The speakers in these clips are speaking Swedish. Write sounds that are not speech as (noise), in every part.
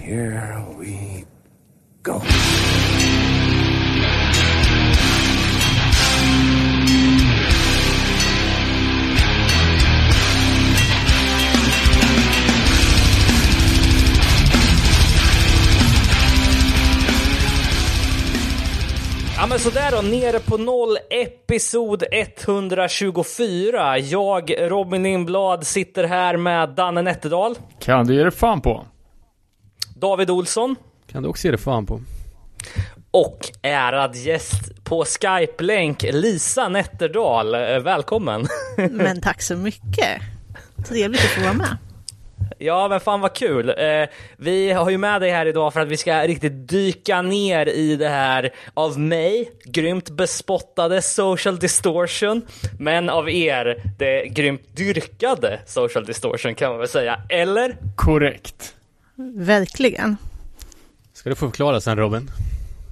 Here we go. Ja men sådär då, nere på noll, episod 124. Jag, Robin Lindblad, sitter här med Danne Nätterdal, Kan du ge dig fan på? David Olsson Kan du också ge det fan på. och ärad gäst på Skype-länk, Lisa Nätterdal. Eh, Välkommen! (laughs) Men tack så mycket. Trevligt att få vara med. Ja men fan vad kul. Eh, vi har ju med dig här idag för att vi ska riktigt dyka ner i det här av mig grymt bespottade social distortion, men av er det grymt dyrkade social distortion kan man väl säga. Eller? Korrekt. Verkligen. Ska du få förklara sen Robin?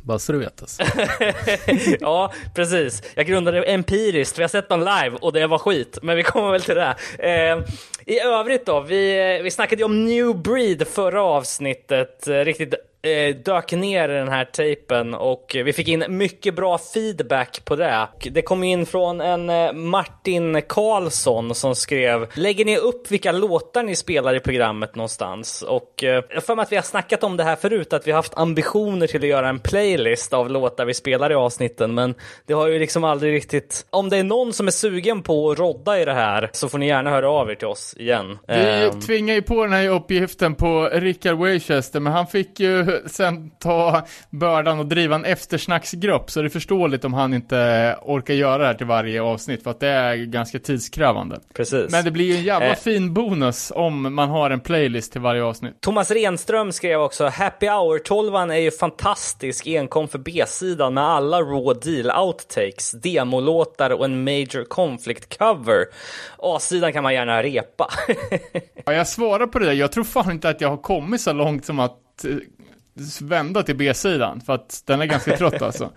Bara så du vet alltså. (laughs) ja, precis. Jag grundade det empiriskt, vi har sett dem live och det var skit, men vi kommer väl till det. Eh, I övrigt då, vi, vi snackade ju om New Breed förra avsnittet, eh, riktigt eh, dök ner i den här tejpen och vi fick in mycket bra feedback på det. Det kom in från en eh, Martin Karlsson som skrev Lägger ni upp vilka låtar ni spelar i programmet någonstans? Och eh, jag för mig att vi har snackat om det här förut, att vi har haft ambitioner till att göra en playlist av låtar vi spelar i avsnitten, men det har ju liksom aldrig riktigt... Om det är någon som är sugen på att rodda i det här så får ni gärna höra av er till oss igen. Vi Ehm, tvingar ju på den här uppgiften på Richard Winchester, men han fick ju (laughs) sen ta bördan och driva en eftersnacksgrupp, så det är förståeligt om han inte orkar göra det här till varje avsnitt, för att det är ganska tidskrävande. precis. Men det blir ju en jävla Eh. fin bonus om man har en playlist till varje avsnitt. Thomas Renström skrev också Happy Hour 12 är ju fantastisk enkom för B-sidan med alla raw deal outtakes, demolåtar och en major conflict cover. A-sidan kan man gärna repa. (laughs) Ja, jag svarar på det där, jag tror fan inte att jag har kommit så långt som att eh, vända till B-sidan, för att den är ganska trött (laughs) alltså.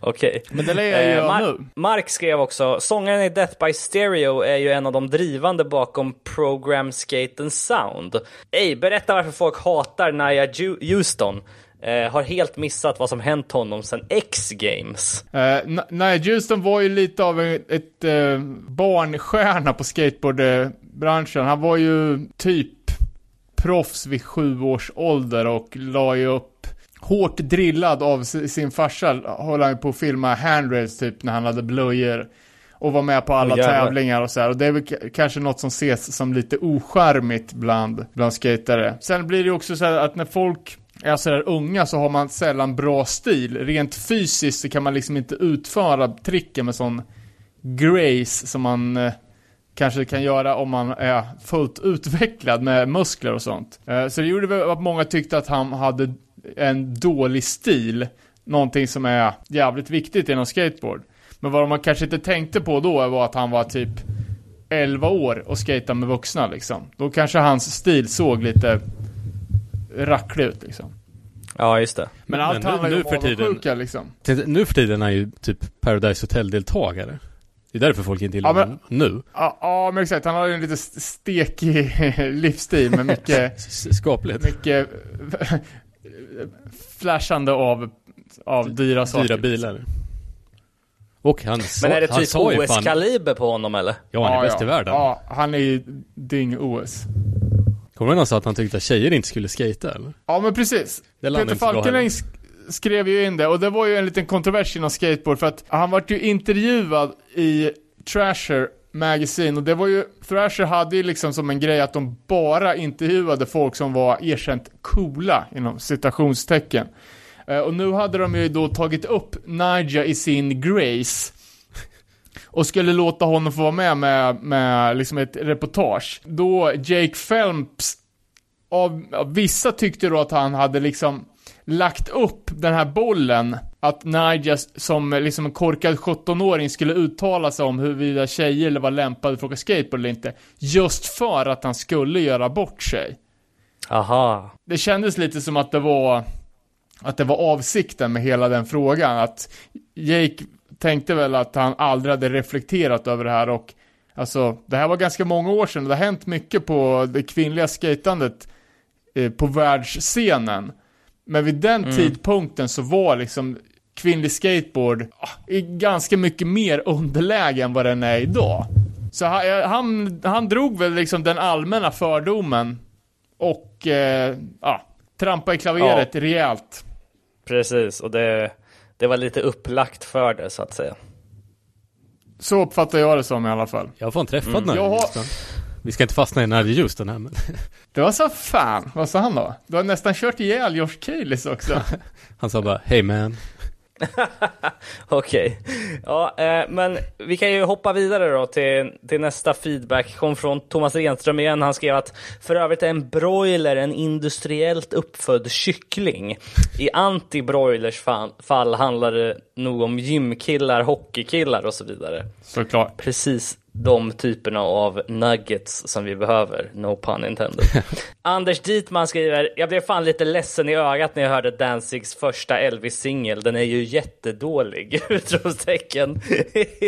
Okej. Men det lär jag Eh, Mar- nu. Mark skrev också, sångaren i Death by Stereo är ju en av de drivande bakom Program Skate and Sound. Ey, berätta varför folk hatar Nia Ju- Houston. Eh, har helt missat vad som hänt honom sedan X-Games. Uh, nej, Houston var ju lite av ett, ett eh, barnstjärna på skateboardbranschen. Han var ju typ proffs vid sju års ålder och la ju upp hårt drillad av sin farsa, höll han på att filma handrails typ när han hade blöjor. Och var med på alla jävlar. tävlingar och så här. Och det är väl kanske något som ses som lite ocharmigt bland, bland skatare. Sen blir det ju också så här att när folk är så här unga så har man sällan bra stil. Rent fysiskt så kan man liksom inte utföra tricken med sån grace som man eh, kanske kan göra om man är fullt utvecklad med muskler och sånt. Eh, så det gjorde väl att många tyckte att han hade en dålig stil. Någonting som är jävligt viktigt inom skateboard. Men vad man kanske inte tänkte på då var att han var typ 11 år och skejtade med vuxna liksom. Då kanske hans stil såg lite racklig ut liksom. Ja, just det. Men, Men allt nu- handlar ju om avundsjuka liksom. Nu för tiden är han ju typ Paradise Hotel-deltagare. Det är därför folk inte gillar Ja, honom nu. Ja, ja men exakt. Han har ju en lite stekig (laughs) livsstil med mycket, (laughs) Skapligt. mycket flashande av, av dyra saker. Dyra bilar. Och han sa, Men är det typ OS-kaliber på honom eller? Ja, han är bäst ja. i världen. Ja, han är ju ding-OS. Kommer du ihåg när han sa att han tyckte att tjejer inte skulle skata eller? Ja, men precis. Peter Falkenäng skrev ju in det och det var ju en liten kontrovers inom skateboard för att han vart ju intervjuad i Trasher Magazine och det var ju, Thrasher hade ju liksom som en grej att de bara intervjuade folk som var erkänt coola inom citationstecken. Eh, och nu hade de ju då tagit upp Naja i sin Grace och skulle låta honom få vara med med, med liksom ett reportage. Då Jake Phelps av, av vissa tyckte då att han hade liksom lagt upp den här bollen att Naja som liksom en korkad 17-åring skulle uttala sig om huruvida tjejer var lämpade för att åka skateboard eller inte. Just för att han skulle göra bort sig. Aha. Det kändes lite som att det var att det var avsikten med hela den frågan. Att Jake tänkte väl att han aldrig hade reflekterat över det här och alltså, det här var ganska många år sedan och det har hänt mycket på det kvinnliga skatandet eh, på världsscenen. Men vid den tidpunkten så var liksom kvinnlig skateboard ah, i ganska mycket mer underläge än vad den är idag. Så han, eh, han, han drog väl liksom den allmänna fördomen och, eh, ja, trampa i klaveret rejält. Precis, och det, det var lite upplagt för det så att säga. Så uppfattar jag det som i alla fall. Jag har fan träffat Jag Nigel har- Houston. Vi ska inte fastna i Nigel Houston här men (laughs) Det var så fan, vad sa han då? Du har nästan kört ihjäl Josh Keilis också. (laughs) han sa bara Hey man. (laughs) Okej, ja, eh, men vi kan ju hoppa vidare då till, till nästa feedback. Kom från Thomas Renström igen. Han skrev att för övrigt är en broiler en industriellt uppfödd kyckling. I anti-broilers fall, fall handlar det nog om gymkillar, hockeykillar och så vidare. Såklart. Precis de typerna av nuggets som vi behöver, no pun intended. (laughs) Anders Dietman skriver, jag blev fan lite ledsen i ögat när jag hörde Danzigs första Elvis-singel. Den är ju jättedålig! (laughs) Utropstecken.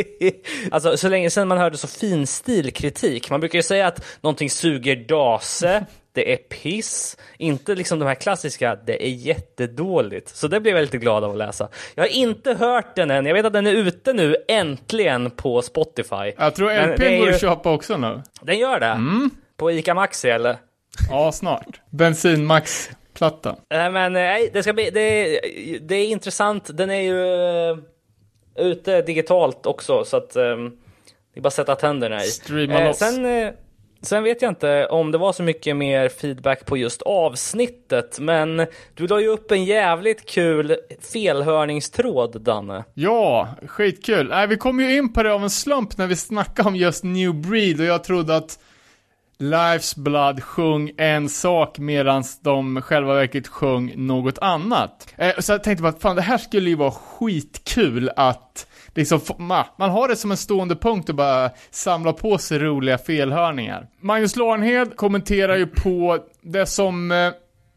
(laughs) alltså så länge sedan man hörde så finstil kritik. Man brukar ju säga att någonting suger dase, det är piss, inte liksom de här klassiska, det är jättedåligt. Så det blev jag lite glad av att läsa. Jag har inte hört den än, jag vet att den är ute nu, äntligen på Spotify. Jag tror LPn går att köpa också nu. Den gör det? På ICA Maxi eller? Ja, snart. Bensinmax-plattan. Nej men nej, det ska bli, det, är- det är intressant. Den är ju eh, ute digitalt också så att eh, det är bara att sätta tänderna i. Streama loss. sen, eh, sen vet jag inte om det var så mycket mer feedback på just avsnittet, men du la ju upp en jävligt kul felhörningstråd, Danne. Ja, skitkul. Nej, vi kom ju in på det av en slump när vi snackade om just New Breed och jag trodde att Life's Blood sjöng en sak medan de själva verket sjöng något annat. Äh, så jag tänkte bara att fan, det här skulle ju vara skitkul att liksom, man har det som en stående punkt och bara samla på sig roliga felhörningar. Magnus Larnhed kommenterar ju på det som eh,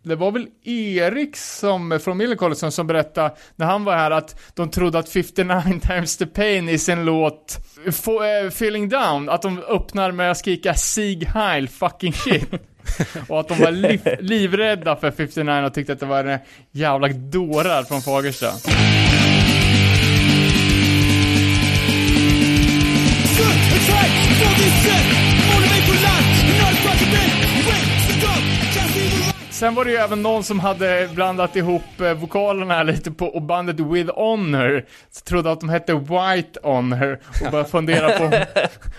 det var väl Erik som, från Millencolin som berättade när han var här att de trodde att 59 times the pain i sin låt eh, Feeling Down, att de öppnar med att skrika Sieg Heil fucking shit. (laughs) och att de var liv, livrädda för 59 och tyckte att det var en jävla dårar från Fagersta. Sen var det ju även någon som hade blandat ihop eh, vokalerna lite på och bandet With Honor. Så trodde att de hette White Honor och började fundera på om,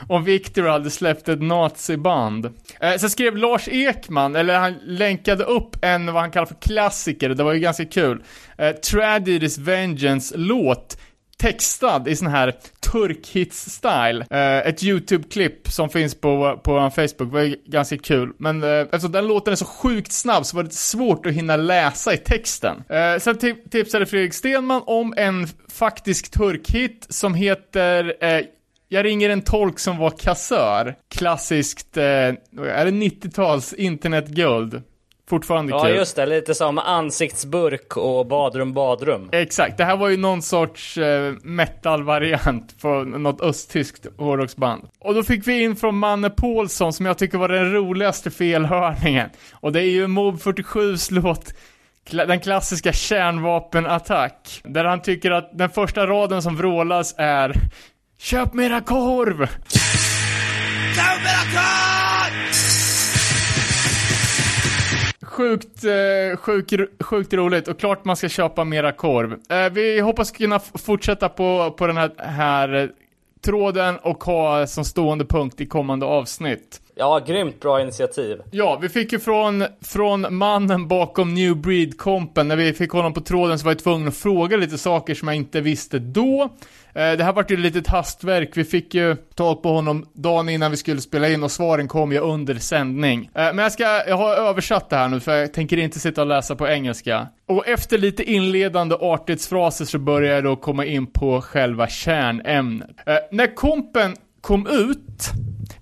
om Victor hade släppt ett naziband. Eh, sen skrev Lars Ekman, eller han länkade upp en vad han kallar för klassiker, det var ju ganska kul. Eh, Tragedies Vengeance-låt textad i sån här turkhits-style. Eh, ett YouTube-klipp som finns på, på vår Facebook, var ju ganska kul. Men eh, eftersom den låten är så sjukt snabb så var det svårt att hinna läsa i texten. Eh, sen tipsade Fredrik Stenman om en faktisk turkhit som heter eh, jag ringer en tolk som var kassör. Klassiskt, eh, är det 90-tals internetguld? Fortfarande Ja kul. just det, lite som ansiktsburk och badrum badrum. Exakt, det här var ju någon sorts eh, metal-variant på något östtyskt hårdrocksband. Och då fick vi in från Manne Paulsson som jag tycker var den roligaste felhörningen. Och det är ju Mob 47s låt den klassiska kärnvapenattack. Där han tycker att den första raden som vrålas är Köp mera korv! Sjukt, eh, sjukt, eh, sjukt roligt och klart man ska köpa mera korv. Eh, vi hoppas kunna fortsätta på, på den här, här eh, tråden och ha som stående punkt i kommande avsnitt. Ja, grymt bra initiativ. Ja, vi fick ju från, från mannen bakom New Breed-kompen, när vi fick honom på tråden så var jag tvungen att fråga lite saker som jag inte visste då. Eh, det här vart ju ett litet hastverk, vi fick ju tag på honom dagen innan vi skulle spela in och svaren kom ju under sändning. Eh, men jag ska, jag har översatt det här nu för jag tänker inte sitta och läsa på engelska. Och efter lite inledande artighetsfraser så börjar jag då komma in på själva kärnämnet. Eh, när kompen kom ut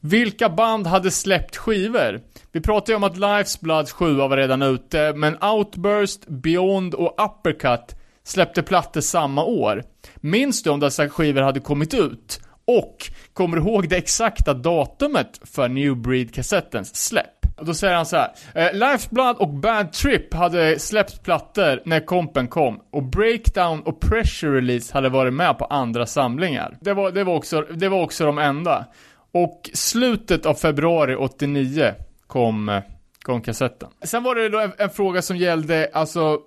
vilka band hade släppt skivor? Vi pratade ju om att Life's Blood 7 var redan ute, men Outburst, Beyond och Uppercut släppte plattor samma år. Minns du om dessa skivor hade kommit ut? Och kommer du ihåg det exakta datumet för New Breed-kassettens släpp? Och då säger han så här. Eh, Lifeblood och Bad Trip hade släppt plattor när kompen kom. Och Breakdown och Pressure Release hade varit med på andra samlingar. Det var, det var, också, det var också de enda. Och slutet av februari 89 kom, eh, kom kassetten. Sen var det då en, en fråga som gällde, alltså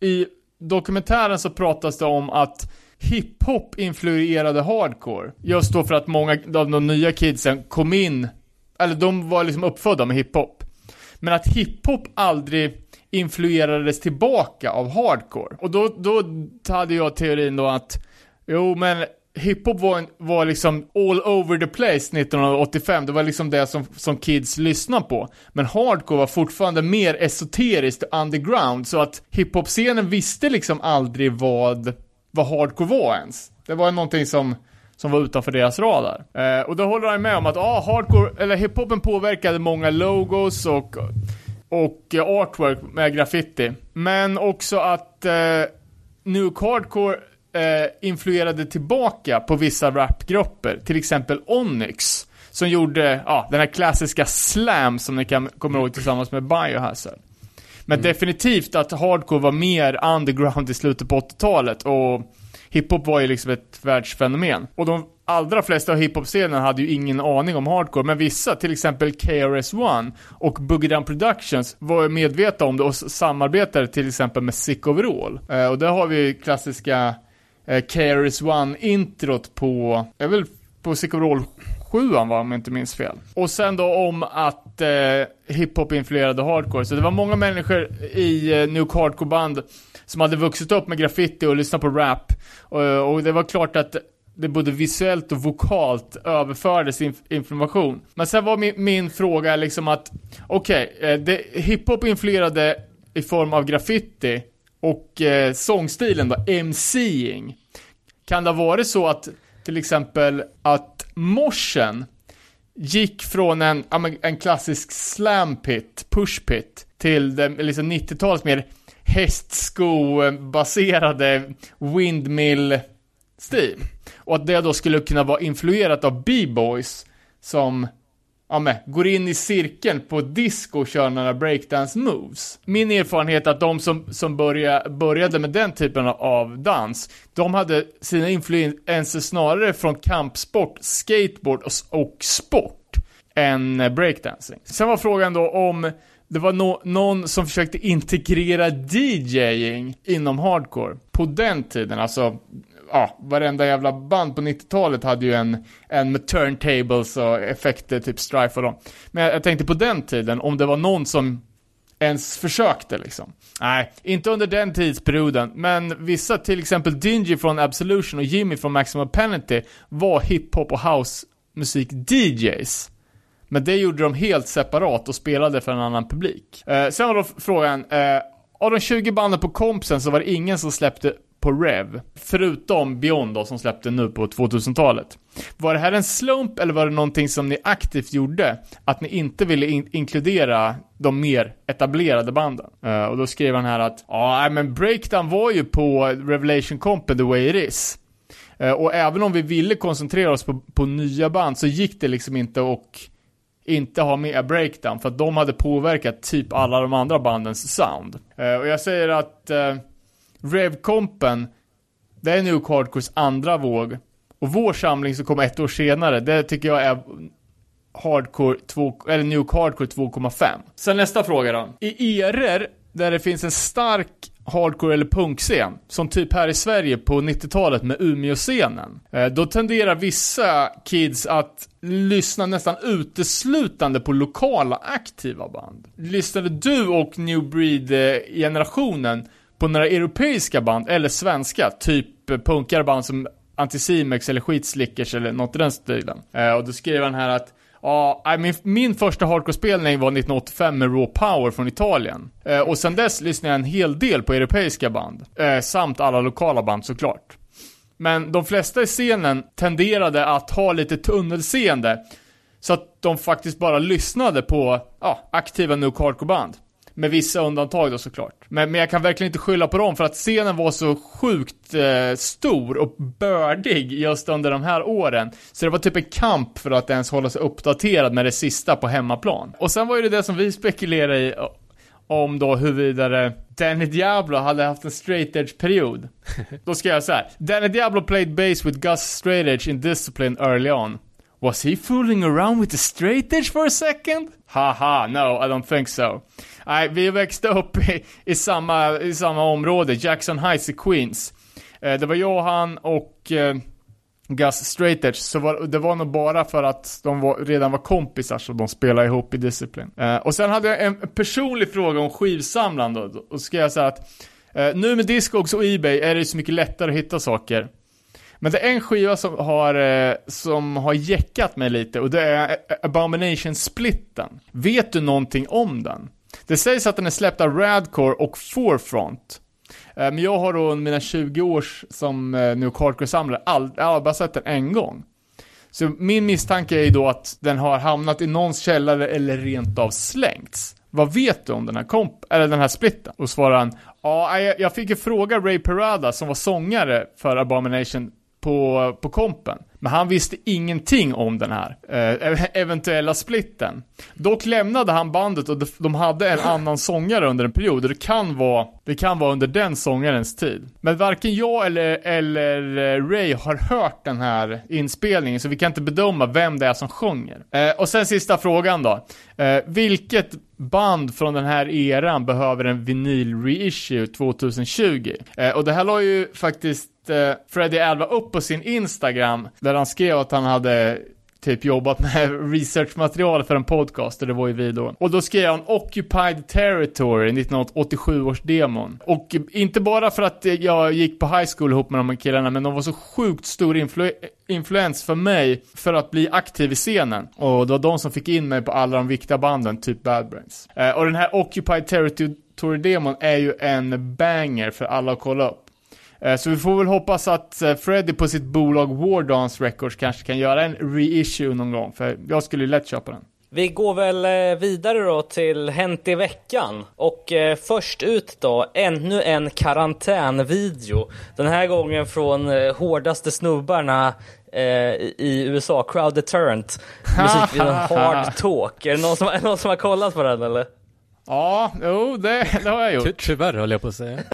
i dokumentären så pratas det om att hiphop influerade hardcore. Just då för att många av de nya kidsen kom in, eller de var liksom uppfödda med hiphop. Men att hiphop aldrig influerades tillbaka av hardcore. Och då, då hade jag teorin då att, jo men hiphop var, en- var liksom all over the place 1985. Det var liksom det som, som kids lyssnade på. Men hardcore var fortfarande mer esoteriskt underground. Så att hiphop-scenen visste liksom aldrig vad, vad hardcore var ens. Det var någonting som, som var utanför deras radar. Eh, och då håller han med om att, ah, hardcore, eller hiphopen påverkade många logos och och eh, artwork med graffiti. Men också att eh, Nuke Hardcore eh, influerade tillbaka på vissa rapgrupper. Till exempel Onyx. Som gjorde, ja, den här klassiska slam som ni kan, kommer ihåg tillsammans med Biohazard. Men definitivt att hardcore var mer underground i slutet på 80-talet och hiphop var ju liksom ett världsfenomen. Och de allra flesta av hiphop-scenen hade ju ingen aning om hardcore, men vissa, till exempel KRS-One och Boogie Down Productions var ju medvetna om det och samarbetade till exempel med Sick Overall. Eh, och där har vi ju klassiska eh, KRS-One-introt på, jag vill på Sick Overall 7 va, om jag inte minns fel. Och sen då om att eh, hiphop influerade hardcore. Så det var många människor i eh, New Hardcore-band som hade vuxit upp med graffiti och lyssnat på rap. Och, och det var klart att det både visuellt och vokalt överfördes inf- information. Men sen var min, min fråga liksom att, okej, eh, det hiphop influerade i form av graffiti och eh, sångstilen då, MCing. Kan det ha varit så att till exempel att morsen gick från en, en klassisk slam pit, push pit, till den liksom 90-talets mer hästsko-baserade windmill-stil. Och att det då skulle kunna vara influerat av b-boys som ja, men, går in i cirkeln på disco och kör några breakdance moves. Min erfarenhet är att de som, som börja, började med den typen av dans, de hade sina influenser snarare från kampsport, skateboard och, och sport än breakdancing. Sen var frågan då om det var no någon som försökte integrera DJing inom hardcore. På den tiden, alltså ja, varenda jävla band på 90-talet hade ju en, en med turntables och effekter, typ Strife och dem. Men jag, jag tänkte på den tiden, om det var någon som ens försökte liksom. Nej, inte under den tidsperioden, men vissa, till exempel Dingy från Absolution och Jimmy från Maximum Penalty var hiphop och housemusik DJs. Men det gjorde de helt separat och spelade för en annan publik. Eh, sen var då frågan, eh, av de 20 banden på kompsen så var det ingen som släppte på Rev. Förutom Beyond då, som släppte nu på 2000-talet. Var det här en slump eller var det någonting som ni aktivt gjorde? Att ni inte ville in- inkludera de mer etablerade banden? Eh, och då skrev han här att, ja, ah, men Breakdown var ju på Revelation Compen The Way It Is. Eh, och även om vi ville koncentrera oss på, på nya band så gick det liksom inte och inte ha med breakdown för att de hade påverkat typ alla de andra bandens sound. Eh, och jag säger att uh, Rev-kompen, det är Nuke Hardcores andra våg. Och vår samling som kom ett år senare, det tycker jag är Hardcore 2, eller Nuke Hardcore 2,5. Sen nästa fråga då. I eror där det finns en stark hardcore eller punkscen, som typ här i Sverige på 90-talet med Umeåscenen. Eh, då tenderar vissa kids att lyssna nästan uteslutande på lokala aktiva band. Lyssnade du och New Breed-generationen på några europeiska band, eller svenska, typ punkare, band som Anticimex eller Skitslickers eller något i den stilen. Eh, och då skrev han här att Ja, min, min första hardcore-spelning var 1985 med Raw Power från Italien. Eh, och sen dess lyssnade jag en hel del på europeiska band. Eh, samt alla lokala band såklart. Men de flesta i scenen tenderade att ha lite tunnelseende. Så att de faktiskt bara lyssnade på ja, aktiva Nuke Hardcore-band. Med vissa undantag då såklart. Men, men jag kan verkligen inte skylla på dem för att scenen var så sjukt eh, stor och bördig just under de här åren. Så det var typ en kamp för att ens hålla sig uppdaterad med det sista på hemmaplan. Och sen var ju det det som vi spekulerade i om då huruvida Danny Diablo hade haft en straight edge period. (laughs) då ska jag säga Danny Diablo played bass with Gus straight edge in discipline early on. Was he fooling around with the straight edge for a second? Haha, no, I don't think so. Nej, vi växte upp i, i, samma, i samma område, Jackson Heights i Queens. Eh, det var jag, han och eh, Gus Straight Edge, så var, det var nog bara för att de var, redan var kompisar så de spelade ihop i Discipline. Eh, och sen hade jag en personlig fråga om skivsamlande, och då ska jag säga att eh, nu med Discogs och Ebay är det så mycket lättare att hitta saker. Men det är en skiva som har, eh, som har jäckat mig lite och det är Abomination-splitten. Vet du någonting om den? Det sägs att den är släppt av Radcore och Forefront. Eh, men jag har då under mina 20 års som eh, New Hardcore-samlare aldrig, bara sett den en gång. Så min misstanke är ju då att den har hamnat i någons källare eller rent av slängts. Vad vet du om den här komp, eller den här splitten? Och svarar han, ja, jag fick ju fråga Ray Parada som var sångare för Abomination på, på kompen. Men han visste ingenting om den här eh, eventuella splitten. Dock lämnade han bandet och de hade en annan sångare under en period och det kan vara, det kan vara under den sångarens tid. Men varken jag eller, eller eh, Ray har hört den här inspelningen så vi kan inte bedöma vem det är som sjunger. Eh, och sen sista frågan då. Eh, vilket band från den här eran behöver en vinyl reissue 2020? Eh, och det här la ju faktiskt eh, Freddie Alva upp på sin Instagram där han skrev att han hade typ jobbat med (laughs) researchmaterial för en podcast och det var ju vi då. Och då skrev han Occupied Territory, 1987 års demon. Och inte bara för att jag gick på high school ihop med de här killarna, men de var så sjukt stor influ influens för mig för att bli aktiv i scenen. Och det var de som fick in mig på alla de viktiga banden, typ Bad Brains. Eh, och den här Occupied Territory-demon är ju en banger för alla att kolla upp. Eh, så vi får väl hoppas att eh, Freddy på sitt bolag Wardance Records kanske kan göra en reissue någon gång, för jag skulle ju lätt köpa den. Vi går väl eh, vidare då till Hänt i veckan. Och eh, först ut då, ännu en karantänvideo. Den här gången från eh, hårdaste snubbarna eh, i USA, Crowd Deterrent. (laughs) Musikvideon Hard Talk. Är det någon som, någon som har kollat på den eller? Ja, jo, det, det har jag gjort. Ty tyvärr höll jag på att säga. (laughs)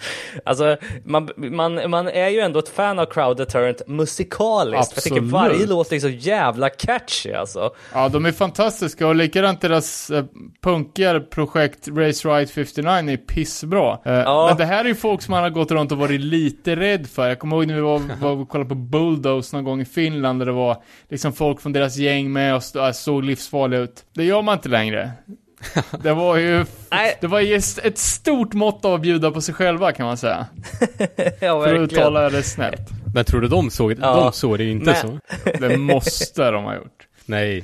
Alltså, man, man, man är ju ändå ett fan av Crowd Deterrent musikaliskt. Absolut. Jag tycker varje låt är så jävla catchy alltså. Ja, de är fantastiska och likadant deras eh, punkigare projekt Race Ride 59 är pissbra. Eh, Ja. Men det här är ju folk som man har gått runt och varit lite rädd för. Jag kommer ihåg när vi var, (laughs) var och kollade på Bulldoze någon gång i Finland där det var liksom folk från deras gäng med och stå, såg livsfarliga ut. Det gör man inte längre. (laughs) Det var ju, Nej. det var ju ett stort mått av att bjuda på sig själva kan man säga. (laughs) ja, För att uttala det snällt. Men tror du de såg, Ja. de såg det inte Men- så? (laughs) Det måste de ha gjort. Nej,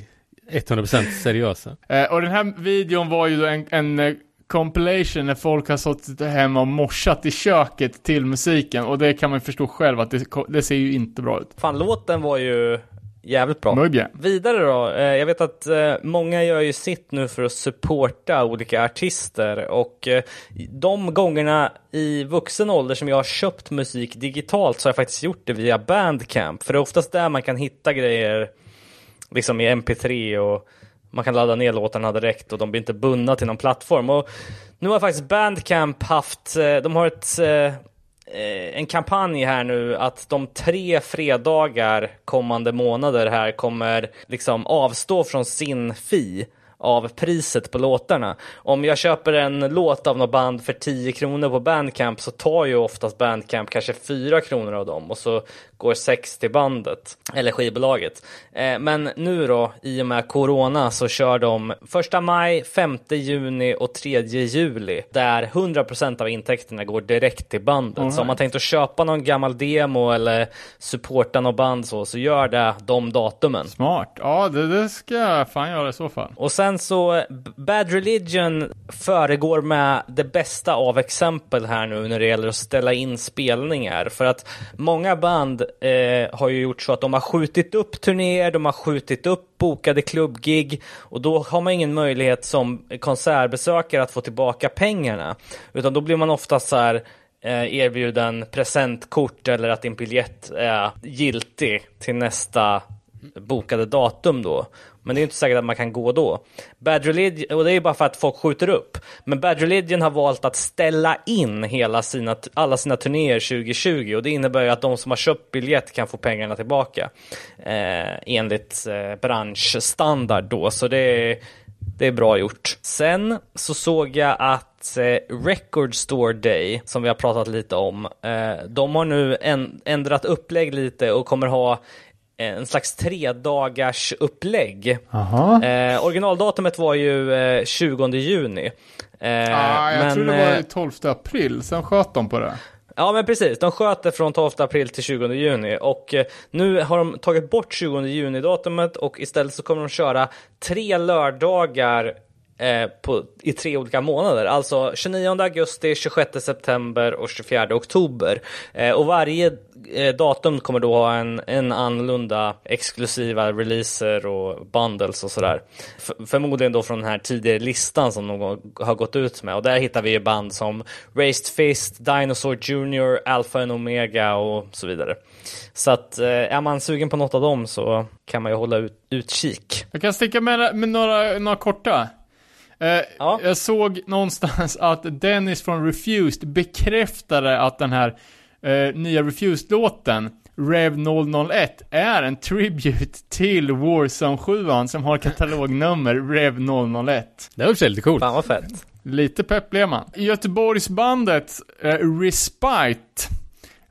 100% seriösa. Eh, och den här videon var ju då en, en eh, compilation när folk har suttit hemma och morsat i köket till musiken. Och det kan man ju förstå själv att det, det ser ju inte bra ut. Fan, låten var ju jävligt bra. Mugge. Vidare då, eh, jag vet att eh, många gör ju sitt nu för att supporta olika artister och eh, de gångerna i vuxen ålder som jag har köpt musik digitalt så har jag faktiskt gjort det via Bandcamp. För det är oftast där man kan hitta grejer liksom i MP3 och man kan ladda ner låtarna direkt och de blir inte bundna till någon plattform. Och nu har faktiskt Bandcamp haft, de har ett Eh, en kampanj här nu att de tre fredagar kommande månader här kommer liksom avstå från sin fee av priset på låtarna. Om jag köper en låt av något band för 10 kronor på Bandcamp så tar ju oftast Bandcamp kanske 4 kronor av dem och så går 6 till bandet eller skivbolaget. Eh, men nu då, i och med Corona så kör de 1 maj, 5 juni och 3 juli där 100% av intäkterna går direkt till bandet. Så om man tänkt att köpa någon gammal demo eller supporta något band så, så gör det de datumen. Smart. Ja, det, det ska jag fan göra i så fall. Och sen sen så, Bad Religion föregår med det bästa av exempel här nu när det gäller att ställa in spelningar. För att många band eh, har ju gjort så att de har skjutit upp turnéer, de har skjutit upp bokade klubbgig och då har man ingen möjlighet som konsertbesökare att få tillbaka pengarna. Utan då blir man oftast så här eh, erbjuden presentkort eller att din biljett är giltig till nästa bokade datum då. Men det är inte säkert att man kan gå då. Bad Religion, och det är bara för att folk skjuter upp. Men Bad Religion har valt att ställa in hela sina, alla sina turnéer 2020 och det innebär ju att de som har köpt biljett kan få pengarna tillbaka. Eh, enligt eh, branschstandard då, så det är, det är bra gjort. Sen så såg jag att eh, Record Store Day, som vi har pratat lite om, eh, de har nu en, ändrat upplägg lite och kommer ha en slags tre dagars upplägg. Eh, originaldatumet var ju eh, 20 juni. Eh, ah, jag men, tror det var eh, 12 april, sen sköt de på det. Ja men precis, de sköt det från 12 april till 20 juni och eh, nu har de tagit bort 20 juni datumet och istället så kommer de köra tre lördagar eh, på, i tre olika månader. Alltså 29 augusti, 26 september och 24 oktober. Eh, och varje eh, datum kommer då ha en, en annorlunda exklusiva releaser och bundles och sådär. F- förmodligen då från den här tidigare listan som de har gått ut med. Och där hittar vi ju band som Raised Fist, Dinosaur Junior, Alpha and Omega och så vidare. Så att eh, är man sugen på något av dem så kan man ju hålla ut, utkik. Jag kan sticka med, med några, några korta. Eh, Ja. Jag såg någonstans (laughs) att Dennis från Refused bekräftade att den här eh, nya Refused-låten, Rev 001, är en tribute till Warzone 7 som har katalognummer (laughs) Rev 001. Det var i lite coolt. Fan vad fett. Lite pepp blev man. Göteborgsbandet eh, Respite,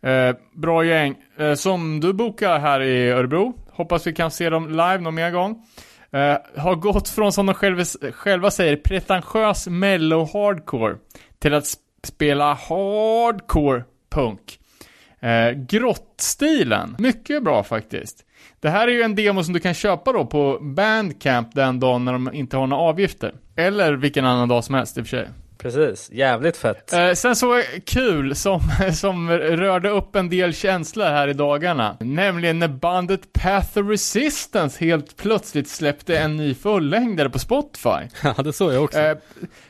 eh, bra gäng, eh, som du bokar här i Örebro. Hoppas vi kan se dem live någon mer gång. Eh, har gått från, som de själva, själva säger, pretentiös mellow hardcore till att spela hardcore punk. Eh, grottstilen, mycket bra faktiskt. Det här är ju en demo som du kan köpa då på Bandcamp den dagen när de inte har några avgifter. Eller vilken annan dag som helst i och för sig. Precis, jävligt fett. Eh, sen så kul som, (laughs) som rörde upp en del känslor här i dagarna. Nämligen när bandet Path of Resistance helt plötsligt släppte en ny fullängdare på Spotify. (laughs) Ja, det såg jag också. Eh,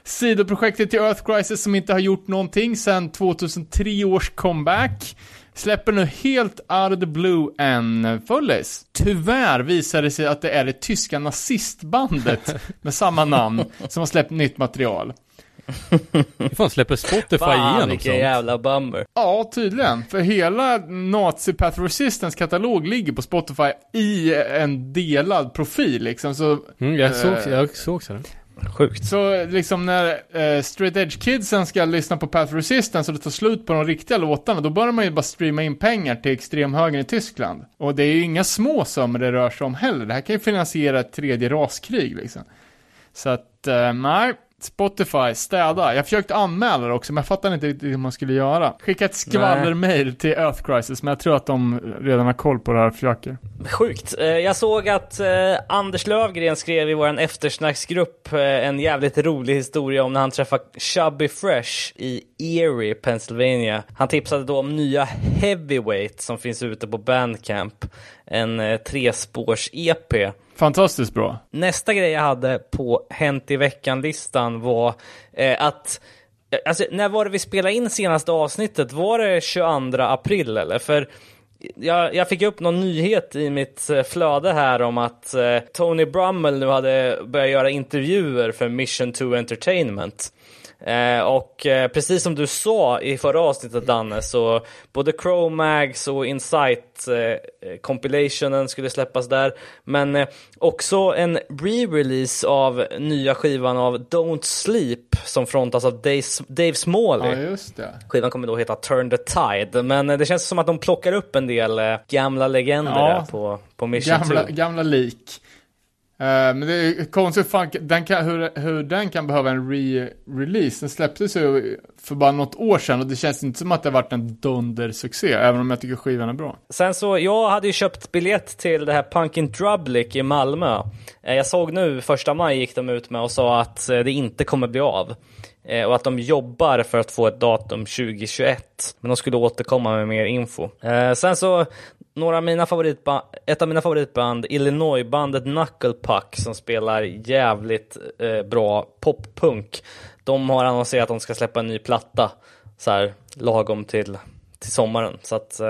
sidoprojektet till Earth Crisis som inte har gjort någonting sedan 2003 års comeback släpper nu helt out of the blue en fullis. Tyvärr visar det sig att det är det tyska nazistbandet (laughs) med samma namn som har släppt nytt material. Hur fan släpper Spotify Fan igenom vilken sånt? jävla bummer. Ja, tydligen. För hela Nazi Path Resistance katalog ligger på Spotify i en delad profil liksom. Så, Mm, jag såg, Eh. jag såg så. Sjukt. så liksom när eh, straight edge kidsen ska lyssna på Path Resistance och det tar slut på de riktiga låtarna, då börjar man ju bara streama in pengar till extremhögern i Tyskland. Och det är ju inga små summor det rör sig om heller. Det här kan ju finansiera ett tredje raskrig liksom. Så att, eh, nej. Spotify, städa. Jag försökte anmäla det också, men jag fattade inte riktigt hur man skulle göra. Skicka ett skvallermail till Earth Crisis, men jag tror att de redan har koll på det här och försöker. Sjukt. Eh, jag såg att eh, Anders Lövgren skrev i vår eftersnacksgrupp eh, en jävligt rolig historia om när han träffade Chubby Fresh i Erie, Pennsylvania. Han tipsade då om nya Heavyweight som finns ute på Bandcamp. En trespårs-EP. Fantastiskt bra. Nästa grej jag hade på Hänt i veckan-listan var eh, att eh, Alltså, när var det vi spelade in senaste avsnittet? Var det 22 april eller? För jag, jag fick upp någon nyhet i mitt eh, flöde här om att eh, Tony Brummel nu hade börjat göra intervjuer för Mission 2 Entertainment. Eh, och eh, precis som du sa i förra avsnittet Danne, så både Chromags och Insight eh, compilationen skulle släppas där. Men också en re-release av nya skivan av Don't Sleep som frontas av Dave, Dave Smalley. Ja. Skivan kommer då heta Turn the Tide, men det känns som att de plockar upp en del gamla legender Ja. på, på Mission Gamla, 2. gamla lik. Eh, men det är konstigt fan, den kan, hur, hur den kan behöva en re-release. Den släpptes ju för bara något år sedan och det känns inte som att det har varit en dundersuccé, även om jag tycker skivan är bra. Sen så, jag hade ju köpt biljett till det här Punkin Drublic i Malmö. Eh, jag såg nu, första maj gick de ut med och sa att eh, det inte kommer bli av. Eh, och att de jobbar för att få ett datum 2021. Men de skulle återkomma med mer info. Eh, sen så, några av mina favoritband, ett av mina favoritband, Illinois-bandet Knuckle Puck, som spelar jävligt eh, bra poppunk. De har annonserat att de ska släppa en ny platta, så här lagom till, till sommaren. Så att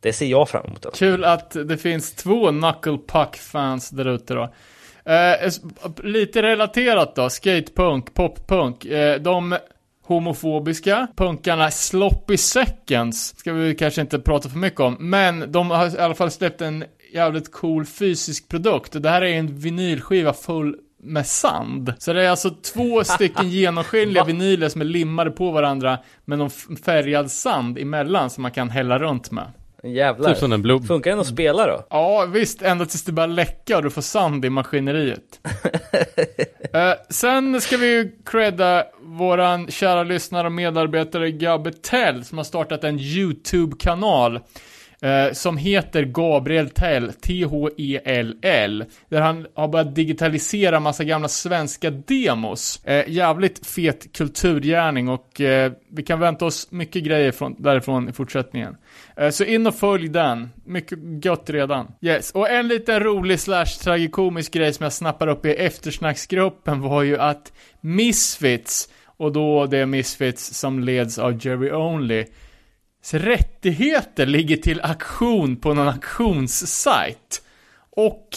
det ser jag fram emot. Kul att det finns två Knuckle Puck-fans där ute då. Eh, lite relaterat då, skatepunk, poppunk. Eh, de homofobiska punkarna Sloppy Seconds ska vi kanske inte prata för mycket om, men de har i alla fall släppt en jävligt cool fysisk produkt. Det här är en vinylskiva full med sand. Så det är alltså två (laughs) stycken genomskinliga vinyler som är limmade på varandra med någon färgad sand emellan som man kan hälla runt med. Jävlar. Typ som en blå... Funkar den att spela då? Ja, visst, ända tills det börjar läcka och du får sand i maskineriet. (laughs) eh, sen ska vi ju credda våran kära lyssnare och medarbetare Gabbe Tell som har startat en YouTube-kanal. Eh, som heter Gabriel Tell, T-H-E-L-L. Där han har börjat digitalisera massa gamla svenska demos. Eh, jävligt fet kulturgärning och eh, vi kan vänta oss mycket grejer från, därifrån i fortsättningen. Eh, Så in och följ den. Mycket gött redan. Yes. Och en liten rolig slash tragikomisk grej som jag snappar upp i eftersnacksgruppen var ju att Misfits, och då det Misfits som leds av Jerry Only, rättigheter ligger till aktion på någon auktionssajt. Och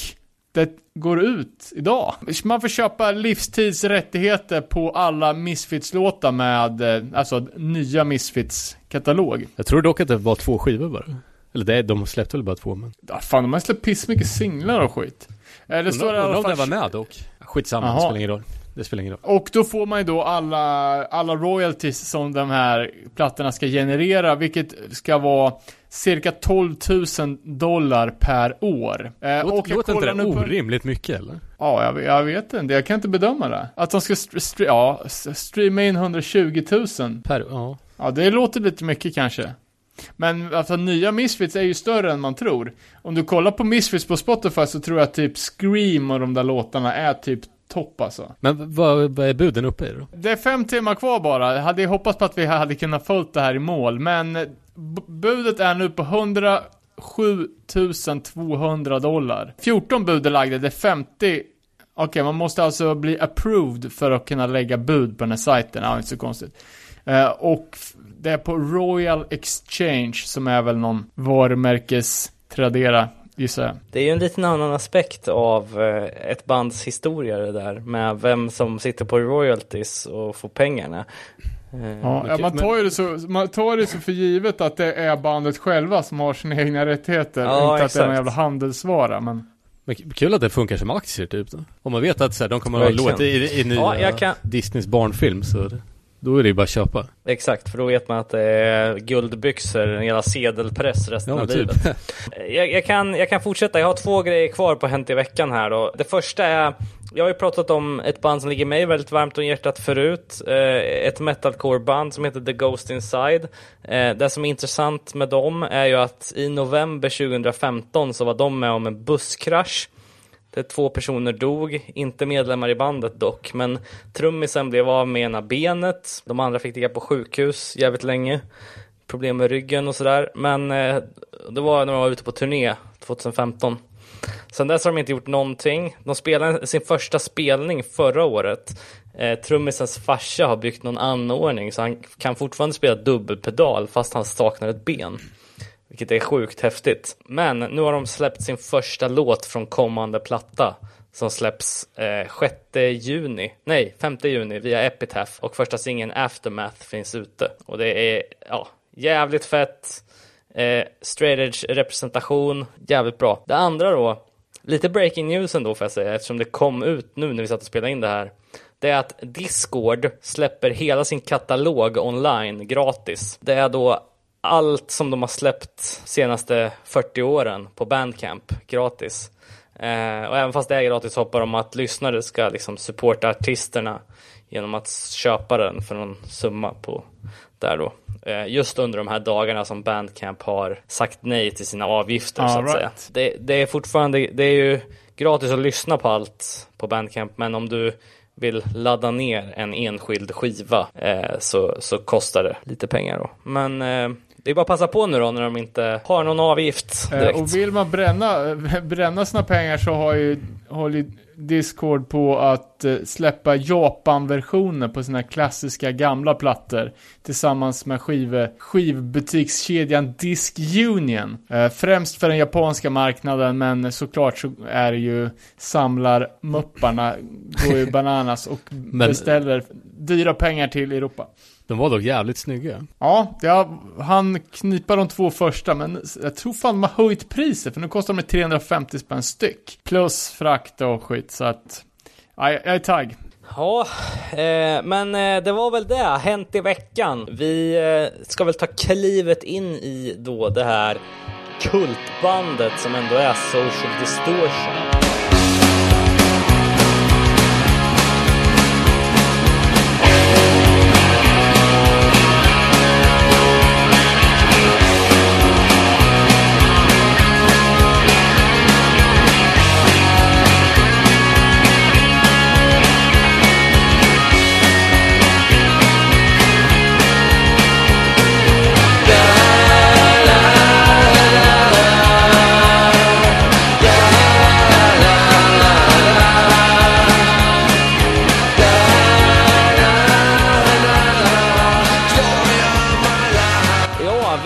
det går ut idag. Man får köpa livstidsrättigheter på alla Misfits-låtar med, eh, alltså nya Misfits-katalog. Jag tror dock att det var två skivor bara. Eller det, de släppte väl bara två men... Ja, fan, de har släppt pissmycket singlar och skit. Eh, Det står i alla fall... det var med dock. Skitsamma, det spelar ingen roll. Det spelar ingen roll. Och då får man ju då alla, alla royalties som de här plattorna ska generera, vilket ska vara cirka 12 000 dollar per år. Eh, och Låter inte det nu på- orimligt mycket eller? Ja, jag, jag vet inte. Jag kan inte bedöma det. Att de ska st- st- ja, streama in 120 000. Per, ja. Ja, det låter lite mycket kanske. Men alltså nya Misfits är ju större än man tror. Om du kollar på Misfits på Spotify så tror jag typ Scream och de där låtarna är typ topp alltså. Men vad, vad är buden uppe i då? Det är fem timmar kvar bara. Jag hade hoppats på att vi hade kunnat följt det här i mål, men budet är nu på 107 200 dollar. 14 bud är lagda, det är 50 Okej, man måste alltså bli approved för att kunna lägga bud på den här sajten. Ja, inte så konstigt. Eh, och det är på Royal Exchange som är väl någon varumärkes Tradera, gissar jag. Det är ju en liten annan aspekt av eh, ett bands historia det där med vem som sitter på royalties och får pengarna. Eh, Ja, Okej, man, tar ju det så, man tar det så för givet att det är bandet själva som har sina egna rättigheter. Ja, inte att det är en exakt. jävla handelsvara, men... Men kul att det funkar som aktier typ då. Om man vet att så här, de kommer att ha låt i, i nya Ja, kan- Disneys barnfilm så det, då är det ju bara att köpa. Exakt, för då vet man att det är guldbyxor, en jävla sedelpress resten Ja, av typ. livet. (laughs) Jag, jag, kan, jag kan fortsätta, jag har två grejer kvar på Hänt i veckan här då. Det första är, jag har ju pratat om ett band som ligger mig väldigt varmt om hjärtat förut. Eh, ett metalcore-band som heter The Ghost Inside. Eh, det som är intressant med dem är ju att i november 2015 så var de med om en busskrasch. Där två personer dog, inte medlemmar i bandet dock, men trummisen blev av med ena benet. De andra fick ligga på sjukhus jävligt länge. Problem med ryggen och sådär. Men eh, det var när de var ute på turné 2015. Sen dess har de inte gjort någonting. De spelade sin första spelning förra året. Eh, trummisens farsa har byggt någon anordning så han kan fortfarande spela dubbelpedal fast han saknar ett ben. Vilket är sjukt häftigt. Men nu har de släppt sin första låt från kommande platta. Som släpps eh, 6 juni, nej 5 juni via Epitaph. Och första singeln Aftermath finns ute. Och det är ja, jävligt fett. Eh, straight edge representation, jävligt bra. Det andra då, lite breaking news ändå får jag säga eftersom det kom ut nu när vi satt och spelade in det här. Det är att Discord släpper hela sin katalog online gratis. Det är då allt som de har släppt senaste 40 åren på Bandcamp gratis. Eh, och även fast det är gratis hoppar de att lyssnare ska liksom supporta artisterna genom att köpa den för någon summa på där då. Eh, just under de här dagarna som Bandcamp har sagt nej till sina avgifter All så att right. säga. Det, det är fortfarande, det är ju gratis att lyssna på allt på Bandcamp, men om du vill ladda ner en enskild skiva eh, så, så kostar det lite pengar då. Men eh, det är bara att passa på nu då när de inte har någon avgift Eh, direkt. och vill man bränna, bränna sina pengar så har ju, håller Discord på att eh, släppa Japan-versioner på sina klassiska gamla plattor tillsammans med skive, skivbutikskedjan Disc Union. Eh, främst för den japanska marknaden men såklart så är det ju samlarmupparna går ju (laughs) bananas och beställer dyra pengar till Europa. De var dock jävligt snygga. Ja, jag han knipa de två första, men jag tror fan de har höjt priset, för nu kostar de 350 spänn styck. Plus frakt och skit, så att... Ja, jag jag är tagg. Ja, eh, men eh, det var väl det, hänt i veckan. Vi eh, ska väl ta klivet in i då det här kultbandet som ändå är Social Distortion.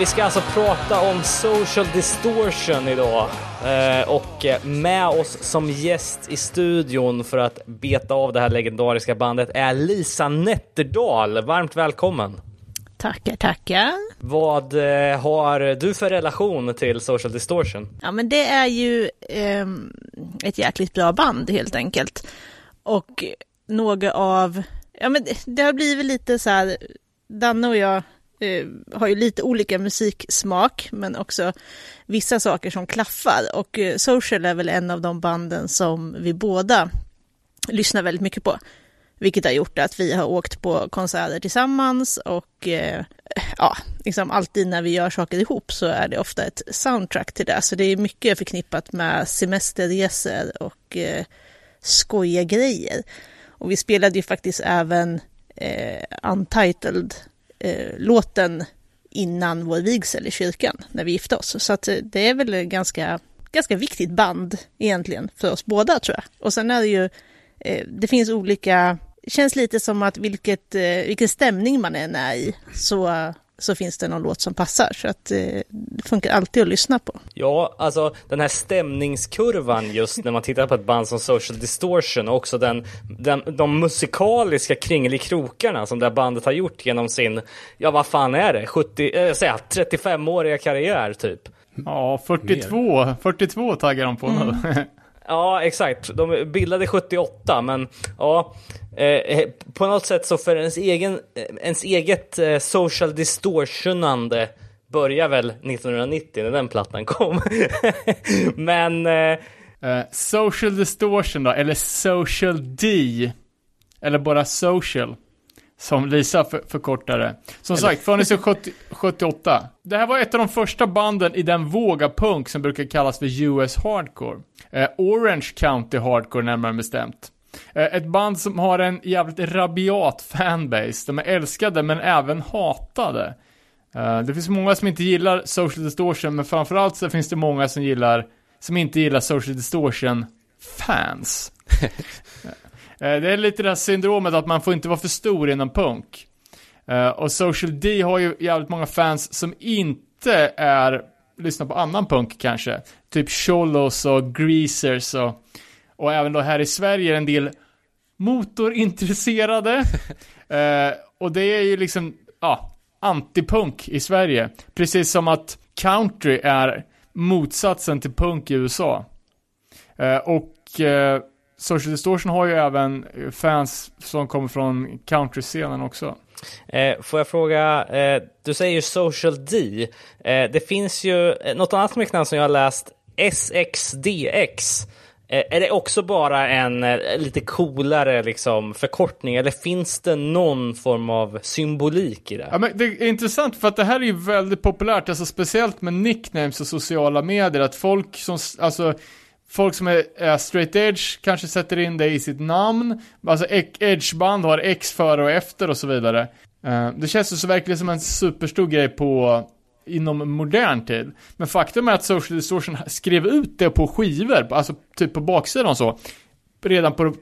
Vi ska alltså prata om Social Distortion idag. Eh, och eh, med oss som gäst i studion för att beta av det här legendariska bandet är Lisa Nätterdal. Varmt välkommen! Tackar, tackar. Vad eh, har du för relation till Social Distortion? Ja, men det är ju ehm, ett jäkligt bra band helt enkelt. Och några av, ja men det- det har blivit lite så här, Danne och jag eh, har ju lite olika musiksmak, men också vissa saker som klaffar. Och eh, Social är väl en av de banden som vi båda lyssnar väldigt mycket på. Vilket har gjort att vi har åkt på konserter tillsammans och eh, ja, liksom alltid när vi gör saker ihop så är det ofta ett soundtrack till det. Så det är mycket förknippat med semesterresor och eh, skojiga grejer. Och vi spelade ju faktiskt även eh, Untitled eh, låten innan vår vigsel i kyrkan när vi gifte oss. Så att eh, det är väl ett ganska, ganska viktigt band egentligen för oss båda tror jag. Och sen är det ju, eh, det finns olika, det känns lite som att vilket, eh, vilken stämning man än är i så, så finns det någon låt som passar. Så att eh, det funkar alltid att lyssna på. Ja, alltså den här stämningskurvan just när man tittar på ett band som Social Distortion och också den, den, de musikaliska kringelikrokarna som det här bandet har gjort genom sin, ja vad fan är det, 70, eh, jag säger 35-åriga karriär typ. Ja, 42, 42 taggar de på nu. (laughs) Ja, exakt. De bildade 78, men ja, eh, eh, på något sätt så för ens, egen, eh, ens eget eh, social distortionande börjar väl 1990 när den plattan kom. (laughs) men eh, Uh, social Distortion då, eller Social D. Eller bara Social. Som Lisa för, förkortade. Som sagt, funnits i 70, 78. Det här var ett av de första banden i den våga punk som brukar kallas för US Hardcore. Eh, Orange County Hardcore närmare bestämt. Eh, ett band som har en jävligt rabiat fanbase. De är älskade men även hatade. Eh, det finns många som inte gillar Social Distortion, men framförallt så finns det många som gillar, som inte gillar Social Distortion fans. (laughs) Eh, det är lite det här syndromet att man får inte vara för stor inom punk. Eh, och Social D har ju jävligt många fans som inte är, lyssnar på annan punk kanske. Typ Cholos och Greasers och, och även då här i Sverige en del motorintresserade. (laughs) eh, och det är ju liksom, ja, antipunk i Sverige. Precis som att country är motsatsen till punk i USA. Och Social Distortion har ju även eh, fans som kommer från countryscenen också. Eh, får jag fråga, eh, du säger ju Social D. Eh, det finns ju eh, något annat smeknamn som jag har läst, SXDX. Eh, Är det också bara en lite coolare liksom, förkortning eller finns det någon form av symbolik i det? Ja, men det är intressant för att det här är ju väldigt populärt, alltså speciellt med nicknames och sociala medier, att folk som, alltså Folk som är, är straight edge kanske sätter in det i sitt namn, alltså edgeband har X före och efter och så vidare. Eh, det känns ju så verkligen som en superstor grej på inom modern tid. Men faktum är att Social Distortion skrev ut det på skivor, alltså typ på baksidan och så, redan på,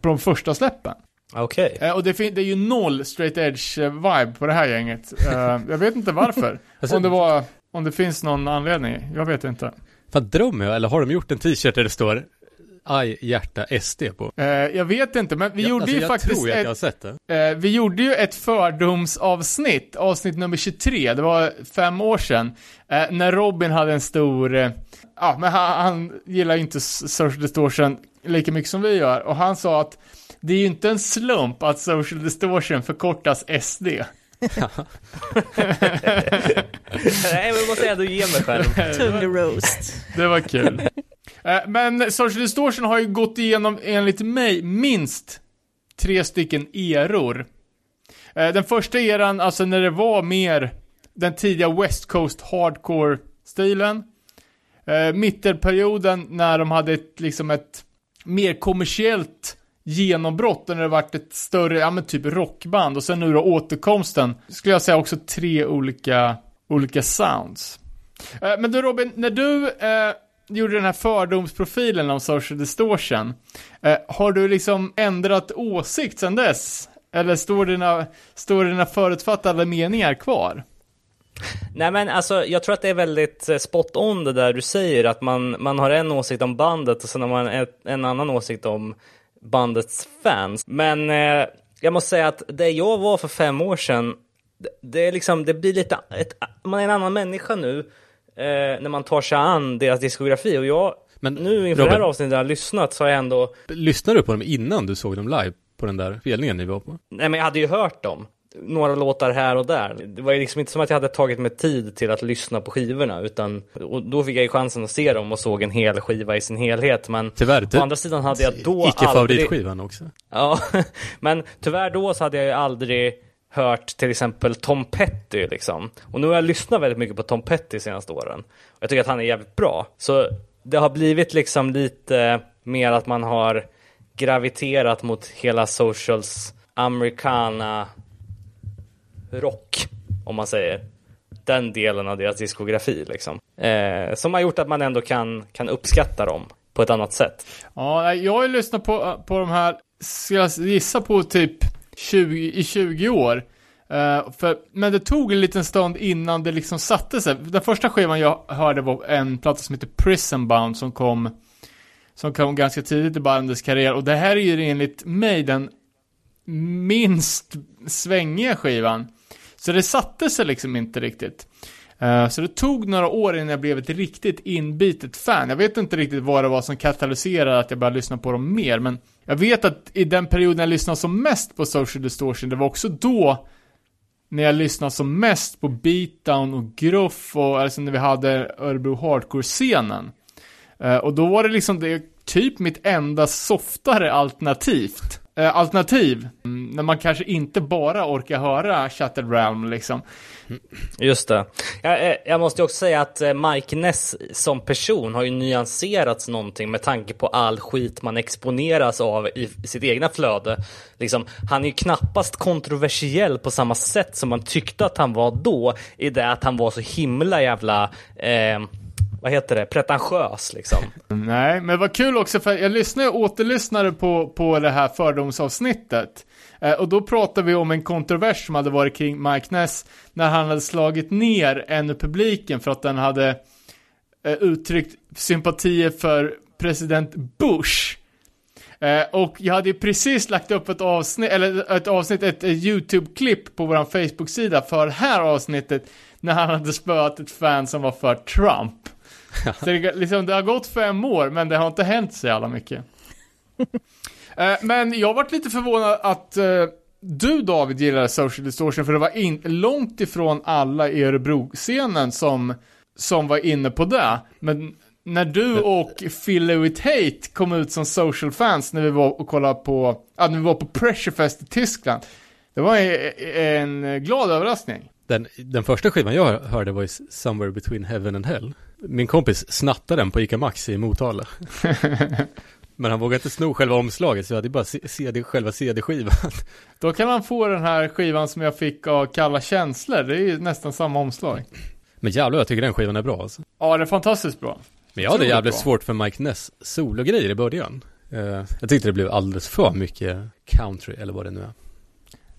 på de första släppen. Okej. Eh, och det, det är ju noll straight edge eh, vibe på det här gänget. Jag vet inte varför. (laughs) Alltså- om det var, om det finns någon anledning. Jag vet inte. Fan drömmer jag, eller har de gjort en t-shirt där det står Aj, hjärta, SD på? Eh, jag vet inte, men vi Jag- gjorde alltså, ju jag faktiskt tror ju att jag har ett, sett det. eh, vi gjorde ju ett fördomsavsnitt, avsnitt nummer 23, det var fem år sedan, eh, när Robin hade en stor, eh, ja, men han, han gillar ju inte social distortion lika mycket som vi gör, och han sa att det är ju inte en slump att social distortion förkortas SD. Nej, men jag måste ändå ge mig själv. (laughs) Tung roast. Det var kul. Eh, Men Social Distortion har ju gått igenom, enligt mig, minst tre stycken eror. Eh, Den första eran, alltså när det var mer den tidiga West Coast Hardcore-stilen. Eh, Mittelperioden när de hade ett, liksom ett mer kommersiellt genombrott när det varit ett större, ja men typ rockband och sen nu då återkomsten, skulle jag säga också tre olika, olika sounds. Eh, Men du Robin, när du eh, gjorde den här fördomsprofilen om social distortion, eh, har du liksom ändrat åsikt sen dess? Eller står dina, står dina förutfattade meningar kvar? Nej men alltså jag tror att det är väldigt eh, spot on det där du säger att man, man har en åsikt om bandet och sen har man en, en annan åsikt om bandets fans. Men eh, jag måste säga att det jag var för fem år sedan, det, det är liksom, det blir lite, ett, man är en annan människa nu eh, när man tar sig an deras diskografi och jag, Men nu inför det här Robin, avsnittet har lyssnat så har jag ändå, lyssnade du på dem innan du såg dem live? På den där spelningen ni var på? nej men jag hade ju hört dem. Några låtar här och där. Det var liksom inte som att jag hade tagit mig tid till att lyssna på skivorna utan och då fick jag ju chansen att se dem och såg en hel skiva i sin helhet. Men Tyvärr, Å andra sidan hade jag då aldrig... icke-favoritskivan också. Ja, (laughs) men tyvärr då så hade jag ju aldrig hört till exempel Tom Petty liksom. Och nu har jag lyssnat väldigt mycket på Tom Petty de senaste åren. Jag tycker att han är jävligt bra. Så det har blivit liksom lite mer att man har graviterat mot hela socials americana rock, om man säger. Den delen av deras diskografi liksom. Eh, som har gjort att man ändå kan, kan uppskatta dem på ett annat sätt. Ja, jag har ju lyssnat på, på de här, ska jag gissa på typ 20, i 20 år. Eh, för, men det tog en liten stund innan det liksom satte sig. Den första skivan jag hörde var en platta som heter Prison Bound som kom, som kom ganska tidigt i bandets karriär. Och det här är ju enligt mig den minst svängiga skivan. Så det satte sig liksom inte riktigt. Eh, så det tog några år innan jag blev ett riktigt inbitet fan. Jag vet inte riktigt vad det var som katalyserade att jag började lyssna på dem mer, men jag vet att i den perioden jag lyssnade som mest på Social Distortion, det var också då när jag lyssnade som mest på Beatdown och Gruff och alltså när vi hade Örebro Hardcore-scenen. Eh, och då var det liksom det typ mitt enda softare alternativt. Eh, alternativ. Mm, när man kanske inte bara orkar höra Shattered Realm liksom. Mm. Just det. Jag, eh, jag måste också säga att eh, Mike Ness som person har ju nyanserats någonting med tanke på all skit man exponeras av i sitt egna flöde. Liksom, han är ju knappast kontroversiell på samma sätt som man tyckte att han var då, i det att han var så himla jävla, eh, vad heter det, pretentiös liksom. (laughs) Nej, men vad kul också för jag lyssnade och återlyssnade på, på det här fördomsavsnittet. Eh, och då pratade vi om en kontrovers som hade varit kring Mike Ness när han hade slagit ner en ur publiken för att den hade eh, uttryckt sympatier för president Bush. Eh, och jag hade ju precis lagt upp ett avsnitt, eller ett avsnitt, ett, ett YouTube-klipp på vår Facebook-sida för det här avsnittet när han hade spöat ett fan som var för Trump. (laughs) Så det, liksom, det har gått fem år, men det har inte hänt så jävla mycket. (laughs) Eh, men jag varit lite förvånad att eh, du David gillade Social Distortion, för det var in, långt ifrån alla i Örebro-scenen som, som var inne på det. Men när du och Philly with Hate kom ut som social fans när vi var och kollade på, ja, när vi var på Pressurefest i Tyskland. Det var en, en glad överraskning. Den, den första skivan jag hörde var ju Somewhere Between Heaven and Hell. Min kompis snattade den på ICA Maxi i Motala. (laughs) Men han vågade inte sno själva omslaget så jag hade bara CD, själva CD-skivan. (laughs) Då kan han få den här skivan som jag fick av Kalla Känslor. Det är ju nästan samma omslag. Men jävlar jag tycker den skivan är bra alltså. Ja, det är fantastiskt bra. Men jag hade jävligt bra. svårt för Mike Ness sologrejer i början. Eh, jag tyckte det blev alldeles för mycket country eller vad det nu är.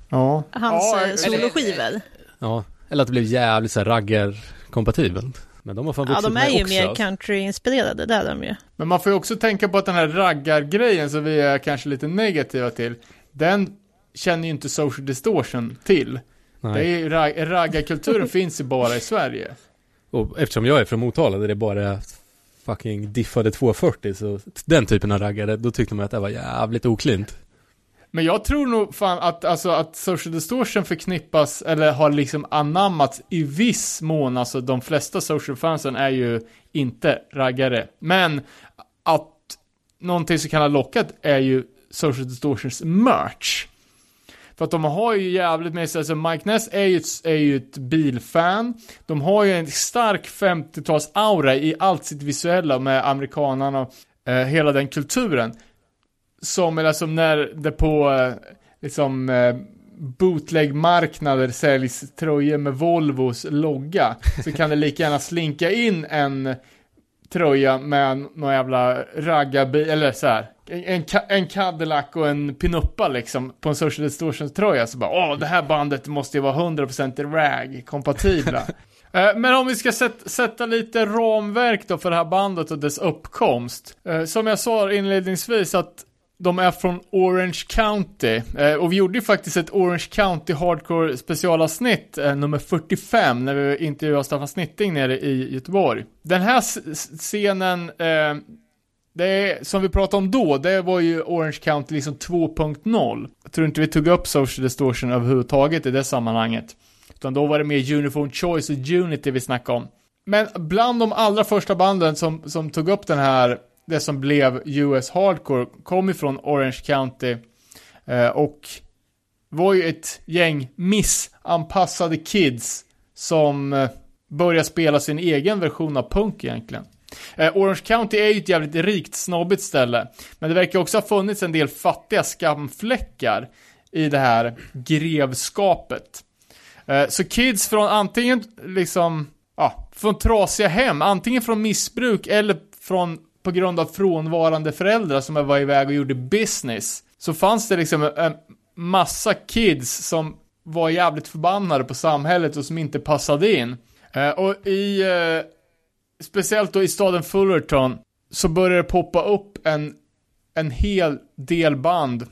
Ja. Hans ja, eh, soloskivor. Ja, eller att det blev jävligt så här raggar-kompatibelt. Men de har fan Ja, vuxit de är med ju också. mer alltså. country-inspirerade, det är de ju. Men man får ju också tänka på att den här raggargrejen som vi är kanske lite negativa till, den känner ju inte social distortion till. Det är Nej. ju, rag- raggarkulturen (laughs) finns ju bara i Sverige. Och eftersom jag är från Motala där det bara är fucking diffade 240 så den typen av raggare, då tyckte man att det var jävligt oklint. Men jag tror nog fan att, alltså, att social distortion förknippas, eller har liksom anammats i viss mån, alltså de flesta social fansen är ju inte raggare. Men att någonting som kan ha lockat är ju social distortions merch. För att de har ju jävligt med sig, alltså Mike Ness är ju, ett, är ju ett bilfan. De har ju en stark 50-tals-aura i allt sitt visuella med amerikanarna och eh, hela den kulturen. Som, eller som när det på, eh, liksom, eh, bootleg-marknader säljs tröjor med Volvos logga. Så kan det lika gärna slinka in en tröja med någon jävla raggarbil, eller så här. En, en Cadillac och en Pinuppa liksom på en Social Distortions tröja så bara åh det här bandet måste ju vara 100% rag kompatibla. Men om vi ska sätt, sätta lite ramverk då för det här bandet och dess uppkomst. Eh, Som jag sa inledningsvis att de är från Orange County. Eh, Och vi gjorde ju faktiskt ett Orange County Hardcore specialavsnitt, eh, nummer 45, när vi intervjuade Staffan Snitting nere i Göteborg. Den här scenen, eh, det är, som vi pratade om då, det var ju Orange County liksom 2.0. Jag tror inte vi tog upp social distortion överhuvudtaget i det sammanhanget. Utan då var det mer Uniform Choice och Unity vi snackade om. Men bland de allra första banden som, som tog upp den här, det som blev US Hardcore, kom ifrån Orange County. Eh, och var ju ett gäng missanpassade kids som eh, började spela sin egen version av punk egentligen. Eh, Orange County är ju ett jävligt rikt, snobbigt ställe. Men det verkar också ha funnits en del fattiga skamfläckar i det här grevskapet. Eh, så kids från antingen liksom, ja, från trasiga hem, antingen från missbruk eller från, på grund av frånvarande föräldrar som var iväg och gjorde business. Så fanns det liksom en massa kids som var jävligt förbannade på samhället och som inte passade in. Eh, och i, eh, speciellt då i staden Fullerton, så började det poppa upp en, en hel del band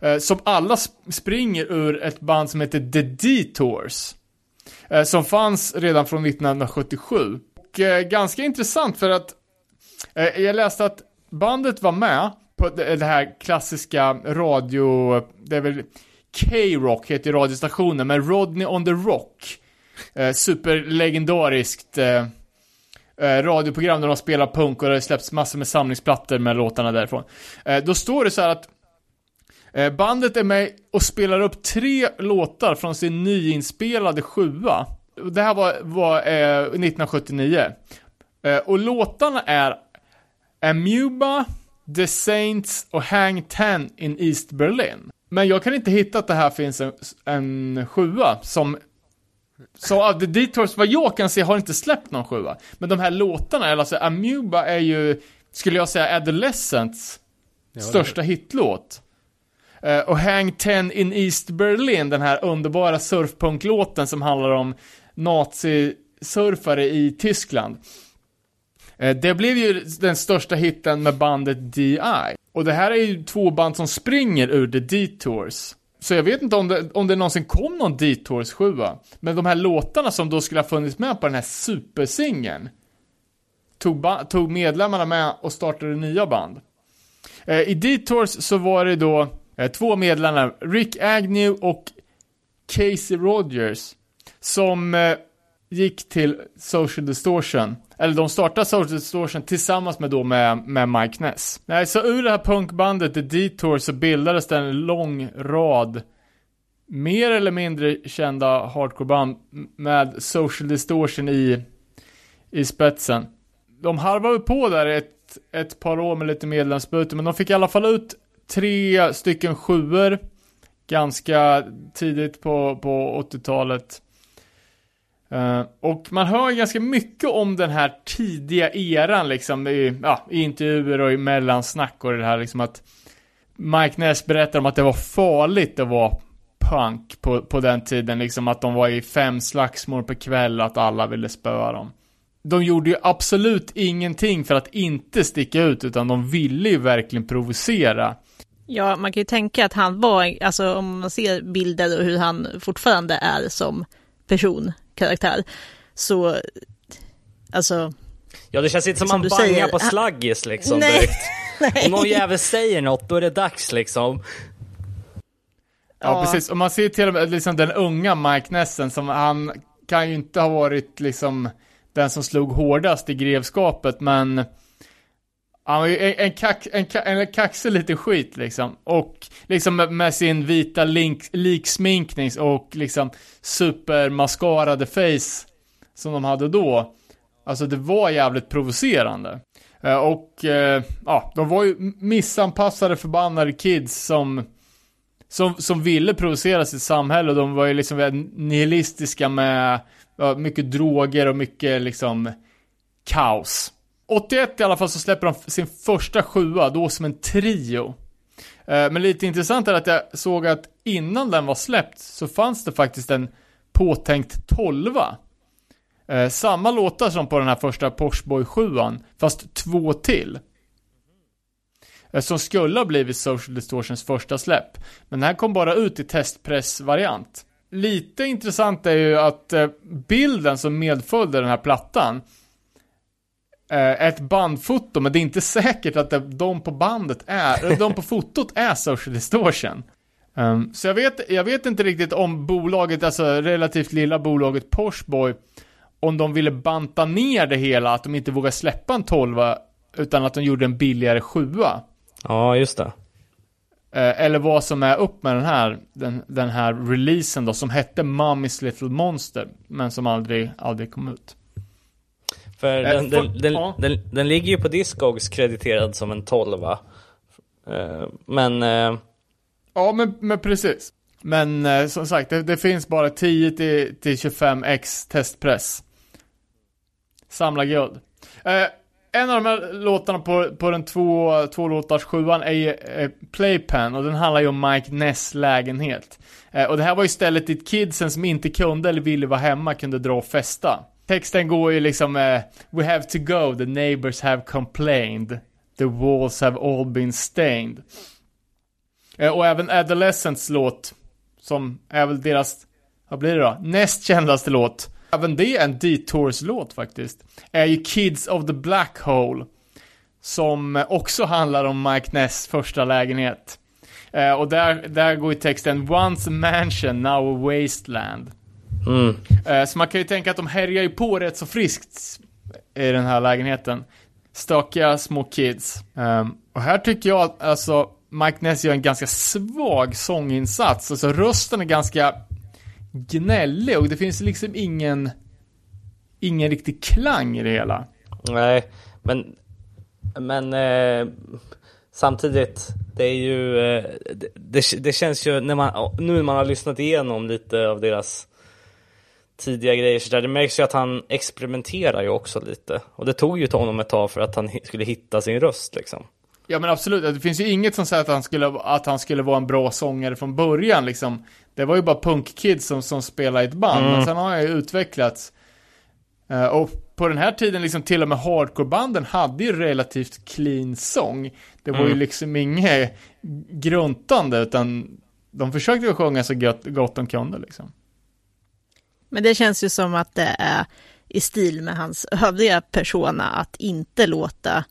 eh, som alla springer ur ett band som heter The Detours. Som fanns redan från 1977. Och ganska intressant för att Eh, jag läste att bandet var med på det, här klassiska radio, det är väl K-Rock heter radiostationen, men Rodney on the Rock. Eh, superlegendariskt eh, eh radioprogram där de spelar punk och det har släppts massor med samlingsplattor med låtarna därifrån. Eh, då står det så här att eh, bandet är med och spelar upp tre låtar från sin nyinspelade sjua. Det här var, var eh, 1979. Eh, och låtarna är Amuba, The Saints och Hang Ten in East Berlin. Men jag kan inte hitta att det här finns en, en sjua som så av The Detours, vad jag kan se, har inte släppt någon sjua. Men de här låtarna, eller alltså Amuba är ju, skulle jag säga, Adolescents Ja, största hitlåt. Eh, och Hang Ten in East Berlin, den här underbara surfpunklåten som handlar om nazisurfare i Tyskland. Eh, det blev ju den största hitten med bandet DI. Och det här är ju två band som springer ur The Detours. Så jag vet inte om det, om det någonsin kom någon Detours 7 Men de här låtarna som då skulle ha funnits med på den här supersingeln tog, tog medlemmarna med och startade nya band. Eh, I Detours så var det då eh, två medlemmar, Rick Agnew och Casey Rogers, som eh, gick till Social Distortion. Eller de startar Social Distortion tillsammans med då med, med Mike Ness. Nej, så ur det här punkbandet The Detour så bildades det en lång rad mer eller mindre kända hardcoreband med Social Distortion i, i spetsen. De harvade på där ett, ett par år med lite medlemsbyte, men de fick i alla fall ut tre stycken sjuor ganska tidigt på, på 80-talet. Uh, och man hör ganska mycket om den här tidiga eran liksom i, ja, i intervjuer och i mellansnack och det här liksom att Mike Ness berättar om att det var farligt att vara punk på, på den tiden liksom att de var i fem slagsmål per kväll och att alla ville spöa dem. De gjorde ju absolut ingenting för att inte sticka ut utan de ville ju verkligen provocera. Ja, man kan ju tänka att han var, alltså om man ser bilder och hur han fortfarande är som person, karaktär, så, alltså. Ja, det känns inte som, som han bangar säger, på slaggis liksom nej, direkt. (laughs) Nej. Om någon jävel säger något, då är det dags liksom. Ja, precis. Och man ser till och med liksom den unga Mike Nessen som han kan ju inte ha varit liksom den som slog hårdast i grevskapet, men han var ju en, en, kax, en, en kaxig liten skit liksom. Och liksom med, med sin vita link, liksminkning och liksom supermaskarade face som de hade då. Alltså det var jävligt provocerande. Eh, och eh, ja, de var ju missanpassade förbannade kids som som, som ville provocera sitt samhälle och de var ju liksom nihilistiska med ja, mycket droger och mycket liksom kaos. 81 i alla fall så släpper de sin första sjua, då som en trio. Eh, men lite intressant är att jag såg att innan den var släppt så fanns det faktiskt en påtänkt tolva. Eh, samma låtar som på den här första Porschboy 7 fast två till. Eh, som skulle ha blivit Social Distortions första släpp. Men den här kom bara ut i testpressvariant. Lite intressant är ju att bilden som medföljde den här plattan ett bandfoto, men det är inte säkert att det, de på bandet är, de på fotot är social distortion. Um, så jag vet, jag vet inte riktigt om bolaget, alltså relativt lilla bolaget Porschboy, om de ville banta ner det hela, att de inte vågade släppa en 12 utan att de gjorde en billigare 7 Ja, just det. Uh, eller vad som är upp med den här, den, den här releasen då, som hette Mummy's Little Monster, men som aldrig, aldrig kom ut. För äh, den, den, den, ja. den, den, ligger ju på Discogs krediterad som en 12 uh, Men... Uh... Ja, men, men precis. Men uh, som sagt, det, det, finns bara 10 till, till 25 x testpress. Samla guld. en av de här låtarna på, på den två, två låtars sjuan är ju Playpen och den handlar ju om Mike Ness lägenhet. och det här var ju stället dit kidsen som inte kunde eller ville vara hemma kunde dra och festa texten går ju liksom eh, We have to go, the neighbors have complained. The walls have all been stained. Uh, och även Adolescents låt, som är väl deras, vad blir det då? Näst kändaste låt. Även det är en Detours-låt faktiskt. Är ju Kids of the Black Hole. Som också handlar om Mike Ness första lägenhet. Uh, och där, där går ju texten Once a mansion, now a wasteland. Mm. Eh, så man kan ju tänka att de härjar ju på rätt så friskt i den här lägenheten. Stökiga små kids. Ehm, och här tycker jag att alltså Mike Ness gör en ganska svag sånginsats. Alltså rösten är ganska gnällig och det finns liksom ingen ingen riktig klang i det hela. Nej, men men eh, samtidigt det är ju eh, det, det, känns ju när man nu när man har lyssnat igenom lite av deras tidiga grejer så där. Det märks ju att han experimenterar ju också lite. Och det tog ju honom ett tag för att han skulle hitta sin röst liksom. Ja men absolut, det finns ju inget som säger att han skulle, att han skulle vara en bra sångare från början liksom. Det var ju bara punkkids som, som spelade i ett band, mm. men sen har han ju utvecklats. Uh, och på den här tiden liksom till och med hardcorebanden hade ju relativt clean sång. Det var mm. ju liksom inget gruntande utan de försökte sjunga så gott, gott de kunde liksom. Men det känns ju som att det är i stil med hans övriga persona att inte låta...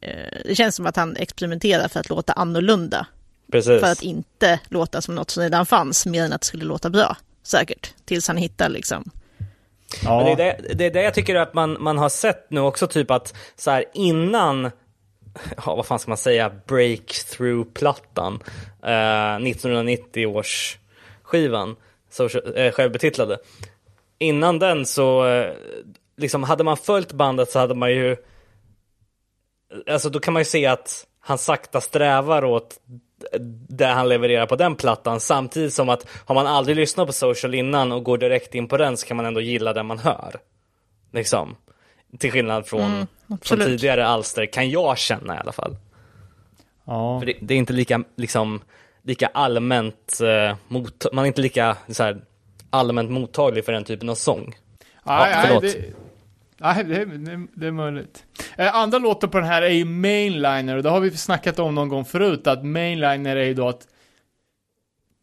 Eh, det känns som att han experimenterar för att låta annorlunda. Precis. För att inte låta som något som redan fanns, mer än att det skulle låta bra. Säkert. Tills han hittar liksom Ja. Men Det, är det, det är det jag tycker att man, man har sett nu också, typ att så här innan, ja vad fan ska man säga, breakthrough-plattan, eh, 1990 års skivan, social, eh, självbetitlade. Innan den så, eh, liksom hade man följt bandet så hade man ju, alltså då kan man ju se att han sakta strävar åt det han levererar på den plattan samtidigt som att har man aldrig lyssnat på Social innan och går direkt in på den så kan man ändå gilla det man hör. Liksom. Till skillnad från, från absolut. tidigare alster kan jag känna i alla fall. Ja. För det, det är inte lika, liksom, lika allmänt, eh, mot, man är inte lika så här, allmänt mottaglig för den typen av sång. Nej, Ja, förlåt. det, nej det, det, det är möjligt. Eh, andra låten på den här är ju Mainliner och det har vi snackat om någon gång förut att Mainliner är ju då att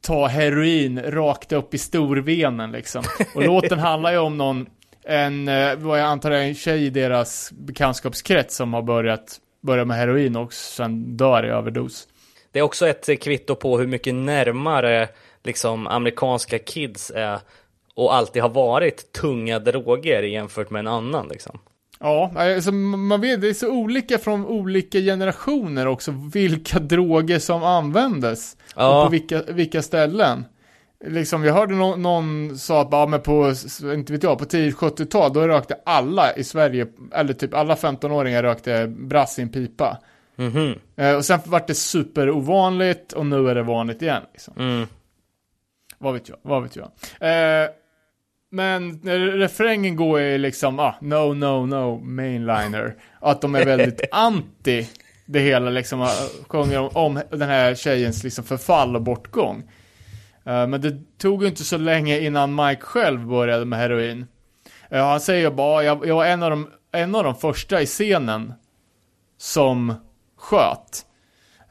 ta heroin rakt upp i storvenen liksom. Och (laughs) låten handlar ju om någon, en, eh, vad jag antar är en tjej i deras bekantskapskrets som har börjat, börjat med heroin och sen dör i överdos. Det är också ett eh, kvitto på hur mycket närmare liksom, amerikanska kids är och alltid har varit tunga droger jämfört med en annan. Liksom. Ja, alltså man vet, det är så olika från olika generationer också, vilka droger som användes. Ja. Och på vilka, vilka ställen. Liksom, jag hörde någon, någon sa att, ja men på, inte vet jag, på tidigt 70-tal, då rökte alla i Sverige, eller typ alla 15-åringar rökte brass i en pipa. Mhm. Eh, och sen vart det superovanligt och nu är det vanligt igen. Liksom. Mm. Vad vet jag, vad vet jag. Eh, men refrängen går är liksom, ah, no, no, no, mainliner. Att de är väldigt (laughs) anti det hela liksom, ah, sjunger om, om den här tjejens liksom förfall och bortgång. Eh, men det tog ju inte så länge innan Mike själv började med heroin. Eh, han säger bara, jag, jag var en av, de, en av de första i scenen som sköt.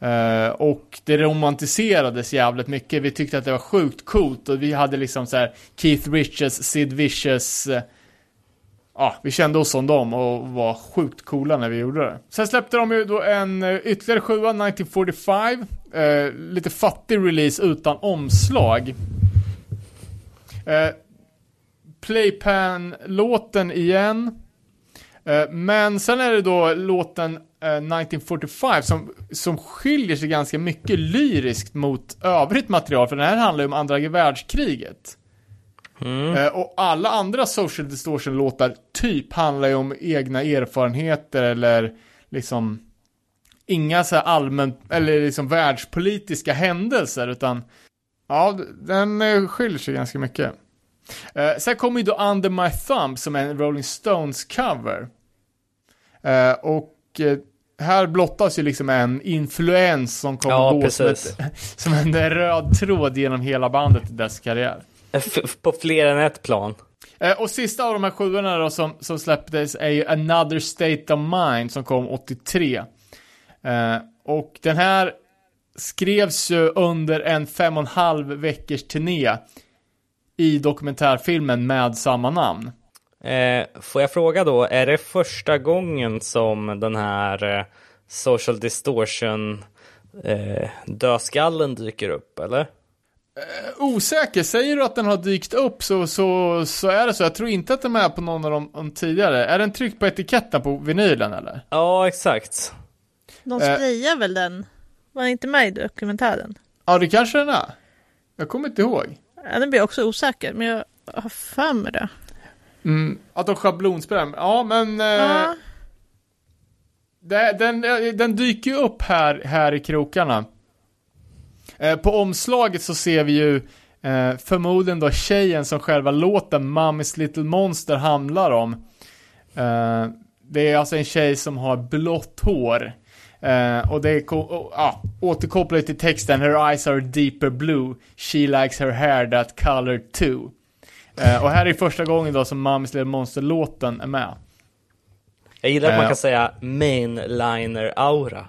Eh, och det romantiserades jävligt mycket. Vi tyckte att det var sjukt coolt och vi hade liksom så här Keith Richards, Sid Vicious. Eh, ja, vi kände oss som dem och var sjukt coola när vi gjorde det. Sen släppte de ju då en eh, ytterligare sjua, 1945. Eh, lite fattig release utan omslag. Eh, Playpan-låten igen. Eh, Men sen är det då låten 1945 som, som skiljer sig ganska mycket lyriskt mot övrigt material, för den här handlar ju om andra världskriget. Eh, Och alla andra Social Distortion-låtar typ handlar ju om egna erfarenheter eller liksom inga så här allmänt, eller liksom världspolitiska händelser, utan ja, den eh, skiljer sig ganska mycket. Eh, sen kommer ju då Under My Thumb som är en Rolling Stones cover. Eh, och eh, här blottas ju liksom en influens som kommer Ja, gå som, ett, (laughs) som en röd tråd genom hela bandet i dess karriär. På fler än ett plan. Eh, och sista av de här sjuorna då som, som släpptes är ju Another State of Mind som kom 83. Eh, och den här skrevs ju under en fem och en halv veckors turné i dokumentärfilmen med samma namn. Eh, får jag fråga då, är det första gången som den här eh, social distortion eh, dödskallen dyker upp, eller? Osäker, säger du att den har dykt upp så, så, så är det så. Jag tror inte att den är med på någon av de, de tidigare. Är den tryckt på etiketten på vinylen eller? Ja, exakt. De Eh. sprayar väl den? Var den inte med i dokumentären? Ja, det kanske den är. Jag kommer inte ihåg. Ja, nu blir jag också osäker, men jag har för mig det. Mm, att de schablonsprayar. Ja, men... Eh, det, den, den dyker ju upp här, här i krokarna. Eh, på omslaget så ser vi ju eh, förmodligen då tjejen som själva låten Mommy's Little Monster handlar om. Eh, det är alltså en tjej som har blått hår. Eh, och det är, och, ja, återkopplat till texten Her eyes are deeper blue, she likes her hair that color too. Eh, och här är första gången då som Mommy's Little Monster-låten är med. Jag gillar att man Eh. kan säga mainliner-aura.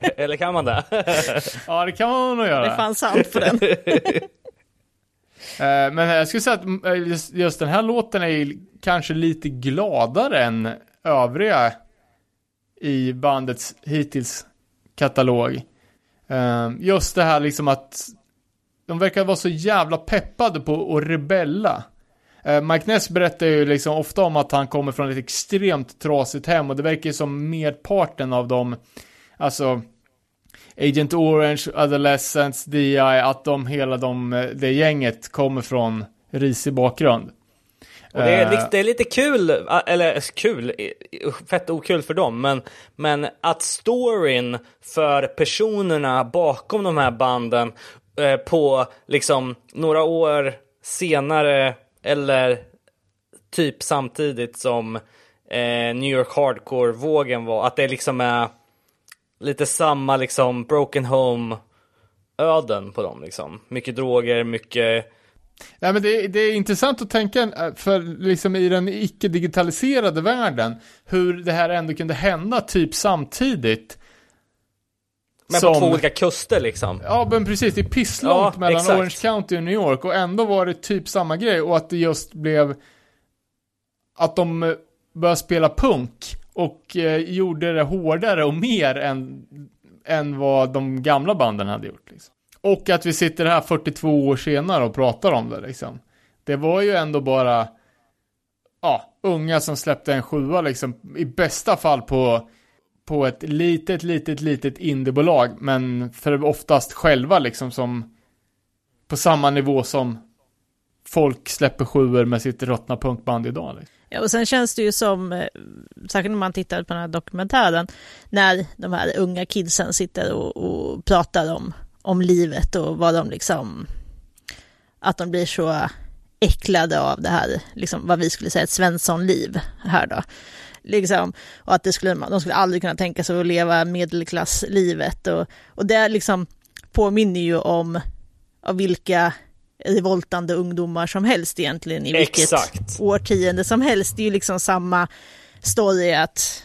(laughs) eller kan man det? Ja, det kan man nog göra. det är fan sant på den. (laughs) Eh, Men jag skulle säga att eh, just, just den här låten är kanske lite gladare än övriga i bandets hittills katalog. Just det här liksom att de verkar vara så jävla peppade på att rebella. Eh, Mike Ness berättar ju liksom ofta om att han kommer från ett extremt trasigt hem och det verkar ju som merparten av dem, alltså Agent Orange, Adolescents, DI, att de hela de, eh, det gänget kommer från risig bakgrund. Och det, är, Eh, det är lite kul, eller kul, fett okul för dem, men, men att storyn för personerna bakom de här banden eh, på liksom några år senare eller typ samtidigt som eh, New York Hardcore-vågen var, att det liksom är lite samma liksom broken home öden på dem liksom. Mycket droger, mycket Ja, men det, det är intressant att tänka, eh, för liksom i den icke-digitaliserade världen, hur det här ändå kunde hända typ samtidigt men på två olika kuster liksom. Ja, men precis, det är pisslångt Ja, mellan exakt. Orange County och New York och ändå var det typ samma grej och att det just blev att de eh, började spela punk och eh, gjorde det hårdare och mer än, än vad de gamla banden hade gjort. Liksom. Och att vi sitter här 42 år senare och pratar om det liksom. Det var ju ändå bara ja, unga som släppte en sjua liksom, i bästa fall på på ett litet, litet, litet indiebolag, men för oftast själva liksom som på samma nivå som folk släpper sjuor med sitt ruttna punkband idag. Liksom. Ja, och sen känns det ju som, eh, särskilt när man tittar på den här dokumentären, när de här unga kidsen sitter och, och pratar om, om livet och vad de liksom, att de blir så äcklade av det här, liksom vad vi skulle säga ett svenssonliv här då. Liksom, och att det skulle, de skulle aldrig kunna tänka sig att leva medelklasslivet och, och det liksom påminner ju om av vilka revoltande ungdomar som helst egentligen i vilket Exakt. årtionde som helst. Det är ju liksom samma story att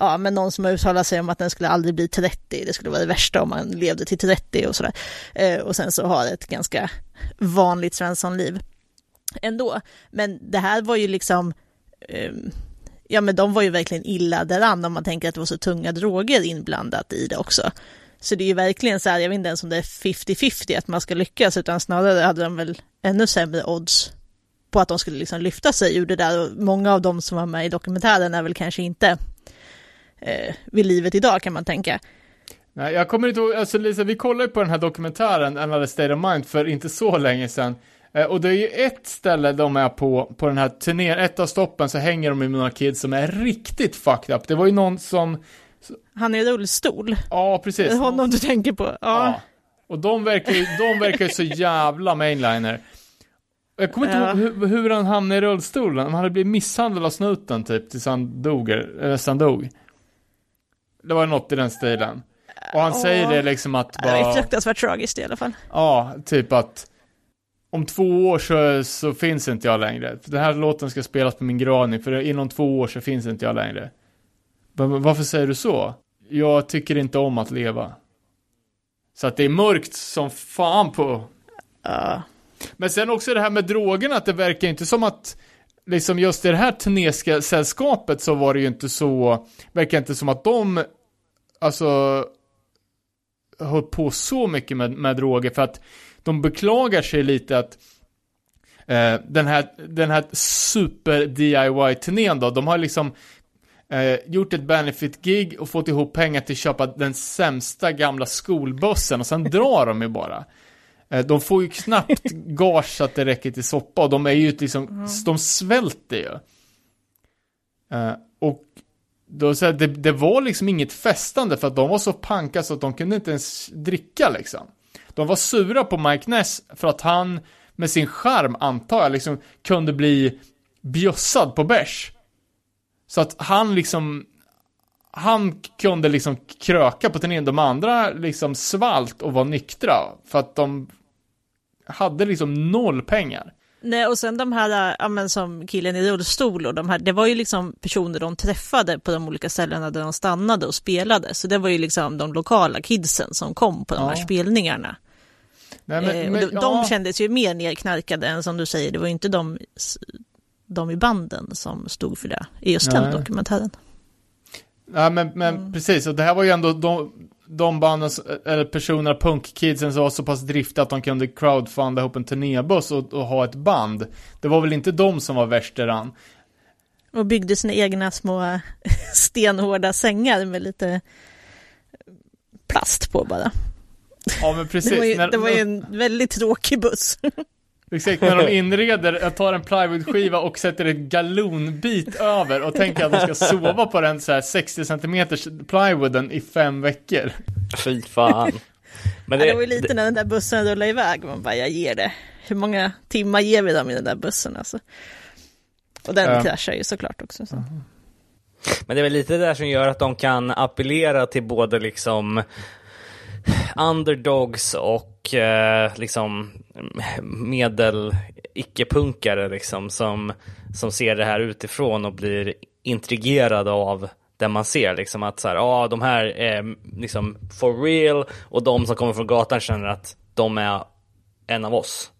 ja, men någon som har uttalat sig om att den skulle aldrig bli 30, det skulle vara det värsta om man levde till 30 och sådär. Eh, och sen så har ett ganska vanligt Svenssonliv ändå. Men det här var ju liksom, ehm, ja men de var ju verkligen illa däran om man tänker att det var så tunga droger inblandat i det också. Så det är ju verkligen så här, jag vet inte ens om det är 50-50 att man ska lyckas, utan snarare hade de väl ännu sämre odds på att de skulle liksom lyfta sig ur det där. Och många av dem som var med i dokumentären är väl kanske inte eh, vid livet idag kan man tänka. Nej, jag kommer inte ihåg, alltså Lisa, vi kollade på den här dokumentären, Another State of Mind, för inte så länge sedan. Eh, och det är ju ett ställe de är på, på den här turnén, ett av stoppen så hänger de med några kids som är riktigt fucked up. Det var ju någon som, Han är i rullstol. ja precis. Det är honom du tänker på. Ja. Ja. Och de verkar ju, de verkar ju så jävla mainliner. Jag kommer inte Ja. ihåg hur, hur han hamnade i rullstolen. Han hade blivit misshandlad av snuten typ tills han dog, eller han dog. Det var något i den stilen. Och han Ja. säger det liksom att Det är bara, fruktansvärt tragiskt i alla fall. ja, typ att om två år så, så finns inte jag längre. Den här låten ska spelas på min gravning för inom två år så finns inte jag längre. Va- Varför säger du så? Jag tycker inte om att leva. Så att det är mörkt som fan på Ja. men sen också det här med drogerna, att det verkar inte som att liksom just i det här turneska sällskapet så var det ju inte så, verkar inte som att de, alltså, höll på så mycket med, med droger för att de beklagar sig lite att eh, den här, den här super DIY-turnén då, de har liksom eh, gjort ett benefit-gig och fått ihop pengar till att köpa den sämsta gamla skolbussen och sen (laughs) drar de ju bara. Eh, De får ju knappt (laughs) gage så att det räcker till soppa och de är ju liksom, de svälter ju. Eh, Och då så här, det, det var liksom inget festande för att de var så panka så att de kunde inte ens dricka liksom. De var sura på Mike Ness för att han med sin charm antar jag liksom kunde bli bjussad på bärs. Så att han liksom han kunde liksom kröka på turnén, de andra liksom svalt och var nyktra för att de hade liksom noll pengar. Nej, och sen de här, ja, men som killen i rullstol och de här, det var ju liksom personer de träffade på de olika ställena där de stannade och spelade. Så det var ju liksom de lokala kidsen som kom på de här Ja. spelningarna. Nej, eh, och de, de ja. kändes ju mer nerknarkade än som du säger, det var ju inte de, de i banden som stod för det i just den Nej. dokumentären. Ja, men, men Mm. precis, och det här var ju ändå, de, de banden, eller personerna, punkkidsen som var så pass driftiga att de kunde crowdfunda ihop en turnébuss och, och ha ett band. Det var väl inte de som var värst däran. Och byggde sina egna små (laughs) stenhårda sängar med lite plast på bara. Ja men precis. Det var ju, när, det var ju en väldigt tråkig buss. Exakt, när de inreder, jag tar en plywoodskiva och sätter ett galonbit över och tänker att de ska sova på den så här 60 cm plywooden i fem veckor. Fy fan. Men Det, det var ju lite när den där bussen rullade iväg, man bara jag ger det. Hur många timmar ger vi dem i den där bussen alltså? Och den Ja. kraschar ju såklart också. Så. Men det är väl lite det där som gör att de kan appellera till både liksom underdogs och eh, liksom medel icke-punkare liksom som, som ser det här utifrån och blir intrigerade av det man ser liksom att så här, ja de här är liksom for real och de som kommer från gatan känner att de är en av oss.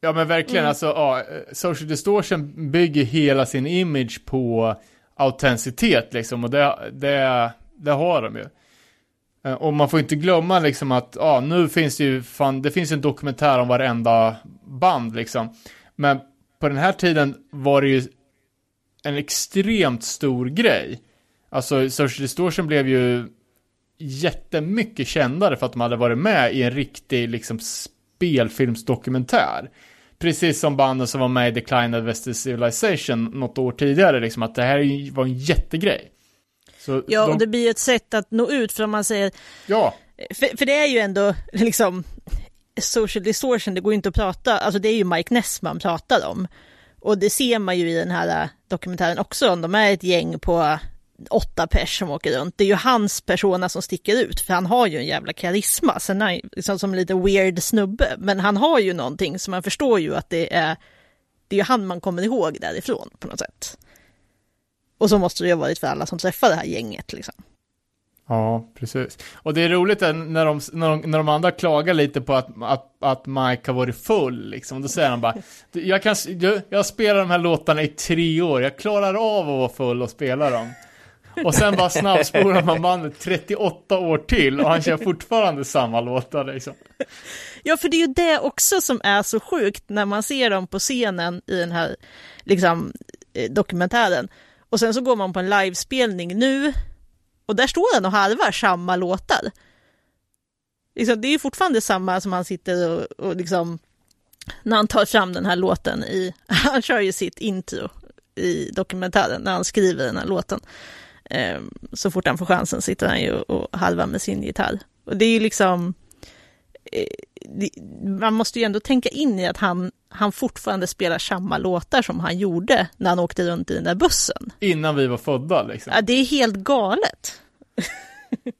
Ja men verkligen, alltså ja, Social Distortion bygger hela sin image på autenticitet liksom och det, det, det har de ju. Eh, och man får inte glömma liksom att, ja nu finns det ju fan, det finns en dokumentär om varenda band liksom. Men på den här tiden var det ju en extremt stor grej. Alltså Social Distortion blev ju jättemycket kändare för att de hade varit med i en riktig liksom spelfilmsdokumentär. Precis som banden som var med i Decline of Western Civilization något år tidigare, liksom att det här var en jättegrej. Så Ja, de, och det blir ett sätt att nå ut för om man säger, ja, för, för det är ju ändå liksom social distortion, det går ju inte att prata, alltså det är ju Mike Ness man pratar om. Och det ser man ju i den här äh, dokumentären också, om de är ett gäng på åtta pers som åker runt. Det är ju hans persona som sticker ut, för han har ju en jävla karisma. Sen är han liksom som en lite weird snubbe, men han har ju någonting som man förstår ju att det är, det är ju han man kommer ihåg därifrån på något sätt. Och så måste det ju ha varit för alla som träffar det här gänget liksom. Ja, precis. Och det är roligt när de, när de, när de andra klagar lite på att, att, att Mike har varit full, liksom. Då säger han bara, "Du, jag, kan, jag, jag spelar de här låtarna i tre år, jag klarar av att vara full och spela dem. Och sen bara snabbspolar man bandet 38 år till och han kör fortfarande samma låtar liksom. Ja, för det är ju det också som är så sjukt när man ser dem på scenen i den här liksom, eh, dokumentären. Och sen så går man på en livespelning nu och där står han och harvar samma låtar. Liksom, det är ju fortfarande samma som han sitter och, och liksom, när han tar fram den här låten i, (laughs) han kör ju sitt intro i dokumentären när han skriver den här låten. Ehm, så fort han får chansen sitter han ju och harvar med sin gitarr. Och det är ju liksom, man måste ju ändå tänka in i att han, han fortfarande spelar samma låtar som han gjorde när han åkte runt i den där bussen. Innan vi var födda liksom. Ja, det är helt galet. (laughs)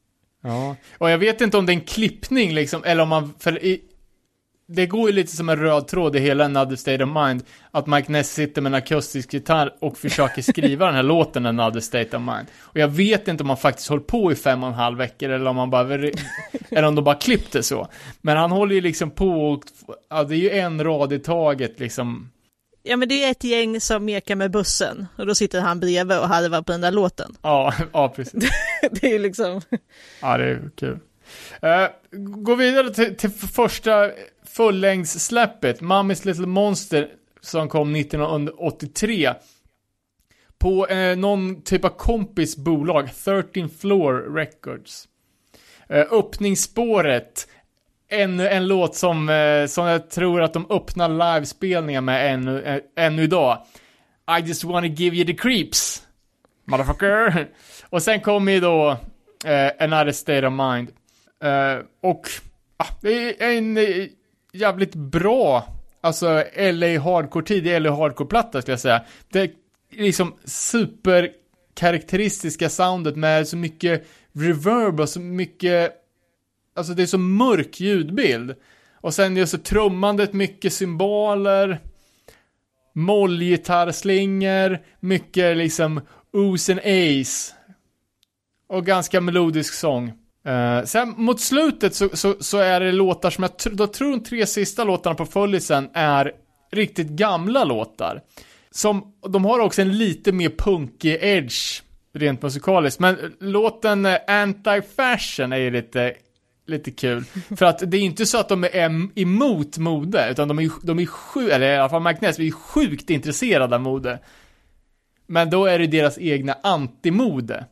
Ja, och jag vet inte om det är en klippning liksom, eller om man, för i, det går ju lite som en röd tråd i hela Another State of Mind, att Mike Ness sitter med en akustisk gitarr och försöker skriva den här (laughs) låten Another State of Mind. Och jag vet inte om man faktiskt håller på i fem och en halv veckor, eller om man bara, (laughs) eller om de bara klippte så. Men han håller ju liksom på och, ja det är ju en rad i taget liksom. Ja, men det är ett gäng som mekar med bussen och då sitter han bredvid och harvar på den där låten. Ja, (laughs) ja precis. Det är ju liksom, Ja, det är kul. Uh, gå vidare till, till första fullängdssläppet, Mummy's Little Monster, som kom 1983. På eh, någon typ av kompis bolag, 13 Floor Records. Eh, öppningsspåret, ännu en låt som, eh, som jag tror att de öppnar livespelningar med ännu, eh, ännu idag. I just wanna give you the creeps. Motherfucker. (laughs) Och sen kommer ju då eh, Another State of Mind. Eh, och ah, det är en eh, jävligt bra, alltså LA Hardcore, tidig LA Hardcore-platta skulle jag säga. Det är liksom superkaraktäristiska soundet med så mycket reverb och så mycket, alltså det är så mörk ljudbild. Och sen just så trummandet, mycket symboler, mollgitarrslingor, mycket liksom ooze and ace. Och ganska melodisk sång. Eh, sen mot slutet så, så, så är det låtar som jag, tr- jag tror de tre sista låtarna på följisen är riktigt gamla låtar. Som, de har också en lite mer punkig edge rent musikaliskt. Men låten eh, Anti-Fashion är ju lite, lite kul. (laughs) För att det är inte så att de är em- emot mode, utan de är, de är sjukt, eller i alla fall Mike Ness, är sjukt intresserade av mode. Men då är det deras egna antimode.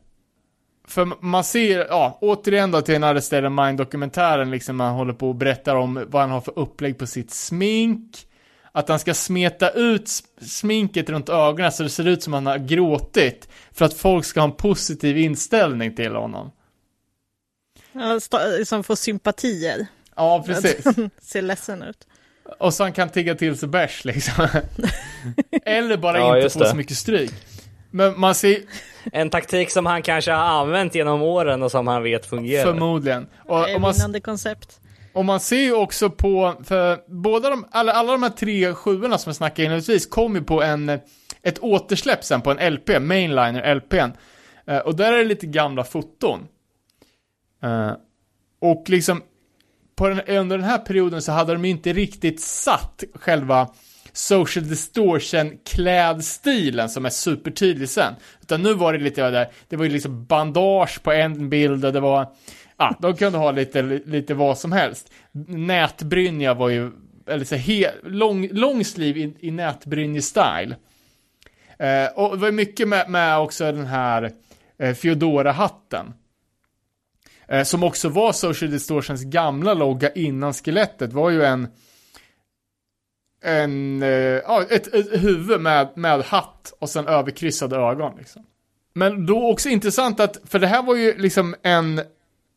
För man ser, ja, återigen då till den Arrested Mind-dokumentären, liksom man håller på och berättar om vad han har för upplägg på sitt smink. Att han ska smeta ut sminket runt ögonen så det ser ut som han har gråtit. För att folk ska ha en positiv inställning till honom. Ja, sta- Som får sympatier. Ja, precis. (laughs) Ser ledsen ut. Och så han kan tigga till sig bärs liksom. (laughs) Eller bara Ja, inte få det. så mycket stryk. Men man ser, En taktik som han kanske har använt genom åren och som han vet fungerar. förmodligen. Och, och man, vinnande koncept. Och man ser ju också på, för båda de, alla, alla de här tre sjuorna som jag snackade inledningsvis kom ju på en, ett återsläpp sen på en LP, Mainliner LPn. Eh, och där är det lite gamla foton. Eh, och liksom, på den, under den här perioden så hade de inte riktigt satt själva social distortion klädstilen som är supertydlig sen. Utan nu var det lite där, det var ju liksom bandage på en bild och det var, ja, de kunde ha lite, lite vad som helst. Nätbrynja var ju, eller så he, lång, lång sleeve i, i nätbrynje-style. Eh, och det var mycket med, med också den här eh, Feodora-hatten. Eh, som också var Social Distortions gamla logga innan skelettet var ju en en, eh, ja, ett, ett huvud med, med hatt och sen överkryssade ögon liksom. Men då också intressant att, för det här var ju liksom en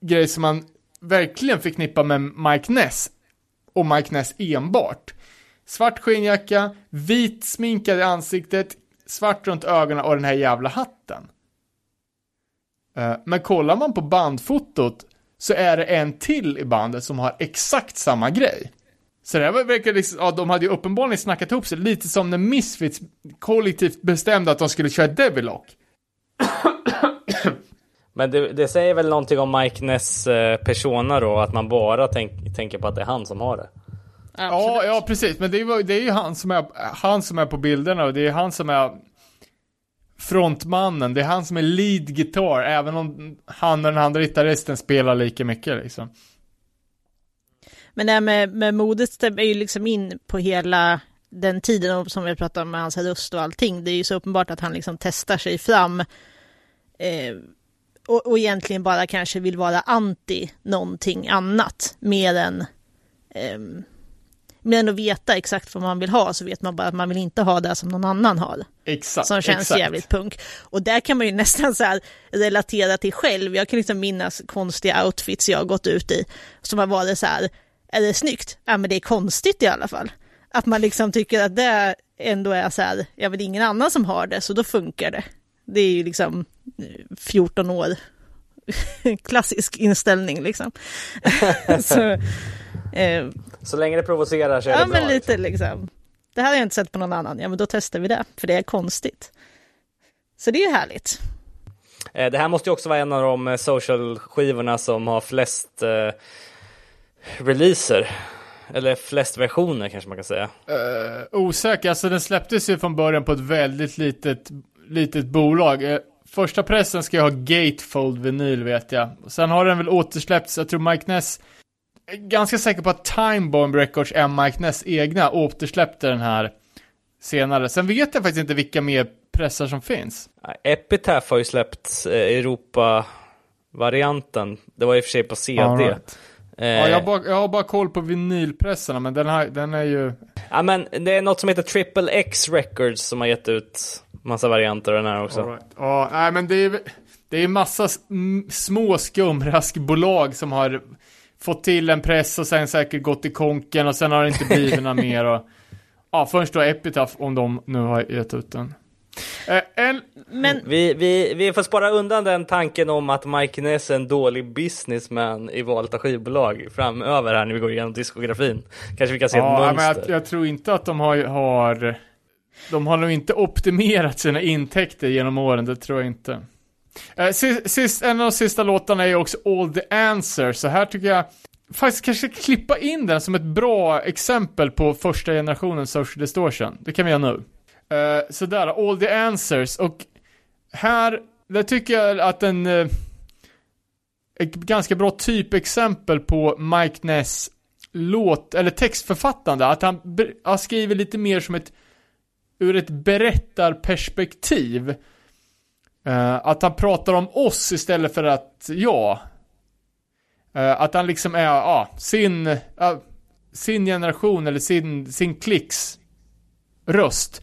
grej som man verkligen förknippar med Mike Ness och Mike Ness enbart. Svart skinnjacka, vit sminkad i ansiktet, svart runt ögonen och den här jävla hatten. Eh, men kollar man på bandfotot så är det en till i bandet som har exakt samma grej. Så det här var- verkar liksom, ja de hade ju uppenbarligen snackat ihop sig, lite som när Misfits kollektivt bestämde att de skulle köra Devilock. Men det, det säger väl någonting om Mike Ness eh, persona då, att man bara tänk, tänker på att det är han som har det. Ja, ja precis, men det är, ju- det är ju han som är, han som är på bilderna och det är han som är frontmannen, det är han som är lead guitar, även om han och den andra gitarristen spelar lika mycket liksom. Men det här med, med modet stämmer ju liksom in på hela den tiden som vi pratade om med hans röst och allting. Det är ju så uppenbart att han liksom testar sig fram eh, och, och egentligen bara kanske vill vara anti någonting annat mer än eh, mer än att veta exakt vad man vill ha så vet man bara att man vill inte ha det som någon annan har. Exakt. Som känns exakt. jävligt punk. Och där kan man ju (laughs) nästan så relatera till själv. Jag kan liksom minnas konstiga outfits jag har gått ut i. Som har varit så här, är det snyggt? Ja men det är konstigt i alla fall. Att man liksom tycker att det ändå är så här, jag vet ingen annan som har det, så då funkar det. Det är ju liksom eh, 14 år. (laughs) Klassisk inställning liksom. (laughs) så, eh, Så länge det provocerar så är ja det bra. men lite liksom. Det här har jag inte sett på någon annan. Ja men då testar vi det, för det är konstigt. Så det är ju härligt. Eh, Det här måste ju också vara en av de eh, social-skivorna som har flest eh, releaser. Eller flest versioner kanske man kan säga. Eh, osäker, alltså den släpptes ju från början på ett väldigt litet, litet bolag. Eh, första pressen ska ju ha Gatefold vinyl vet jag. Sen har den väl återsläppts, jag tror Mike Ness, ganska säker på att Time Bomb Records är Mike Ness egna, återsläppte den här senare. Sen vet jag faktiskt inte vilka mer pressar som finns. Epitaph har ju släppt eh, Europa-varianten. Det var i och för sig på CD. Right. Eh, Ja, jag, har bara, jag har bara koll på vinylpressarna, men den, här, den är ju... ja, men det är något som heter Triple X Records som har gett ut massa varianter av den här också. All right. Ja, nej men det är det är massa små skumraskbolag som har fått till en press och sen säkert gått i konken och sen har det inte blivit några (laughs) mer och ja, först då Epitaph om de nu har gett ut den. Eh, en, Men Vi, vi, vi får spara undan den tanken om att Mike Ness är en dålig businessman i valet av skivbolag framöver här när vi går igenom diskografin. Kanske vi kan se ja, ett men mönster. jag, jag tror inte att de har, har de har nog inte optimerat sina intäkter genom åren, det tror jag inte. Eh, sist, sist, en av de sista låtarna är också All the Answers, så här tycker jag faktiskt kanske klippa in den som ett bra exempel på första generationen social distortion. Det kan vi göra nu. Uh, sådär, All the Answers, och här där tycker jag att en uh, ett ganska bra typexempel på Mike Ness låt, eller textförfattande, att han, han skriver lite mer som ett ur ett berättarperspektiv. Uh, att han pratar om oss istället för att ja. Uh, att han liksom är, ja, sin, sin generation eller sin, sin klicks röst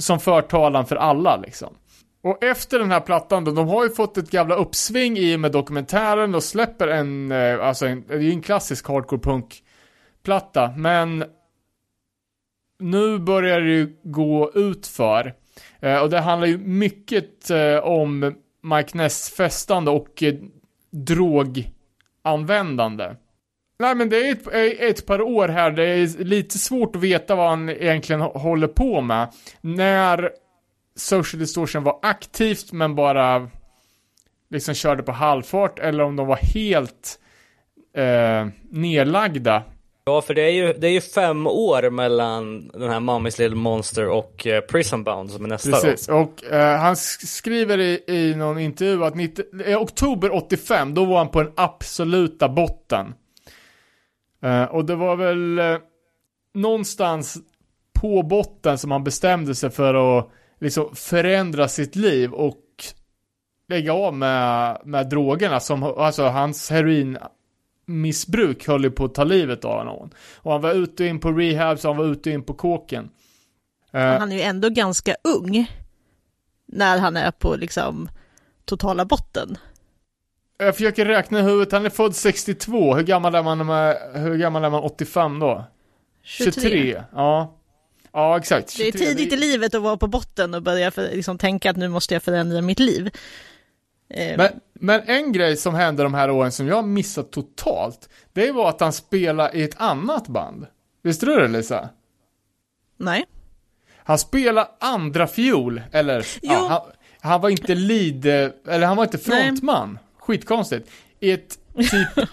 som för talan för alla liksom. Och efter den här plattan då, de har ju fått ett jävla uppsving i och med dokumentären och släpper en, eh, alltså en, det är ju en klassisk hardcore punk platta, men nu börjar det ju gå ut för eh, och det handlar ju mycket eh, om Mike Ness festande och eh, droganvändande. Nej men det är ett, ett par år här, det är lite svårt att veta vad han egentligen hå- håller på med. När Social Distortion var aktivt men bara liksom körde på halvfart eller om de var helt eh, nedlagda. Ja, för det är, ju, det är ju fem år mellan den här Mommy's Little Monster och eh, Prison Bound som är nästa Precis, då. och eh, han sk- skriver i, i någon intervju att 90, i oktober 85, då var han på den absoluta botten. Eh, och det var väl eh, någonstans på botten som han bestämde sig för att liksom förändra sitt liv och lägga av med, med drogerna som, alltså hans heroinmissbruk höll ju på att ta livet av honom. Och han var ute och in på rehab, så han var ute och in på kåken. Eh, Men Han är ju ändå ganska ung när han är på liksom totala botten. Jag försöker räkna i huvudet, han är född 62, hur gammal är man, hur gammal är man 85 då? 23. ja. Ja, exakt. Det är 23, tidigt i livet att vara på botten och börja för, liksom, tänka att nu måste jag förändra mitt liv. Eh, Men, men en grej som hände de här åren som jag missat totalt, det var att han spelade i ett annat band. Visste du det Lisa? Nej. Han spelade andra fiol, eller Jo. ja, han, han var inte lead, eller han var inte frontman. Skitkonstigt. I ett typ (laughs)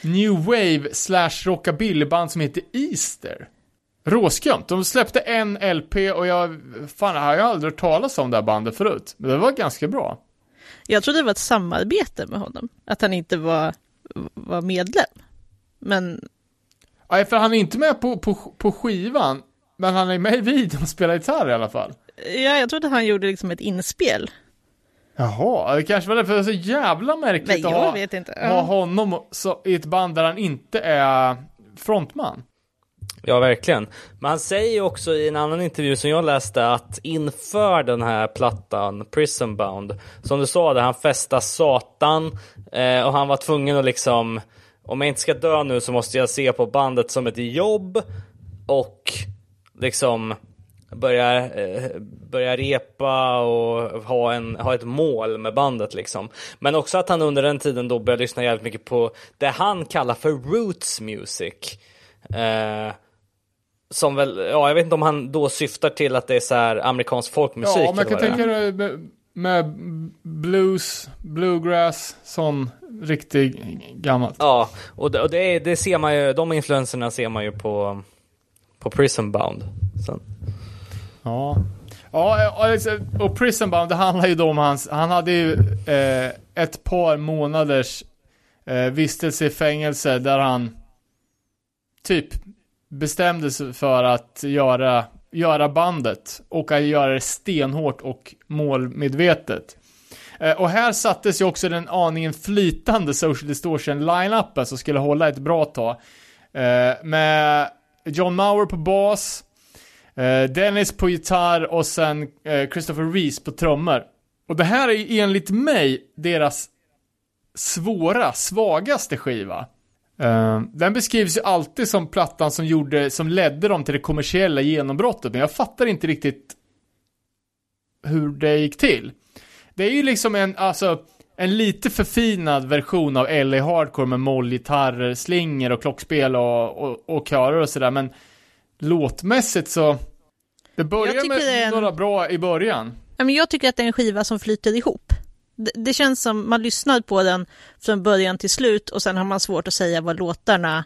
new wave slash rockabillyband som heter Easter. Råskumt. De släppte en LP och jag, fan, jag har aldrig hört talas om det här bandet förut. Men det var ganska bra. Jag trodde det var ett samarbete med honom, att han inte var, var medlem. Men Ja, för han är inte med på, på, på skivan, men han är med i videon och spelar gitarr i alla fall. ja, jag trodde han gjorde liksom ett inspel. Jaha, det kanske var därför det är så jävla märkligt Nej, att ha, vet inte. ha honom så, i ett band där han inte är frontman. Ja, verkligen. Men han säger ju också i en annan intervju som jag läste att inför den här plattan, Prison Bound, som du sa, där han festade satan eh, och han var tvungen att liksom, om jag inte ska dö nu så måste jag se på bandet som ett jobb och liksom börja, eh, börja repa och ha, en, ha ett mål med bandet liksom. Men också att han under den tiden då började lyssna jävligt mycket på det han kallar för roots music. Eh, som väl, ja jag vet inte om han då syftar till att det är så här amerikansk folkmusik. ja, man eller kan det tänka med, med blues, bluegrass, sån riktig gammalt. Ja, och det, och det, det ser man ju, de influenserna ser man ju på, på Prison Bound. Sen. Ja. Ja, eh, alltså, och Prison Bound, det handlar ju då om hans, han hade ju eh, ett par månaders eh, vistelse i fängelse där han typ bestämde sig för att göra, göra bandet och att göra det stenhårt och målmedvetet. Eh, och här sattes ju också den aningen flytande Social Distortion line-upen som skulle hålla ett bra tag. Eh, med John Mauer på bas, Eh, Dennis på gitarr och sen eh, Christopher Reese på trummor. Och det här är enligt mig deras svåra, svagaste skiva. Uh, den beskrivs ju alltid som plattan som gjorde, som ledde dem till det kommersiella genombrottet, men jag fattar inte riktigt hur det gick till. Det är ju liksom en, alltså, en lite förfinad version av LA Hardcore med mollgitarrer, slinger och klockspel och, och, och körer och sådär, men låtmässigt så... Det börjar med en- några bra i början. Ja, men jag tycker att det är en skiva som flyter ihop. Det, det känns som man lyssnar på den från början till slut och sen har man svårt att säga vad låtarna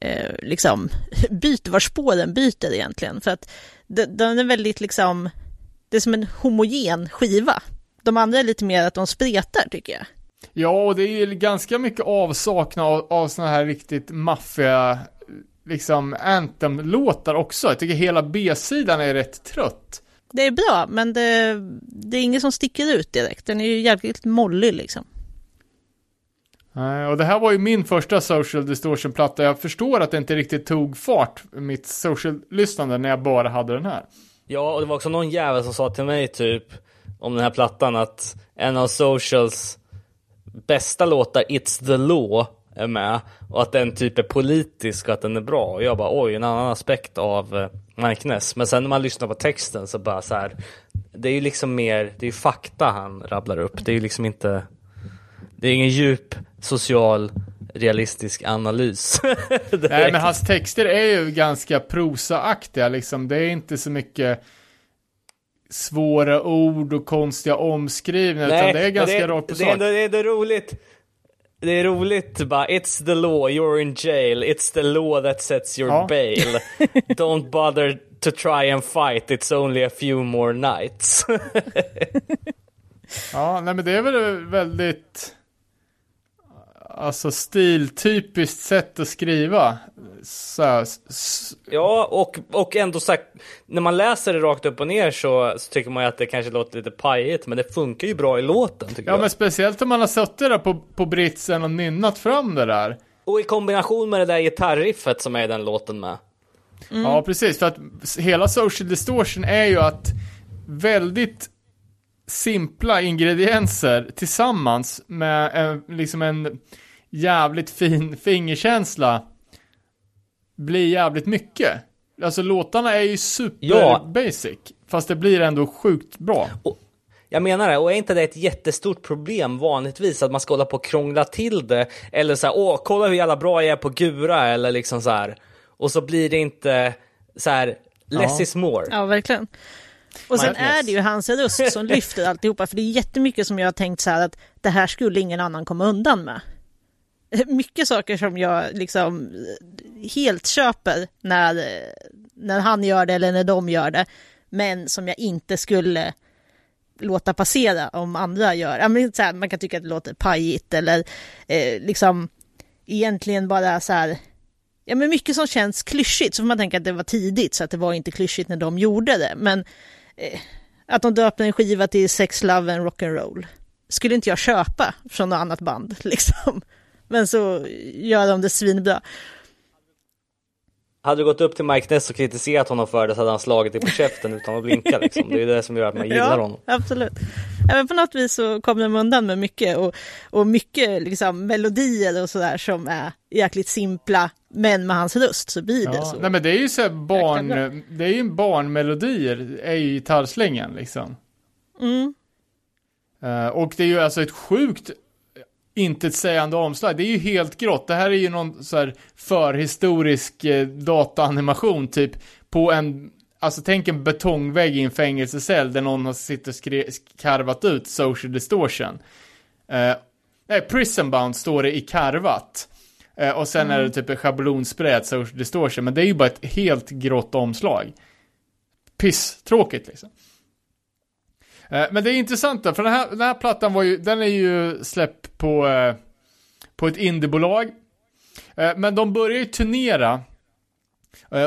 eh, liksom (laughs) byter, var spåren byter egentligen. För att den är väldigt liksom, det är som en homogen skiva. De andra är lite mer att de spretar tycker jag. Ja, och det är ju ganska mycket avsaknad av, av såna här riktigt maffiga, liksom anthem-låtar också. Jag tycker hela B-sidan är rätt trött. Det är bra, men det, det är inget som sticker ut direkt. Den är ju jävligt mollig liksom. Nej, och det här var ju min första social distortion-platta. Jag förstår att det inte riktigt tog fart, mitt social-lyssnande, när jag bara hade den här. Ja, och det var också någon jävel som sa till mig typ om den här plattan att en av Socials bästa låtar, It's the Law, är med och att den typ är politisk och att den är bra. Och jag bara oj, en annan aspekt av eh, Ness. Men sen när man lyssnar på texten så bara så här. Det är ju liksom mer, det är ju fakta han rabblar upp. Det är ju liksom inte, det är ingen djup social realistisk analys. (laughs) Nej, men hans texter är ju ganska prosaaktiga liksom. Det är inte så mycket svåra ord och konstiga omskrivningar, Nej, utan det är ganska rakt på det, sak. är ändå- det är ändå roligt. Det är roligt bara, it's the law, you're in jail, it's the law that sets your Ja. bail. (laughs) Don't bother to try and fight, it's only a few more nights. (laughs) Ja, nej men det är väl väldigt Alltså stiltypiskt sätt att skriva. Så, ja, och, och ändå så här, när man läser det rakt upp och ner så, så tycker man ju att det kanske låter lite pajigt, men det funkar ju bra i låten tycker ja jag. men speciellt om man har suttit där på, på britsen och nynnat fram det där. Och i kombination med det där gitarriffet som är i den låten med. Ja, precis. För att hela social distortion är ju att väldigt simpla ingredienser tillsammans med en, liksom en jävligt fin fingerkänsla blir jävligt mycket. Alltså låtarna är ju super Ja. basic, fast det blir ändå sjukt bra. Jag menar det, och är inte det ett jättestort problem vanligtvis att man ska hålla på och krångla till det? Eller så här, åh, kolla hur jävla bra jag är på Gura, eller liksom så här. Och så blir det inte så här, less Ja. is more. Ja, verkligen. Och sen är det ju hans röst som (laughs) lyfter alltihopa, för det är jättemycket som jag har tänkt så här att det här skulle ingen annan komma undan med. (laughs) Mycket saker som jag liksom eh, helt köper när, eh, när han gör det eller när de gör det, men som jag inte skulle låta passera om andra gör. Ja, men så här, man kan tycka att det låter pajigt eller eh, liksom egentligen bara så här Ja men mycket som känns klyschigt, så får man tänka att det var tidigt så att det var inte klyschigt när de gjorde det. Men eh, att de döpte en skiva till Sex, Love and Rock'n'Roll skulle inte jag köpa från något annat band (laughs) liksom. Men så gör de det svinbra. Hade du gått upp till Mike Ness och kritiserat honom för det så hade han slagit dig på käften utan att blinka liksom. Det är ju det som gör att man gillar honom. absolut. Ja, men på något vis så kommer de undan med mycket och, och mycket liksom melodier och sådär som är jäkligt simpla. Men med hans röst så blir det Ja, så. nej men det är ju så här barn, det är ju barnmelodier, är ju gitarrslängen liksom. Mm. Eh, och det är ju alltså ett sjukt intetsägande omslag. Det är ju helt grått. Det här är ju någon så här förhistorisk eh, dataanimation typ på en, alltså tänk en betongvägg i en fängelsecell där någon har sitter och skre- karvat ut social distortion. Eh, nej, prison bound står det i karvat. Eh, och sen är det typ en schablonspräd social distortion, men det är ju bara ett helt grått omslag. Piss, tråkigt liksom. Eh, men det är intressant då, för den här, den här plattan var ju, den är ju släppt på, eh, på ett indiebolag. Eh, men de började ju turnera.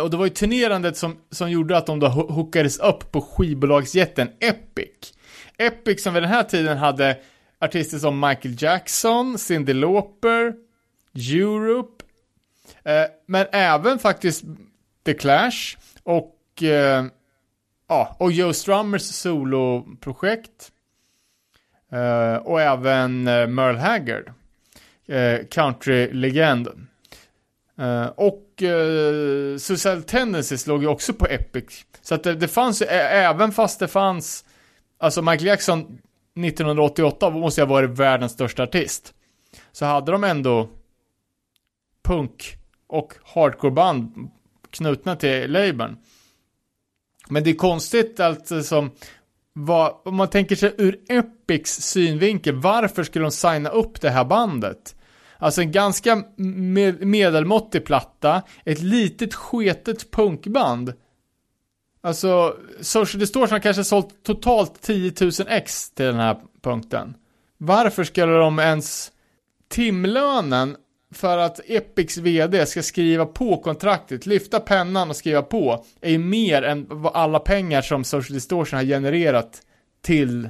Och det var ju turnerandet som, som gjorde att de då hookades upp på skivbolagsjätten Epic. Epic som vid den här tiden hade artister som Michael Jackson, Cyndi Lauper, Europe, men även faktiskt The Clash och Ja, och Joe Strummers soloprojekt. Eh, och även eh, Merle Haggard. Eh, Country-legenden. Eh, och eh, uh, Suicide Tendencies låg ju också på Epic. Så att det, det fanns ju, även fast det fanns, alltså Michael Jackson 1988 måste jag ha varit världens största artist. Så hade de ändå punk och hardcoreband knutna till labeln. Men det är konstigt alltså som vad, om man tänker sig ur Epics synvinkel, varför skulle de signa upp det här bandet? Alltså en ganska med, medelmåttig platta, ett litet sketet punkband Alltså, Social Distortion har kanske sålt totalt 10 000 ex till den här punkten. Varför skulle de ens timlönen för att Epics VD ska skriva på kontraktet, lyfta pennan och skriva på, är ju mer än vad alla pengar som Social Distortion har genererat till,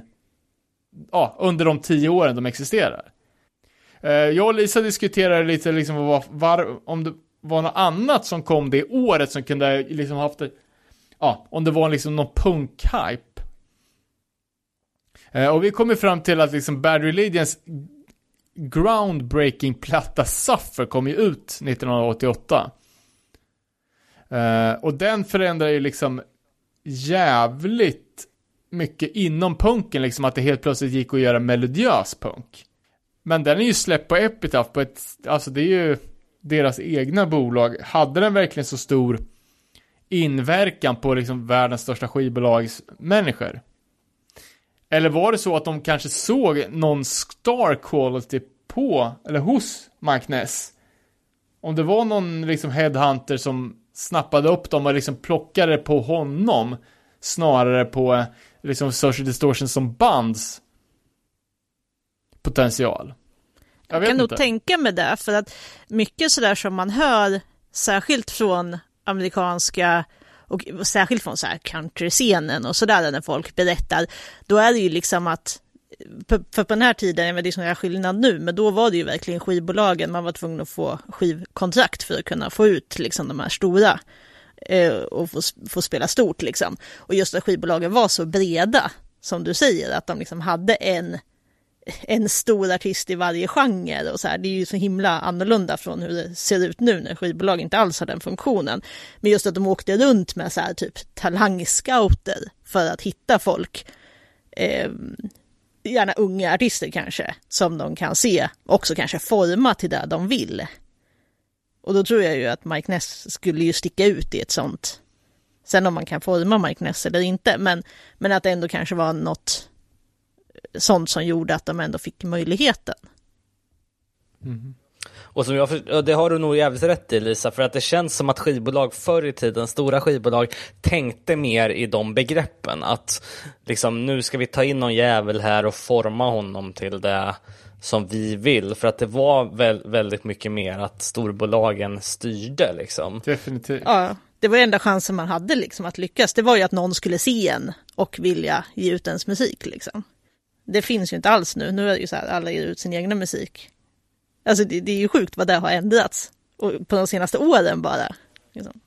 ja, under de tio åren de existerar. Eh, jag och Lisa diskuterade lite liksom var, var, om det var något annat som kom det året som kunde liksom haft det, ja, om det var liksom någon punk-hype. Eh, och vi kom ju fram till att liksom Bad Religions groundbreaking platta Suffer kom ju ut 1988. Eh, och den förändrar ju liksom jävligt mycket inom punken, liksom att det helt plötsligt gick att göra melodiös punk. Men den är ju släppt på Epitaph på ett, alltså det är ju deras egna bolag. Hade den verkligen så stor inverkan på liksom världens största skivbolags människor? Eller var det så att de kanske såg någon star quality på, eller hos Mike Ness? Om det var någon liksom headhunter som snappade upp dem och liksom plockade på honom snarare på liksom Social Distortion som bands potential. Jag Jag kan nog inte. tänka mig det, för att mycket sådär som man hör, särskilt från amerikanska och särskilt från så här countryscenen och sådär när folk berättar, då är det ju liksom att för, på den här tiden, det är sån här skillnad nu, men då var det ju verkligen skivbolagen, man var tvungen att få skivkontrakt för att kunna få ut liksom de här stora eh, och få, få spela stort liksom. Och just att skivbolagen var så breda, som du säger, att de liksom hade en en stor artist i varje genre och så här. Det är ju så himla annorlunda från hur det ser ut nu när skivbolag inte alls har den funktionen. Men just att de åkte runt med så här typ talangscouter för att hitta folk. Eh, gärna unga artister kanske, som de kan se också kanske forma till det de vill. Och då tror jag ju att Mike Ness skulle ju sticka ut i ett sånt. Sen om man kan forma Mike Ness eller inte, men, men att det ändå kanske var något sånt som gjorde att de ändå fick möjligheten. Och som jag för, det har du nog jävligt rätt i Lisa, för att det känns som att skivbolag förr i tiden, stora skivbolag, tänkte mer i de begreppen. Att liksom nu ska vi ta in någon jävel här och forma honom till det som vi vill. För att det var väl, väldigt mycket mer att storbolagen styrde liksom. Definitivt. Ja, det var enda chansen man hade liksom att lyckas. Det var ju att någon skulle se en och vilja ge ut ens musik liksom. Det finns ju inte alls nu. Nu är det ju så här, alla ger ut sin egna musik. Alltså det, det är ju sjukt vad det har ändrats. Och på de senaste åren bara. Liksom.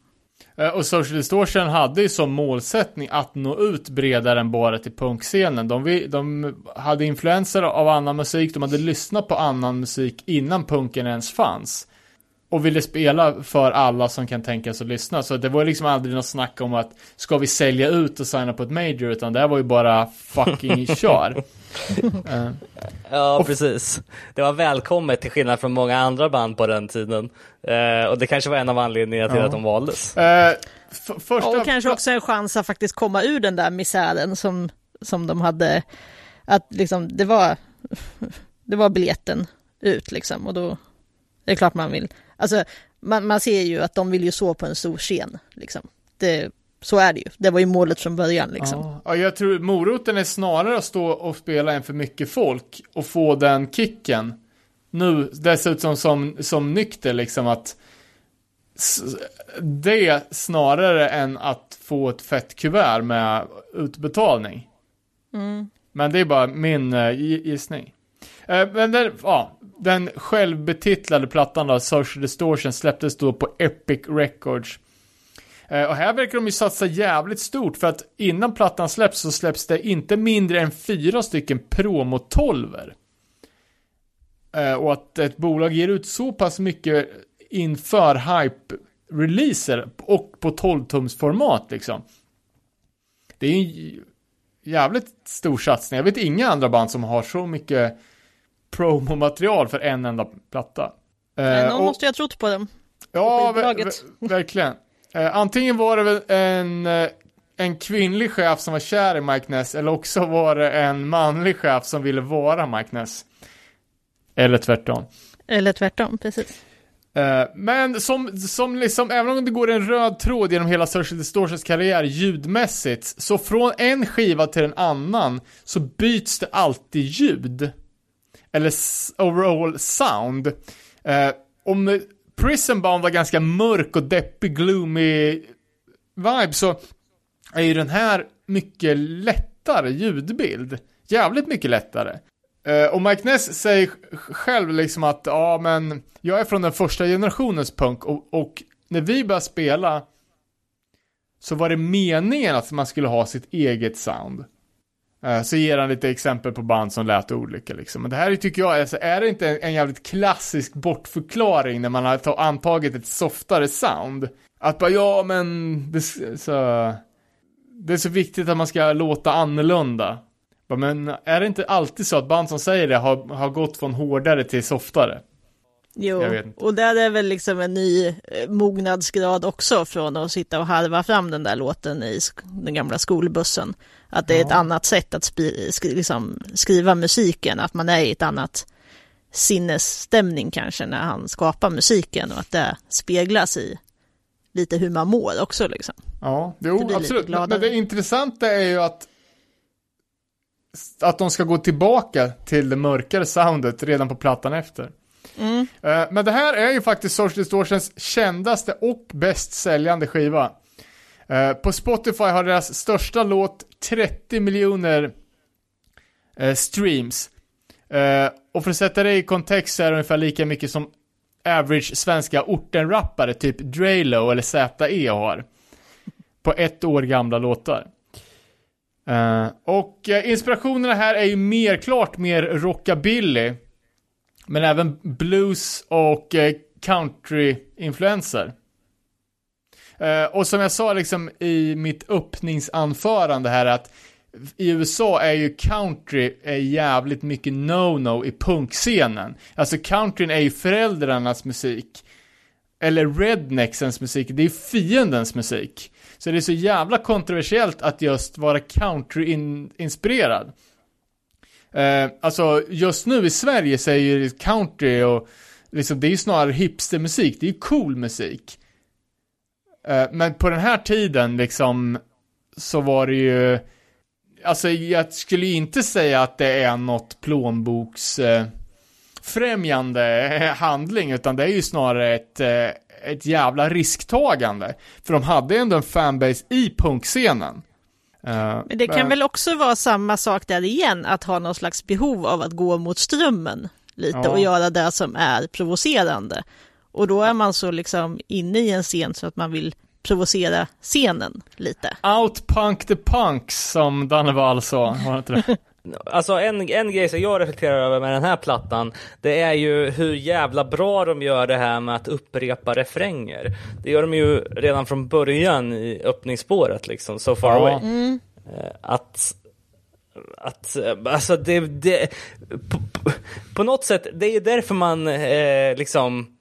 Eh, och Social Distortion hade ju som målsättning att nå ut bredare än bara till punkscenen. De, de hade influenser av annan musik, de hade lyssnat på annan musik innan punken ens fanns. Och ville spela för alla som kan tänka sig att lyssna. Så det var liksom aldrig något snack om att ska vi sälja ut och signa på ett major, utan det här var ju bara fucking (laughs) kör. Eh, Ja, precis. Det var välkommet till skillnad från många andra band på den tiden. Eh, och det kanske var en av anledningarna till Ja. att de valdes. eh, första... Och kanske också en chans att faktiskt komma ur den där misären som, som de hade. Att liksom det var, det var biljetten ut liksom och då är det klart man vill. Alltså man, man ser ju att de vill ju så på en stor scen liksom. Det, så är det ju. Det var ju målet från början liksom. Ja, ja, jag tror moroten är snarare att stå och spela inför mycket folk och få den kicken. Nu dessutom som, som nykter liksom att det snarare än att få ett fett kuvert med utbetalning. Men det är bara min uh, gissning. Eh, men den, ja, den självbetitlade plattan då, Social Distortion, släpptes då på Epic Records. Eh, och här verkar de ju satsa jävligt stort för att innan plattan släpps så släpps det inte mindre än fyra stycken promotolver. Eh, och att ett bolag ger ut så pass mycket inför hype-releaser och på 12-tumsformat liksom. Det är ju en jävligt stor satsning. Jag vet inga andra band som har så mycket promomaterial för en enda platta. Eh, någon och- måste ju ha trott på dem. Ja, ver ver verkligen. Eh, antingen var det väl en, eh, en kvinnlig chef som var kär i Mike Ness, eller också var det en manlig chef som ville vara Mike Ness. Eller tvärtom. Eller tvärtom, precis. Eh, men som, som liksom, även om det går en röd tråd genom hela Social Distortions karriär ljudmässigt, så från en skiva till en annan så byts det alltid ljud. Eller overall sound. Eh, om Prison Bound var ganska mörk och deppig, gloomy vibe så är ju den här mycket lättare ljudbild. Jävligt mycket lättare. Eh, och Mike Ness säger själv liksom att, ja men, jag är från den första generationens punk och, och när vi började spela så var det meningen att man skulle ha sitt eget sound. Eh, så ger han lite exempel på band som lät olika liksom. Men det här tycker jag, alltså, är det inte en, en jävligt klassisk bortförklaring när man har antagit ett softare sound? Att bara, ja men, det, så, det är så viktigt att man ska låta annorlunda. Men är det inte alltid så att band som säger det har, har gått från hårdare till softare? Jo, och där är väl liksom en ny eh, mognadsgrad också från att sitta och harva fram den där låten i den gamla skolbussen. Att det är ett annat sätt att spi- sk- liksom skriva musiken, att man är i ett annat sinnesstämning kanske när han skapar musiken och att det speglas i lite hur man mår också liksom. Ja, jo, absolut. Men, det intressanta är ju att att de ska gå tillbaka till det mörkare soundet redan på plattan efter. Mm. Men det här är ju faktiskt Social Distortions kändaste och bäst säljande skiva. Eh, på Spotify har deras största låt 30 miljoner eh, streams. Och för att sätta det i kontext så är det ungefär lika mycket som average svenska ortenrappare, typ Drelo eller ZE har. På ett år gamla låtar. Och inspirationerna här är ju mer, klart mer rockabilly. Men även blues och eh, country-influenser. Eh, och som jag sa liksom i mitt öppningsanförande här att i USA är ju country är jävligt mycket no-no i punkscenen. Alltså countryn är ju föräldrarnas musik. Eller rednecksens musik, det är ju fiendens musik. Så det är så jävla kontroversiellt att just vara country-inspirerad. Eh, alltså just nu i Sverige så är ju country och liksom, det är ju snarare hipstermusik, det är ju cool musik. Eh, men på den här tiden liksom så var det ju, alltså jag skulle ju inte säga att det är något plånboks eh, främjande handling, utan det är ju snarare ett, eh, ett jävla risktagande. För de hade ändå en fanbase i punkscenen. Eh, Men det kan väl också vara samma sak där igen, att ha någon slags behov av att gå mot strömmen lite Ja. och göra det som är provocerande. Och då är man så liksom inne i en scen så att man vill provocera scenen lite. Outpunk the punks, som Danne Wall sa. Var det inte det? (laughs) Alltså en, en grej som jag reflekterar över med den här plattan, det är ju hur jävla bra de gör det här med att upprepa refränger. Det gör de ju redan från början i öppningsspåret liksom, So far away. Eh, Att, att, eh, alltså det, det på, på, något sätt, det är därför man eh, liksom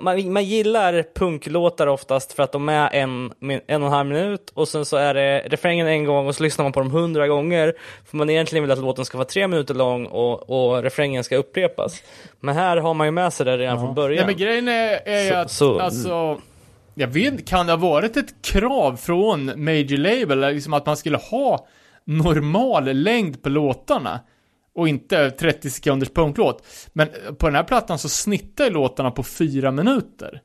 man, man gillar punklåtar oftast för att de är en, en och en halv minut och sen så är det refrängen en gång och så lyssnar man på dem hundra gånger. För man egentligen vill att låten ska vara tre minuter lång och, och refrängen ska upprepas. Men här har man ju med sig det redan från Nej början. men grejen är, är ju att, så- alltså, jag vet kan det ha varit ett krav från Major Label, liksom att man skulle ha normal längd på låtarna? Och inte 30 sekunders punklåt. Men på den här plattan så snittar låtarna på fyra minuter.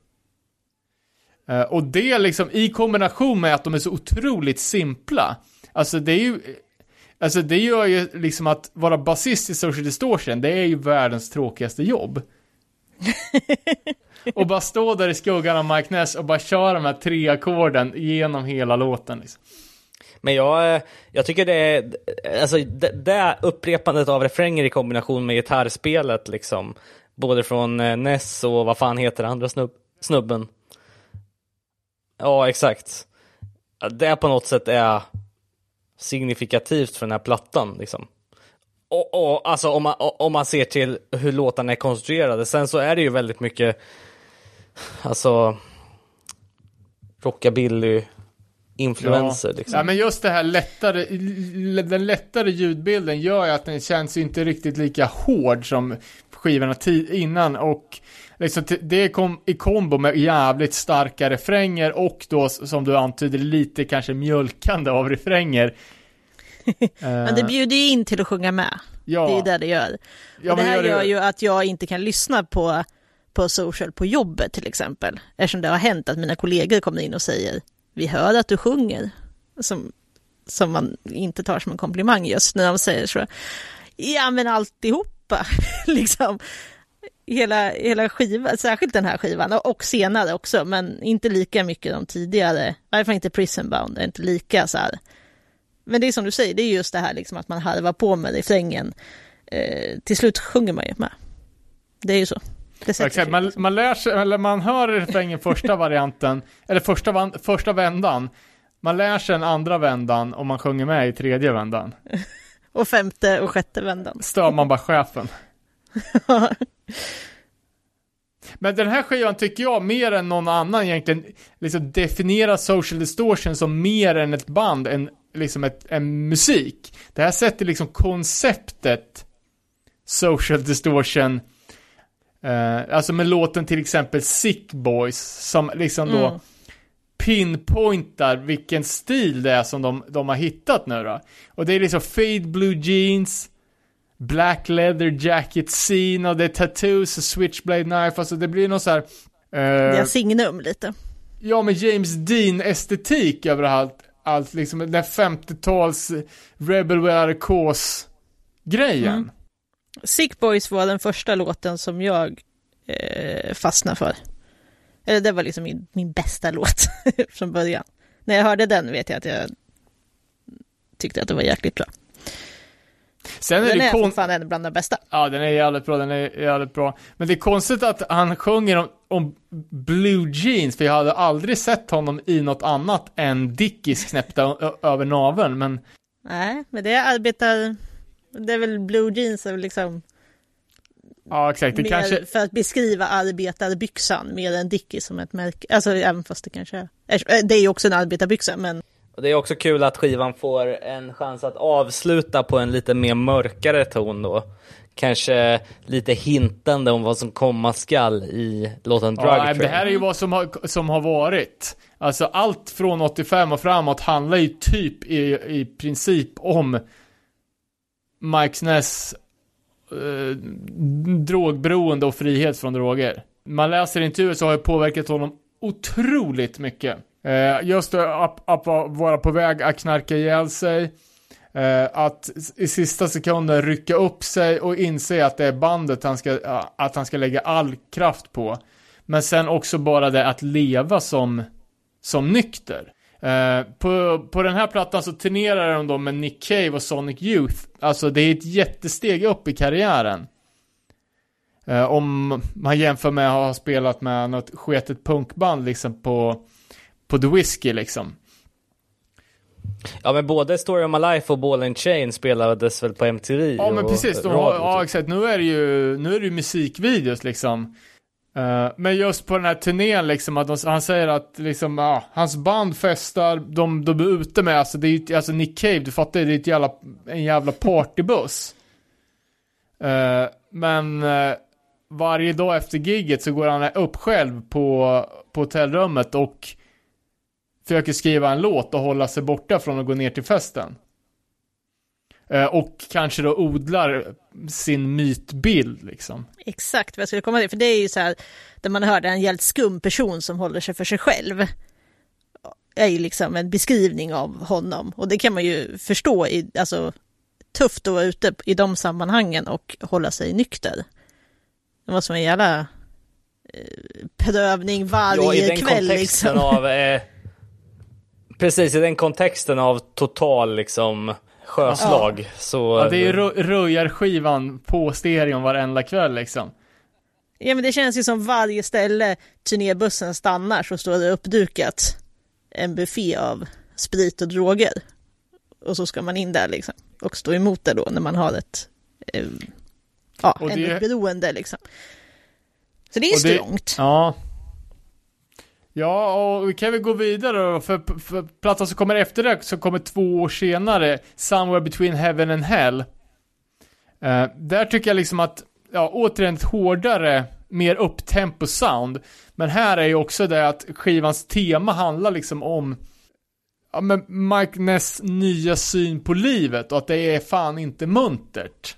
Eh, och det liksom i kombination med att de är så otroligt simpla. Alltså det är ju, alltså det gör ju liksom att vara basist i Social Distortion, det är ju världens tråkigaste jobb. (laughs) och bara stå där i skuggan av Mike Ness och bara köra de här tre ackorden genom hela låten liksom. Men jag, eh, jag tycker det är, alltså det, det upprepandet av refränger i kombination med gitarrspelet liksom, både från eh, Ness och vad fan heter andra snubb, snubben? Ja, exakt. Det på något sätt är signifikativt för den här plattan liksom. Och, och alltså om man, om man ser till hur låtarna är konstruerade, sen så är det ju väldigt mycket, alltså, rockabilly influenser ja. liksom. ja, men just det här lättare, den lättare ljudbilden gör ju att den känns inte riktigt lika hård som skivorna innan och liksom, det kom, i kombo med jävligt starka refränger och då som du antyder lite kanske mjölkande av refränger. (laughs) Men det bjuder ju in till att sjunga med. ja, Det är ju det det gör. ja, det här gör det- gör ju att jag inte kan lyssna på, på social på jobbet till exempel. Eftersom det har hänt att mina kollegor kommer in och säger vi hör att du sjunger. Som, som man inte tar som en komplimang just när de säger så. Ja men alltihopa, (laughs) liksom. Hela, hela skivan, särskilt den här skivan och, senare också, men inte lika mycket de tidigare. I varje fall inte Prison Bound, är inte lika så här. Men det är som du säger, det är just det här liksom att man harvar på med refrängen eh, till slut sjunger man ju med. Det är ju så. Exakt, man, man lär sig, eller man hör refrängen första varianten, eller första, van, första vändan. Man lär sig den andra vändan och man sjunger med i tredje vändan. (laughs) Och femte och sjätte vändan. Stör man bara chefen. (laughs) Men den här skivan tycker jag mer än någon annan egentligen liksom definierar Social Distortion som mer än ett band, än liksom ett, en musik. Det här sätter liksom konceptet Social Distortion eh, alltså med låten till exempel Sick Boys som liksom då Mm. pinpointar vilken stil det är som de, de har hittat nu då. Och det är liksom fade blue jeans, black leather jacket scene och det är tattoos och switchblade knife, alltså det blir någon så här Det är eh, signum lite. Ja, med James Dean-estetik över allt, allt liksom den 50-tals Rebel Without a Cause-grejen. Mm. Sick Boys var den första låten som jag eh, fastnade för. Eller det var liksom min, min bästa låt (laughs) från början. När jag hörde den vet jag att jag tyckte att det var jäkligt bra. Sen är Den det är kon- fortfarande en bland de bästa. Ja, den är jävligt bra, den är jävligt bra. Men det är konstigt att han sjunger om, om blue jeans, för jag hade aldrig sett honom i något annat än Dickies knäppta över naveln, men Nej, men det arbetar... Det är väl blue jeans är liksom ja, exakt. Det kanske, för att beskriva arbetarbyxan mer än Dickies som ett märke. Alltså även fast det kanske är... Det är ju också en arbetarbyxa men Och det är också kul att skivan får en chans att avsluta på en lite mer mörkare ton då. Kanske lite hintande om vad som komma skall i låten Drug ja, det här är ju vad som har, som har varit. Alltså allt från 85 och framåt handlar ju typ i, i princip om Mike Ness eh, drogberoende och frihet från droger. Man läser intervjuer så har det påverkat honom otroligt mycket. Eh, just att, att vara på väg att knarka ihjäl sig. Eh, att i sista sekunden rycka upp sig och inse att det är bandet han ska, eh, att han ska lägga all kraft på. Men sen också bara det att leva som, som nykter. Eh, på, på den här plattan så turnerar de då med Nick Cave och Sonic Youth. Alltså det är ett jättesteg upp i karriären. Eh, om man jämför med att ha spelat med något sketet punkband liksom på, på The Whiskey liksom. Ja men både Story of My Life och Ball and Chain spelades väl på MTV Ja men precis, har, ja typ. exakt, nu är det ju, nu är det ju musikvideos liksom. Eh, men just på den här turnén liksom, att de, han säger att liksom, ja, hans band festar, de, de är ute med, alltså det är ju, alltså Nick Cave, du fattar ju, det är ett jävla, en jävla partybuss. Uh, men eh, varje dag efter gigget så går han upp själv på, på hotellrummet och försöker skriva en låt och hålla sig borta från att gå ner till festen. Eh, och kanske då odlar sin mytbild liksom. exakt vad jag skulle komma till. För det är ju så här, där man hör det är en jävligt skum person som håller sig för sig själv. är ju liksom en beskrivning av honom. Och det kan man ju förstå, i, alltså tufft att vara ute i de sammanhangen och hålla sig nykter. Det måste vara en jävla eh, prövning varje Ja, i den kväll kontexten liksom. av... Eh, precis, i den kontexten av total liksom sjöslag. Så, Ja, det är ju röjarskivan på stereon varenda kväll liksom. Ja men det känns ju som varje ställe turnébussen stannar så står det uppdukat en buffé av sprit och droger. Och så ska man in där liksom. Och stå emot det då när man har ett, eh, ja, Och det- ett beroende liksom. Så det är strångt. Ja. Ja, och vi kan väl gå vidare då, för, för plattan som kommer efter det, som kommer två år senare, Somewhere Between Heaven and Hell. Uh, där tycker jag liksom att, ja, återigen ett hårdare mer upptempo sound. Men här är ju också det att skivans tema handlar liksom om ja, men Mike Ness nya syn på livet och att det är fan inte muntert.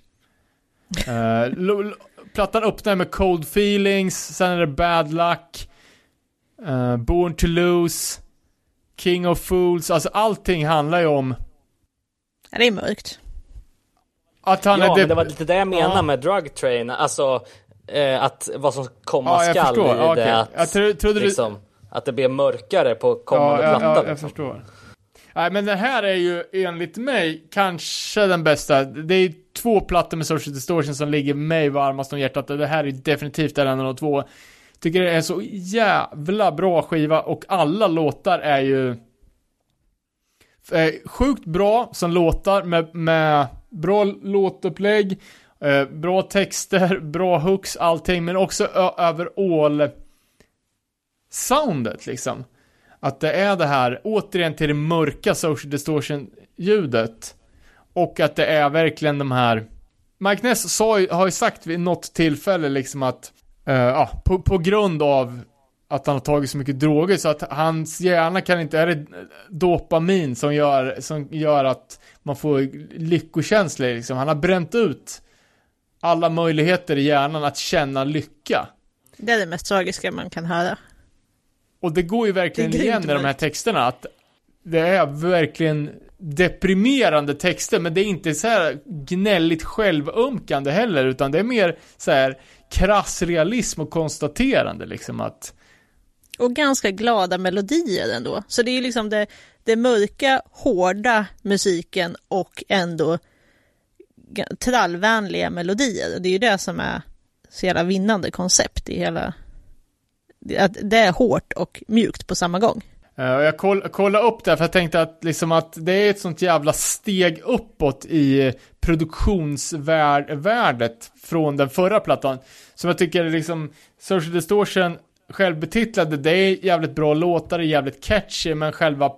Uh, plattan öppnar med Cold Feelings, sen är det Bad Luck, uh, Born to Lose, King of Fools, alltså allting handlar ju om Ja, det är mörkt. att han ja, är... men det var lite det jag menade Ja. med Drug Train. Alltså eh, att vad som komma Ja, jag skall förstår. i Ja, det att, Jag tro- trodde du- liksom, att det blir mörkare på kommande ja, platta. Ja, jag liksom. förstår. Nej, men det här är ju enligt mig kanske den bästa. Det är två plattor med Social Distortion som ligger mig varmast om hjärtat. Det här är definitivt en av de två. Tycker det är så jävla bra skiva och alla låtar är ju sjukt bra som låtar med, med bra låtupplägg, eh, bra texter, (laughs) bra hooks, allting, men också överall soundet liksom. Att det är det här, återigen till det mörka social distortion ljudet. Och att det är verkligen de här Mike Ness sa, har ju sagt vid något tillfälle liksom att, eh, ja, på, på grund av att han har tagit så mycket droger så att hans hjärna kan inte, är det dopamin som gör, som gör att man får lyckokänslor liksom. Han har bränt ut alla möjligheter i hjärnan att känna lycka. Det är det mest tragiska man kan höra. Och det går ju verkligen igen i de här texterna att det är verkligen deprimerande texter, men det är inte så här gnälligt självömkande heller, utan det är mer så här krass realism och konstaterande liksom att Och ganska glada melodier ändå. Så det är ju liksom det, det mörka, hårda musiken och ändå trallvänliga melodier. Det är ju det som är så jävla vinnande koncept i hela... Att det är hårt och mjukt på samma gång. Eh, Och jag koll, kollade upp det för jag tänkte att, liksom att det är ett sånt jävla steg uppåt i produktionsvärdet från den förra plattan. Som jag tycker liksom, Social Distortion självbetitlade, det är jävligt bra låtar, det är jävligt catchy, men själva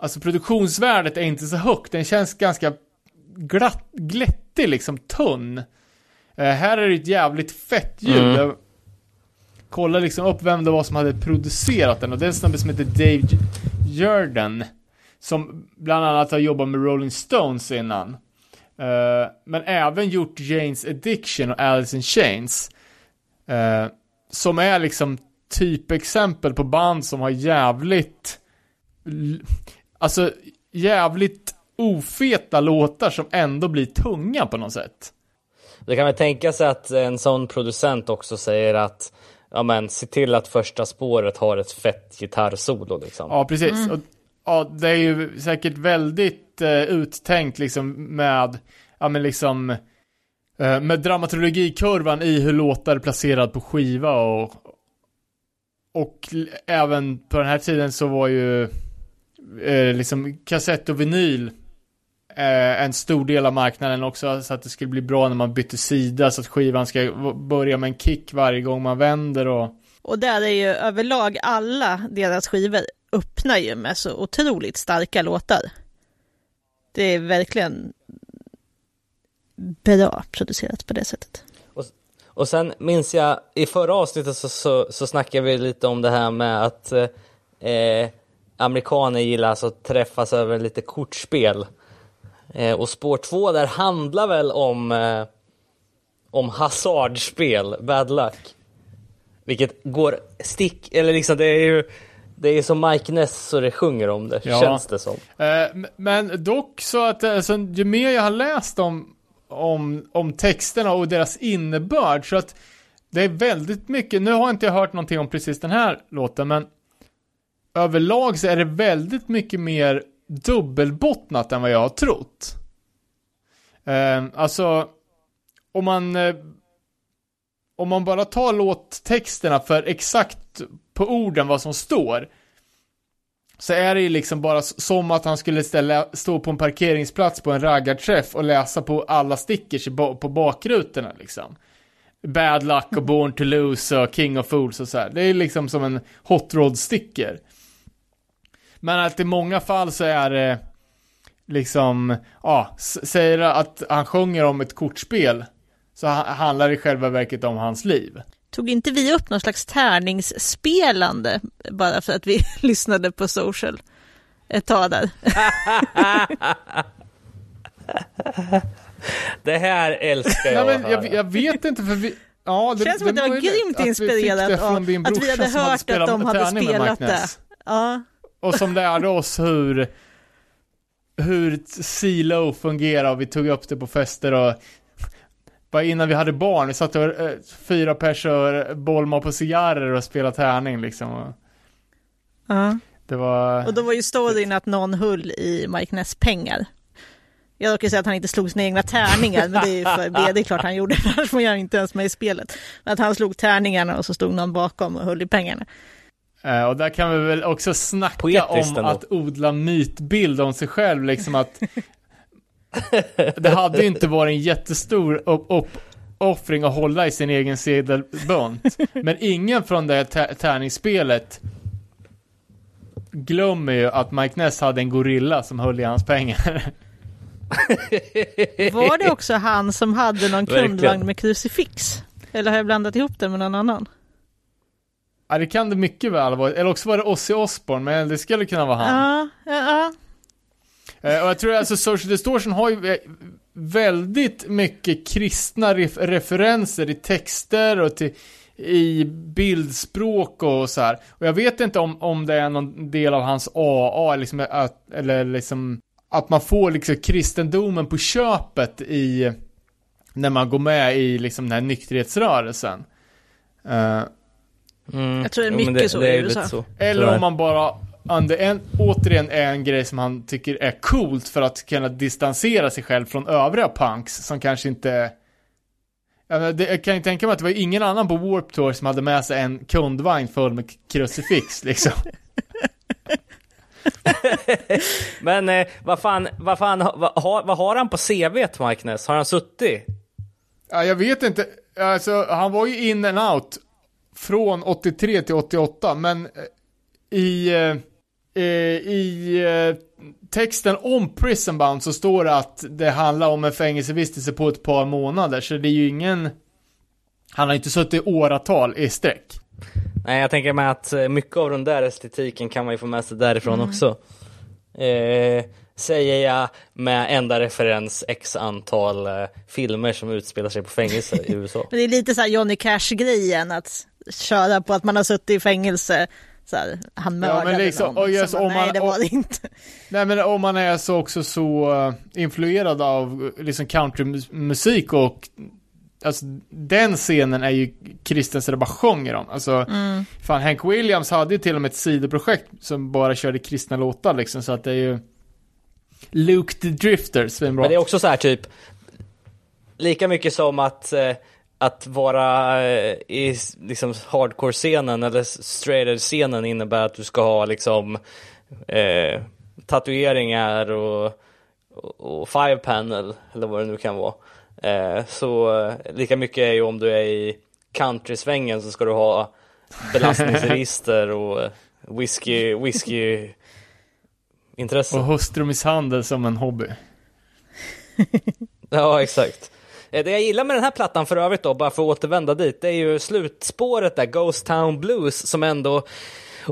Alltså produktionsvärdet är inte så högt, den känns ganska glatt, glättig liksom, tunn. Eh, här är det ett jävligt fett ljud. Mm. Kollade liksom upp vem det var som hade producerat den och det är en snubbe som heter Dave Jordan. Som bland annat har jobbat med Rolling Stones innan. Uh, men även gjort Janes Addiction och Alice in Chains. Uh, som är liksom typexempel på band som har jävligt Alltså jävligt ofeta låtar som ändå blir tunga på något sätt. Det kan väl tänka sig att en sån producent också säger att ja men se till att första spåret har ett fett gitarrsolo liksom. Ja, precis. Och, ja, det är ju säkert väldigt eh, uttänkt liksom med, ja men liksom, eh, med dramaturgikurvan i hur låtar är placerad på skiva och, och även på den här tiden så var ju eh, liksom kassett och vinyl eh, en stor del av marknaden också så att det skulle bli bra när man bytte sida så att skivan ska börja med en kick varje gång man vänder och Och där är ju överlag alla deras skivor öppnar ju med så otroligt starka låtar. Det är verkligen bra producerat på det sättet. Och sen minns jag i förra avsnittet så, så, så snackade vi lite om det här med att eh, amerikaner gillar alltså att träffas över lite kortspel. Eh, och spår två där handlar väl om, eh, om hasardspel, bad luck. Vilket går stick, eller liksom det är ju det är som Mike Ness så det sjunger om det, Ja. känns det som. Eh, Men dock så att alltså, ju mer jag har läst om, om, om texterna och deras innebörd så att det är väldigt mycket, nu har inte jag hört någonting om precis den här låten men överlag så är det väldigt mycket mer dubbelbottnat än vad jag har trott. Eh, alltså, om man eh, om man bara tar låttexterna för exakt på orden vad som står så är det ju liksom bara som att han skulle ställa, stå på en parkeringsplats på en raggarträff och läsa på alla stickers på bakrutorna liksom. Bad luck och born to lose och king of fools och så här. Det är liksom som en hot rod sticker. Men att i många fall så är det liksom, ja, säger att han sjunger om ett kortspel. så ha- handlar det i själva verket om hans liv. Tog inte vi upp någon slags tärningsspelande bara för att vi (laughs) lyssnade på social ett tag där? (laughs) Det här älskar jag Nej, men jag, jag vet inte för vi... Ja, det, Känns som att det var grymt inspirerat av att vi hade hört att de hade spelat det. Ja, Och som lärde oss hur, hur CLO fungerar och vi tog upp det på fester och bara innan vi hade barn, vi satt och eh, fyra personer bolmade på cigarrer och spelade tärning liksom. Och ja. det var... Och då var ju storyn att någon höll i Mike Ness pengar. Jag råkar säga att han inte slog sina egna tärningar, men det är ju för B, det är klart han gjorde, (laughs) annars var jag inte ens med i spelet. Men att han slog tärningarna och så stod någon bakom och höll i pengarna. Eh, och där kan vi väl också snacka Poetiskt om ändå. att odla mytbild om sig själv, liksom att (laughs) det hade ju inte varit en jättestor upp- uppoffring att hålla i sin egen sedelbunt. Men ingen från det här tä- tärningsspelet glömmer ju att Mike Ness hade en gorilla som höll i hans pengar. (laughs) Var det också han som hade någon kundvagn med krucifix? Eller har jag blandat ihop det med någon annan? Ja, det kan det mycket väl vara. Eller också var det Ozzy Osbourne, men det skulle kunna vara han. Ja, ja, ja. Eh, Och jag tror alltså Social Distortion har ju eh, väldigt mycket kristna ref- referenser i texter och till, i bildspråk och så här. Och jag vet inte om, om det är någon del av hans AA, liksom att, eller liksom att man får liksom kristendomen på köpet i när man går med i liksom den här nykterhetsrörelsen. Eh, Mm. Jag tror det är mycket så det i USA. så. Eller om man bara, under en, återigen är en grej som han tycker är coolt för att kunna distansera sig själv från övriga punks som kanske inte jag, menar, det, jag kan ju tänka mig att det var ingen annan på Warp Tour som hade med sig en kundvagn full med krucifix (laughs) liksom. (laughs) Men eh, vad fan, vad fan, vad, har, vad har han på CV Mike Ness? Har han suttit? Ja, jag vet inte, alltså han var ju in and out från 83 till 88, men eh, i, eh, eh, i eh, texten om Prison Bound så står det att det handlar om en fängelsevistelse på ett par månader, så det är ju ingen, han har inte suttit i åratal i sträck. Nej, jag tänker mig att mycket av den där estetiken kan man ju få med sig därifrån också. Eh, säger jag med enda referens x antal eh, filmer som utspelar sig på fängelse i (laughs) USA. Men det är lite så här Johnny Cash-grejen att köra på att man har suttit i fängelse. Så här, han Ja, mördade men liksom, någon. Så bara, om man- nej, det var det inte. Nej men om man är så också så eh, influerad av eh, liksom countrymusik och Alltså den scenen är ju Kristens bara sjunger om. Alltså, fan Hank Williams hade ju till och med ett sidoprojekt som bara körde kristna låtar liksom, så att det är ju Luke the Drifter, svinbra. Men det är också så här typ, lika mycket som att, eh, att vara eh, i liksom hardcore-scenen eller straight edge-scenen innebär att du ska ha liksom eh, tatueringar och, och, och five panel eller vad det nu kan vara. Eh, så eh, lika mycket är ju om du är i country-svängen så ska du ha belastningsregister och eh, whisky, whisky intresse. Och hustrumisshandel som en hobby. (laughs) Ja, exakt. Eh, det jag gillar med den här plattan för övrigt då, bara för att återvända dit, det är ju slutspåret där, Ghost Town Blues, som ändå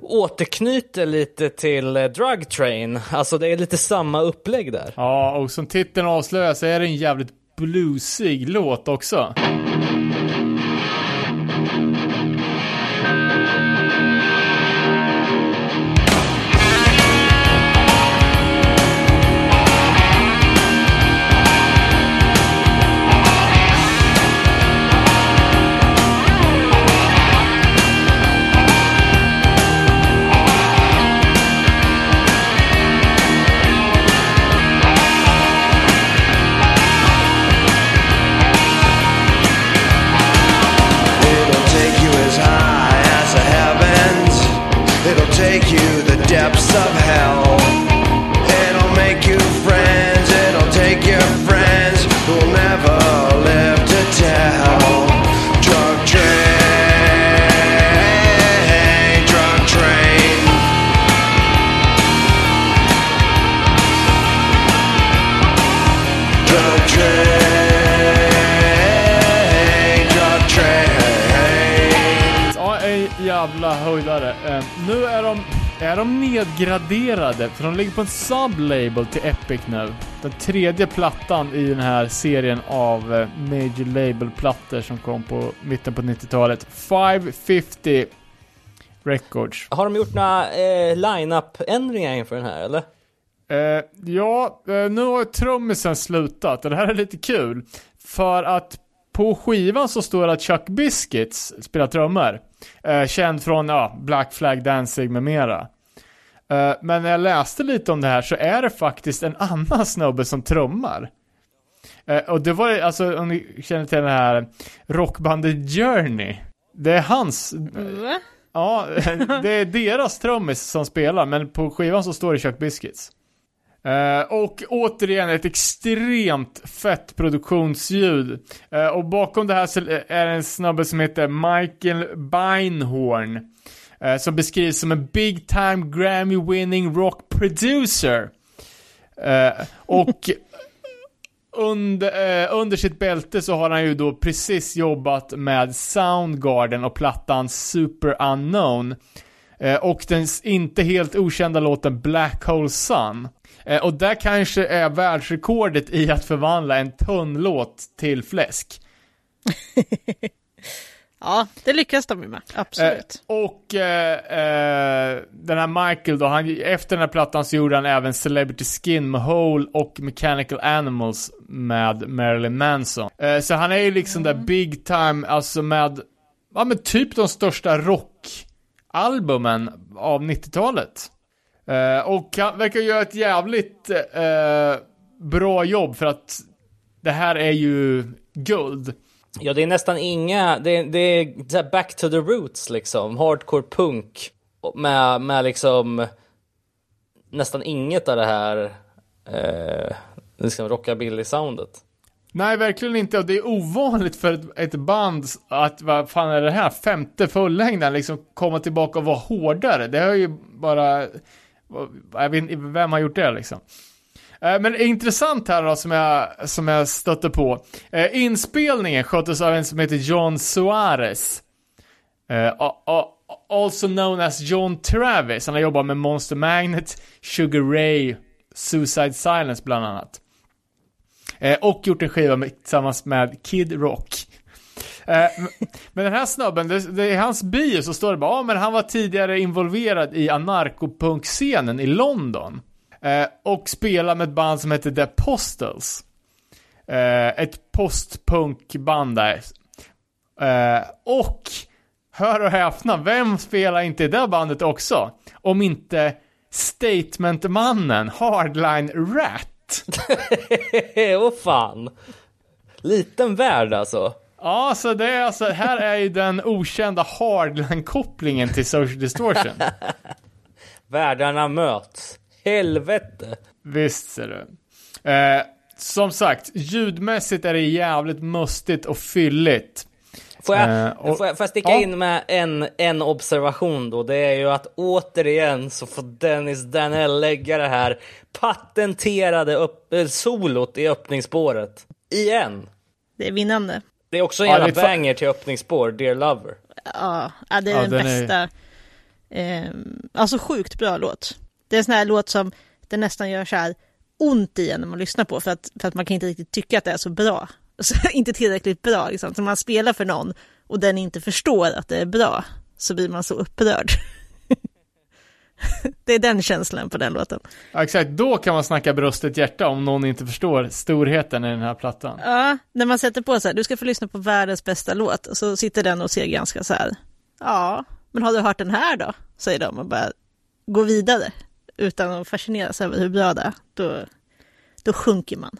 återknyter lite till eh, Drug Train. Alltså det är lite samma upplägg där. Ja, och som titeln avslöjar så är det en jävligt bluesig låt också. somehow är de nedgraderade, för de ligger på en sublabel till Epic nu. Den tredje plattan i den här serien av eh, Major Label-plattor som kom på mitten på 90-talet. 550 Records. Har de gjort några eh, line-up-ändringar inför den här eller? Eh, ja, eh, nu har trummisen slutat och det här är lite kul. För att på skivan så står det att Chuck Biscuits spelar trummor. Eh, känd från ja, Black Flag Dancing med mera. Eh, men när jag läste lite om det här så är det faktiskt en annan snubbe som trummar. Eh, och det var alltså, om ni känner till den här rockbandet Journey. Det är hans, Va? ja, (laughs) det är deras trummis som spelar, men på skivan så står det Chuck Biscuits. Eh, och återigen ett extremt fett produktionsljud. Eh, och bakom det här så är det en snubbe som heter Michael Beinhorn. eh, som beskrivs som en big time Grammy winning rock producer. Eh, och (laughs) under, eh, under sitt bälte så har han ju då precis jobbat med Soundgarden och plattan Super Unknown. Eh, och den inte helt okända låten Black Hole Sun. Eh, och där kanske är världsrekordet i att förvandla en tunn låt till fläsk. (laughs) Ja, det lyckas de ju med. Absolut. Eh, och eh, eh, den här Michael då, han, efter den här plattan så gjorde han även Celebrity Skin med Hole och Mechanical Animals med Marilyn Manson. Eh, så han är ju liksom där big time, alltså med, ja men typ de största rockalbumen av 90-talet. Eh, och han verkar göra ett jävligt eh, bra jobb för att det här är ju guld. Ja, det är nästan inga, det, det är back to the roots liksom, hardcore punk med, med liksom nästan inget av det här eh, liksom rockabilly-soundet. Nej, verkligen inte. Och det är ovanligt för ett, ett band att, vad fan är det här, femte fullängden, liksom komma tillbaka och vara hårdare. Det har ju bara, jag vet inte, vem har gjort det liksom? Eh, men intressant här då som jag, som jag stötte på. Eh, inspelningen sköttes av en som heter John Suarez. Eh, also known as John Travis. Han har jobbat med Monster Magnet, Sugar Ray, Suicide Silence bland annat. Och gjort en skiva med, tillsammans med Kid Rock. Eh, men den här snubben, det, det är hans bio så står det bara, ja men han var tidigare involverad i anarkopunk-scenen i London. Eh, och spelade med ett band som heter The Postals. Eh, ett postpunkband där. Eh, och, hör och häpna, vem spelar inte i det bandet också? Om inte Statementmannen, Hardline Rat. (laughs) Åh fan! Liten värld alltså. Ja, så det är alltså, här är ju den okända hardline-kopplingen till Social Distortion. (laughs) Världarna möts. Helvete! Visst ser du. Eh, som sagt, ljudmässigt är det jävligt mustigt och fylligt. Får jag, Eh, och- får jag, får jag sticka ja. in med en, en observation då? Det är ju att återigen så får Dennis Danell lägga det här patenterade upp, eh, solot i öppningsspåret. Igen! Det är vinnande. Det är också en Ja, jävla är banger till öppningsspår, Dear Lover. Ja, ja det är Ja, den, den är- bästa. ehm, alltså sjukt bra låt. Det är en sån här låt som det nästan gör så här ont i en när man lyssnar på för att, för att man kan inte riktigt tycka att det är så bra. (laughs) Så, inte tillräckligt bra liksom. Så man spelar för någon och den inte förstår att det är bra så blir man så upprörd. (laughs) (laughs) det är den känslan på den låten. Ja, exakt, då kan man snacka bröstet hjärta om någon inte förstår storheten i den här plattan. Ja, när man sätter på så här, du ska få lyssna på världens bästa låt, och så sitter den och ser ganska så här, ja, men har du hört den här då? Säger de och bara gå vidare utan att fascineras över hur bra det är. Då, då sjunker man.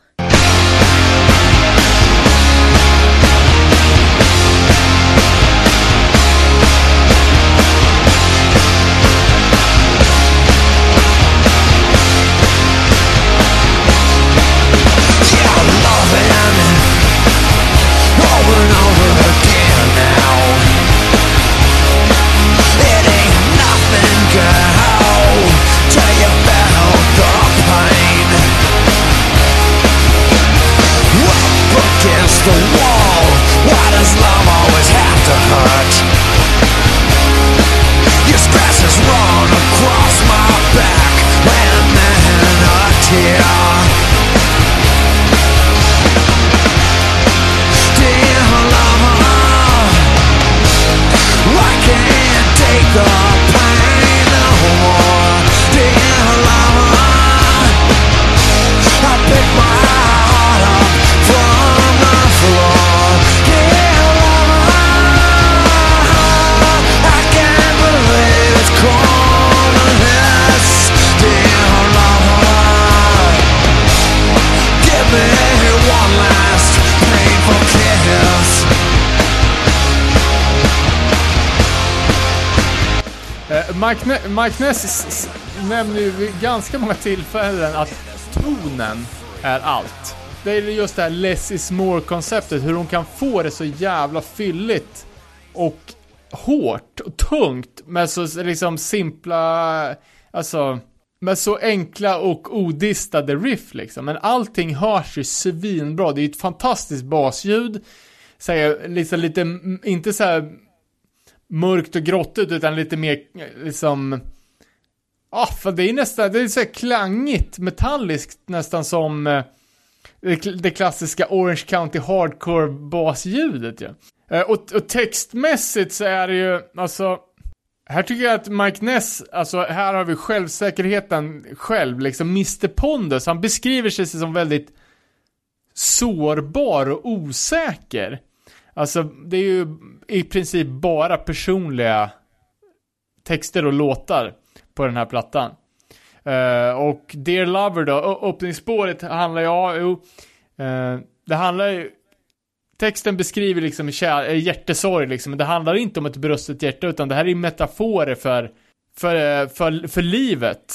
heart Mike, Ne- Mike Ness nämner ju vid ganska många tillfällen att tonen är allt. Det är just det här less is more-konceptet, hur hon kan få det så jävla fylligt och hårt och tungt med så liksom simpla, alltså med så enkla och odistade riff liksom. Men allting hörs ju svinbra. Det är ju ett fantastiskt basljud. Säger liksom lite, inte så här mörkt och grottigt utan lite mer liksom ah, Ja, för det är nästan, det är så här klangigt, metalliskt nästan som eh, det, klassiska Orange County Hardcore basljudet ju. Eh, och, och textmässigt så är det ju, alltså här tycker jag att Mike Ness, alltså här har vi självsäkerheten själv, liksom Mr Pondus, han beskriver sig som väldigt sårbar och osäker. Alltså det är ju i princip bara personliga texter och låtar på den här plattan. Uh, och Dear Lover då, öppningsspåret handlar ju, ja, jo, eh, det handlar ju, texten beskriver liksom kär, eh, hjärtesorg liksom, men det handlar inte om ett brustet hjärta, utan det här är metaforer för, för, för, för livet.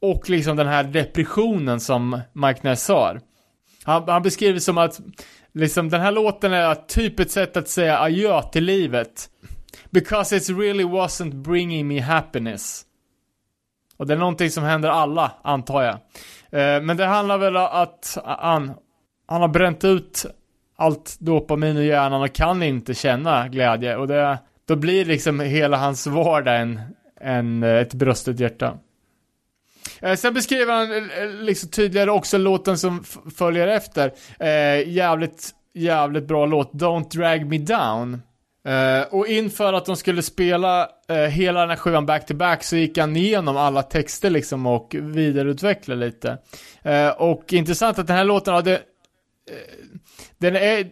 Och liksom den här depressionen som Mike Ness har. Han, han beskriver som att, liksom den här låten är typ ett sätt att säga adjö till livet. Because it really wasn't bringing me happiness. Och det är någonting som händer alla, antar jag. Eh, men det handlar väl om att han, han har bränt ut allt dopamin i hjärnan och kan inte känna glädje. Och det, då blir liksom hela hans vardag en, en, eh, ett bröstet hjärta. Eh, sen beskriver han eh, eh, liksom tydligare också låten som följer efter. Eh, jävligt, jävligt bra låt, Don't Drag Me Down. Eh, och inför att de skulle spela eh, hela den här skivan back to back så gick han igenom alla texter liksom och vidareutvecklade lite. Eh, och intressant att den här låten hade, eh, den är,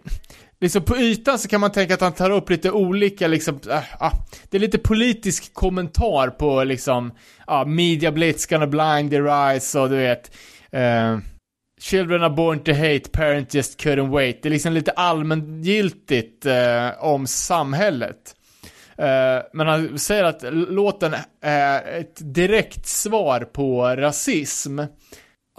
liksom på ytan så kan man tänka att han tar upp lite olika liksom, äh, äh, det är lite politisk kommentar på liksom, äh, media blitz gonna blind their eyes och du vet, äh, Children are born to hate, parents just couldn't wait. Det är liksom lite allmängiltigt eh, om samhället. Eh, men han säger att låten är ett direkt svar på rasism.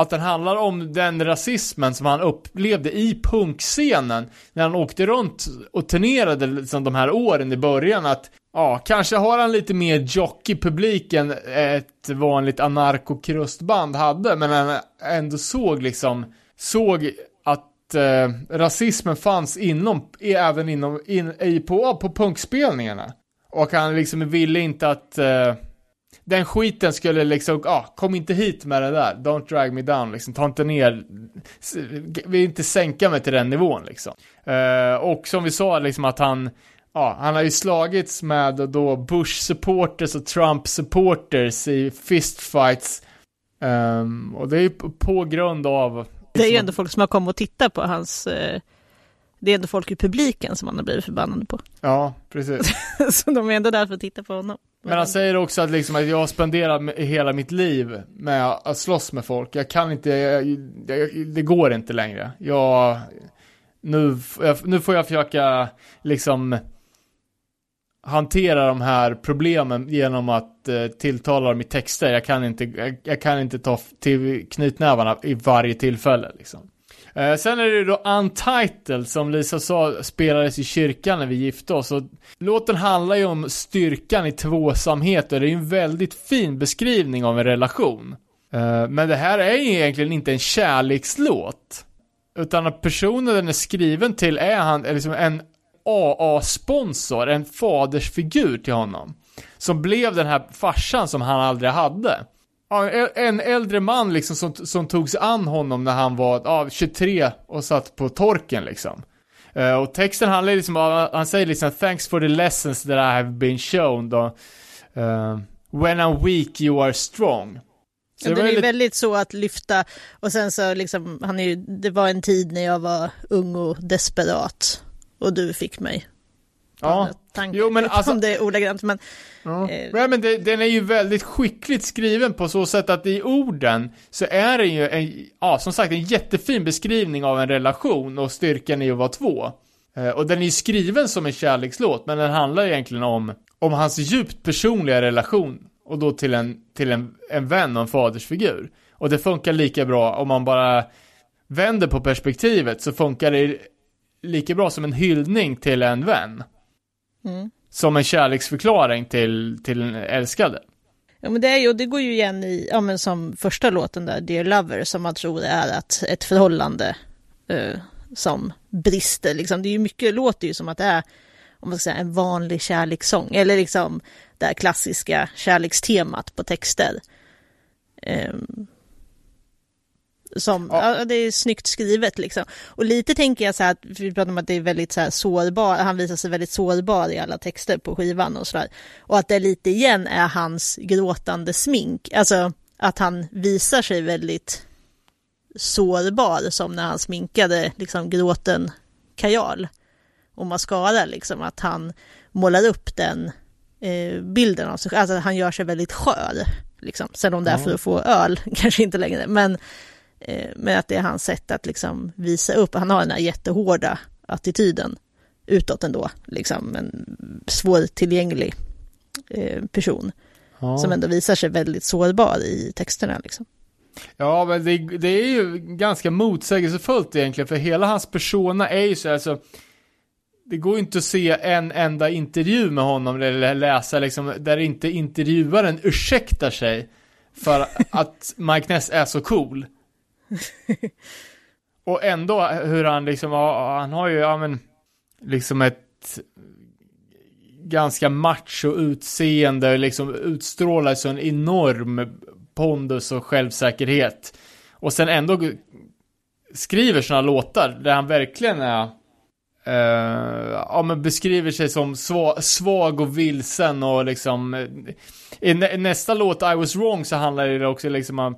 Att den handlar om den rasismen som han upplevde i punkscenen när han åkte runt och turnerade liksom de här åren i början. Att ja, kanske har han lite mer jockey-publik än ett vanligt anarkokrustband hade, men han ändå såg liksom, såg att eh, rasismen fanns inom, även inom, in, i, på, på punkspelningarna. Och han liksom ville inte att eh, den skiten skulle liksom, ja, ah, kom inte hit med det där. Don't drag me down liksom. Ta inte ner, vill inte sänka mig till den nivån liksom. Eh, och som vi sa liksom att han, ja, han har ju slagits med då Bush supporters och Trump supporters i fistfights. Ehm, och det är ju på, grund av Det är ju liksom ändå folk som har kommit och tittat på hans... Eh, det är ändå folk i publiken som han har blivit förbannad på. Ja, precis. (laughs) Så de är ändå där för att titta på honom. Men han säger också att, liksom att jag har spenderat hela mitt liv med att slåss med folk. Jag kan inte, jag, jag, det går inte längre. Jag, nu, jag, nu får jag försöka liksom hantera de här problemen genom att eh, tilltala dem i texter. Jag kan inte, jag, jag kan inte ta till knytnävarna i varje tillfälle liksom. Eh, sen är det då Untitled som Lisa sa spelades i kyrkan när vi gifte oss. Och låten handlar ju om styrkan i tvåsamhet och det är ju en väldigt fin beskrivning av en relation. Eh, men det här är ju egentligen inte en kärlekslåt. Utan att personen den är skriven till är han, är liksom en AA-sponsor, en fadersfigur till honom. Som blev den här farsan som han aldrig hade. En- äldre man liksom som, som tog sig an honom när han var ja, 23 och satt på torken liksom. Eh, och texten handlar liksom om, han säger liksom 'Thanks for the lessons that I have been shown' då. Eh, 'When I'm weak you are strong' Så Ja, det är lite- väldigt så att lyfta och sen så liksom, han är ju, det var en tid när jag var ung och desperat och du fick mig. Ja, Tanken, Jo, men alltså- Om det är ordagrant, men Ja. Eh. Nej, men det, den är ju väldigt skickligt skriven på så sätt att i orden så är det ju en, ja som sagt en jättefin beskrivning av en relation och styrkan i att vara två. Eh, och den är ju skriven som en kärlekslåt, men den handlar egentligen om, om hans djupt personliga relation och då till en, till en, en vän och en fadersfigur. Och det funkar lika bra om man bara vänder på perspektivet så funkar det lika bra som en hyllning till en vän. Mm. Som en kärleksförklaring till, till en älskade. Ja, men det, är ju, det går ju igen i, ja men som första låten där, Dear Lover, som man tror är att ett förhållande eh, som brister. Liksom. Det är ju mycket, låter ju som att det är om man ska säga, en vanlig kärlekssång, eller liksom det här klassiska kärlekstemat på texter. Eh, som, Ja. det är snyggt skrivet liksom. Och lite tänker jag så här, att vi pratar om att det är väldigt så här sårbar, han visar sig väldigt sårbar i alla texter på skivan och sådär. Och att det lite igen är hans gråtande smink, alltså att han visar sig väldigt sårbar som när han sminkade liksom gråten kajal och mascara liksom, att han målar upp den eh, bilden av sig alltså han gör sig väldigt skör liksom. Sen om det är för att få öl, (laughs) kanske inte längre, men Men att det är hans sätt att liksom visa upp, han har den här jättehårda attityden utåt ändå, liksom en svårtillgänglig eh, person Ja. som ändå visar sig väldigt sårbar i texterna liksom. Ja, men det, det är ju ganska motsägelsefullt egentligen, för hela hans persona är ju så här, alltså, det går ju inte att se en enda intervju med honom eller läsa liksom, där inte intervjuaren ursäktar sig för att Mike Ness är så cool. (laughs) Och ändå hur han liksom, han har ju, ja men, liksom ett ganska macho utseende, liksom utstrålar så en enorm pondus och självsäkerhet. Och sen ändå skriver sådana låtar där han verkligen är Uh, ja men beskriver sig som sva, svag och vilsen och liksom eh, i nä, nästa låt I was wrong så handlar det också liksom om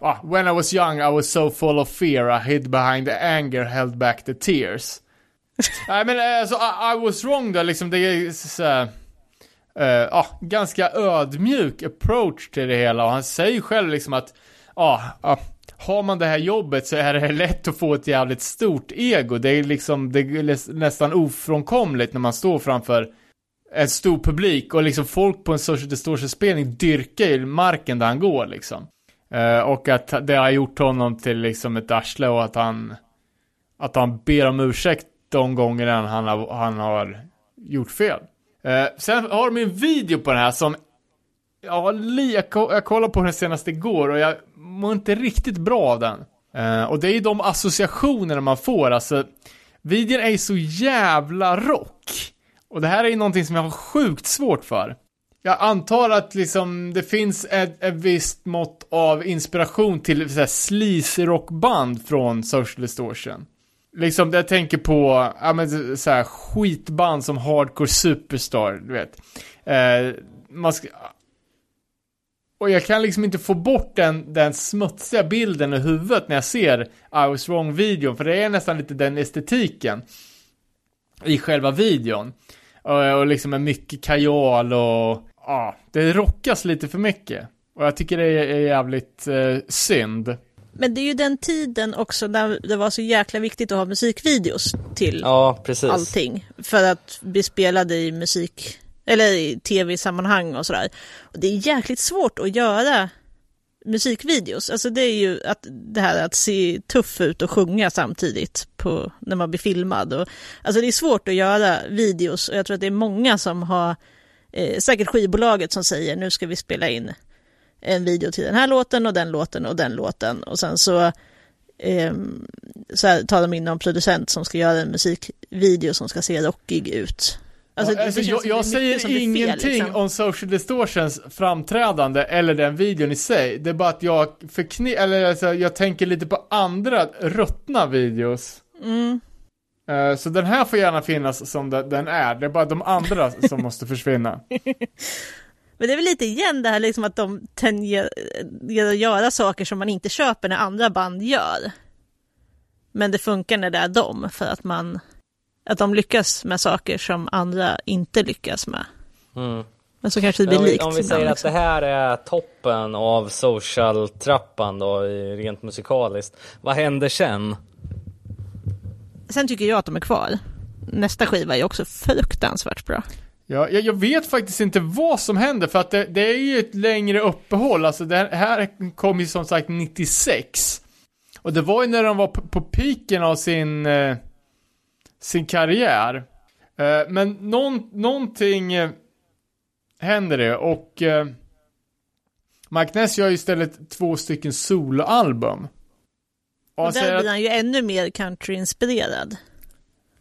ah, When I was young I was so full of fear I hid behind the anger held back the tears (laughs) Nej men eh, alltså I, I was wrong då liksom det är så eh, ja, ganska ödmjuk approach till det hela och han säger själv liksom att ja, ja, har man det här jobbet så är det lätt att få ett jävligt stort ego. Det är liksom, det är nästan ofrånkomligt när man står framför en stor publik och liksom folk på en social distortion-spelning dyrkar ju marken där han går liksom. Eh, och att det har gjort honom till liksom ett arsle och att han att han ber om ursäkt de gångerna han har, han har gjort fel. Uh, sen har de en video på den här som Ja, li- jag, jag kollade på den senast igår och jag mår inte riktigt bra av den. Uh, och det är ju de associationerna man får, alltså. Videon är ju så jävla rock. Och det här är ju någonting som jag har sjukt svårt för. Jag antar att liksom det finns ett, ett visst mått av inspiration till sleaze-rockband från Social Distortion. Liksom, jag tänker på, ja men så här skitband som Hardcore Superstar, du vet. Eh, man ska, och jag kan liksom inte få bort den, den smutsiga bilden i huvudet när jag ser I was wrong-videon, för det är nästan lite den estetiken i själva videon. Och, och liksom med mycket kajal och, ja, det rockas lite för mycket. Och jag tycker det är, jävligt eh, synd. Men det är ju den tiden också där det var så jäkla viktigt att ha musikvideos till Ja, precis. allting. För att bli spelade i musik, eller i tv-sammanhang och sådär. Och det är jäkligt svårt att göra musikvideos. Alltså det är ju att det här att se tuff ut och sjunga samtidigt på, när man blir filmad. Och, alltså det är svårt att göra videos och jag tror att det är många som har, eh, säkert skivbolaget som säger nu ska vi spela in en video till den här låten och den låten och den låten. Och sen så, ehm, så här, tar de in någon producent som ska göra en musikvideo som ska se rockig ut. Alltså, Alltså, jag jag säger blir fel, ingenting liksom. om Social Distortions framträdande eller den videon i sig. Det är bara att jag förkni- eller alltså, jag tänker lite på andra ruttna videos. Mm. Eh, Så den här får gärna finnas som den är. Det är bara de andra (laughs) som måste försvinna. (laughs) Men det är väl lite igen det här liksom att de tenderar att göra saker som man inte köper när andra band gör. Men det funkar när det är dem, för att man att de lyckas med saker som andra inte lyckas med. Mm. Men så kanske det blir om vi, likt om vi säger att liksom. det här är toppen av social-trappan då, rent musikaliskt. Vad händer sen? Sen tycker jag att de är kvar. Nästa skiva är också fruktansvärt bra. Ja, jag, jag vet faktiskt inte vad som händer för att det, det är ju ett längre uppehåll. Alltså det här kom ju som sagt 96. Och det var ju när de var på, på piken av sin, eh, sin karriär. Eh, men någon, någonting eh, händer det och eh, Mike Ness gör ju istället två stycken soloalbum. Och där blir han ju ännu mer countryinspirerad. Och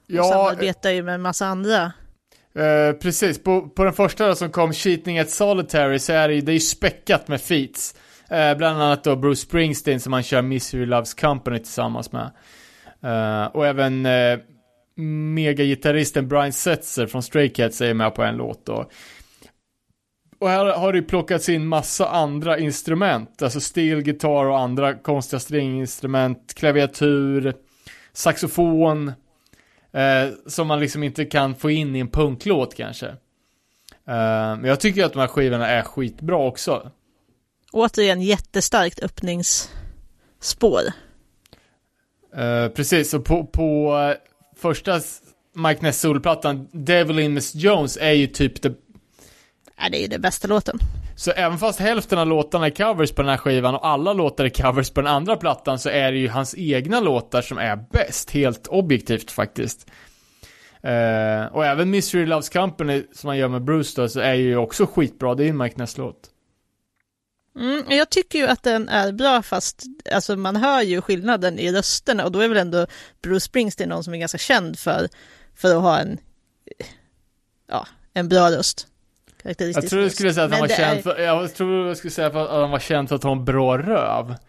Ja, samarbetar ju med en massa andra. Eh, precis, på, på den första då, som kom, Cheating at Solitary, så är det det är ju späckat med feats. Eh, bland annat då Bruce Springsteen som han kör Misery Loves Company tillsammans med. Eh, och även uh, megagitarristen Brian Setzer från Stray Cats är med på en låt då. Och här har det plockats in massa andra instrument, alltså stilgitarr och andra konstiga stringinstrument, klaviatur, saxofon, Eh, som man liksom inte kan få in i en punklåt kanske. Eh, men jag tycker att de här skivorna är skitbra också. Återigen jättestarkt öppningsspår. Eh, precis, och på, på eh, första Mike Ness solplattan, Devil in Miss Jones, är ju typ det Ja, det är ju den bästa låten. Så även fast hälften av låtarna är covers på den här skivan och alla låtar är covers på den andra plattan så är det ju hans egna låtar som är bäst, helt objektivt faktiskt. Eh, och även Mystery Loves Company som han gör med Bruce då, så är ju också skitbra, det är ju Mike Ness-låt. Mm, jag tycker ju att den är bra fast alltså, man hör ju skillnaden i rösterna och då är väl ändå Bruce Springsteen någon som är ganska känd för, för att ha en, ja, en bra röst. Karaktäristisk Jag tror du skulle säga att han var känd är- för, jag tror du skulle säga att han var känd för att ha en bra röv. (laughs)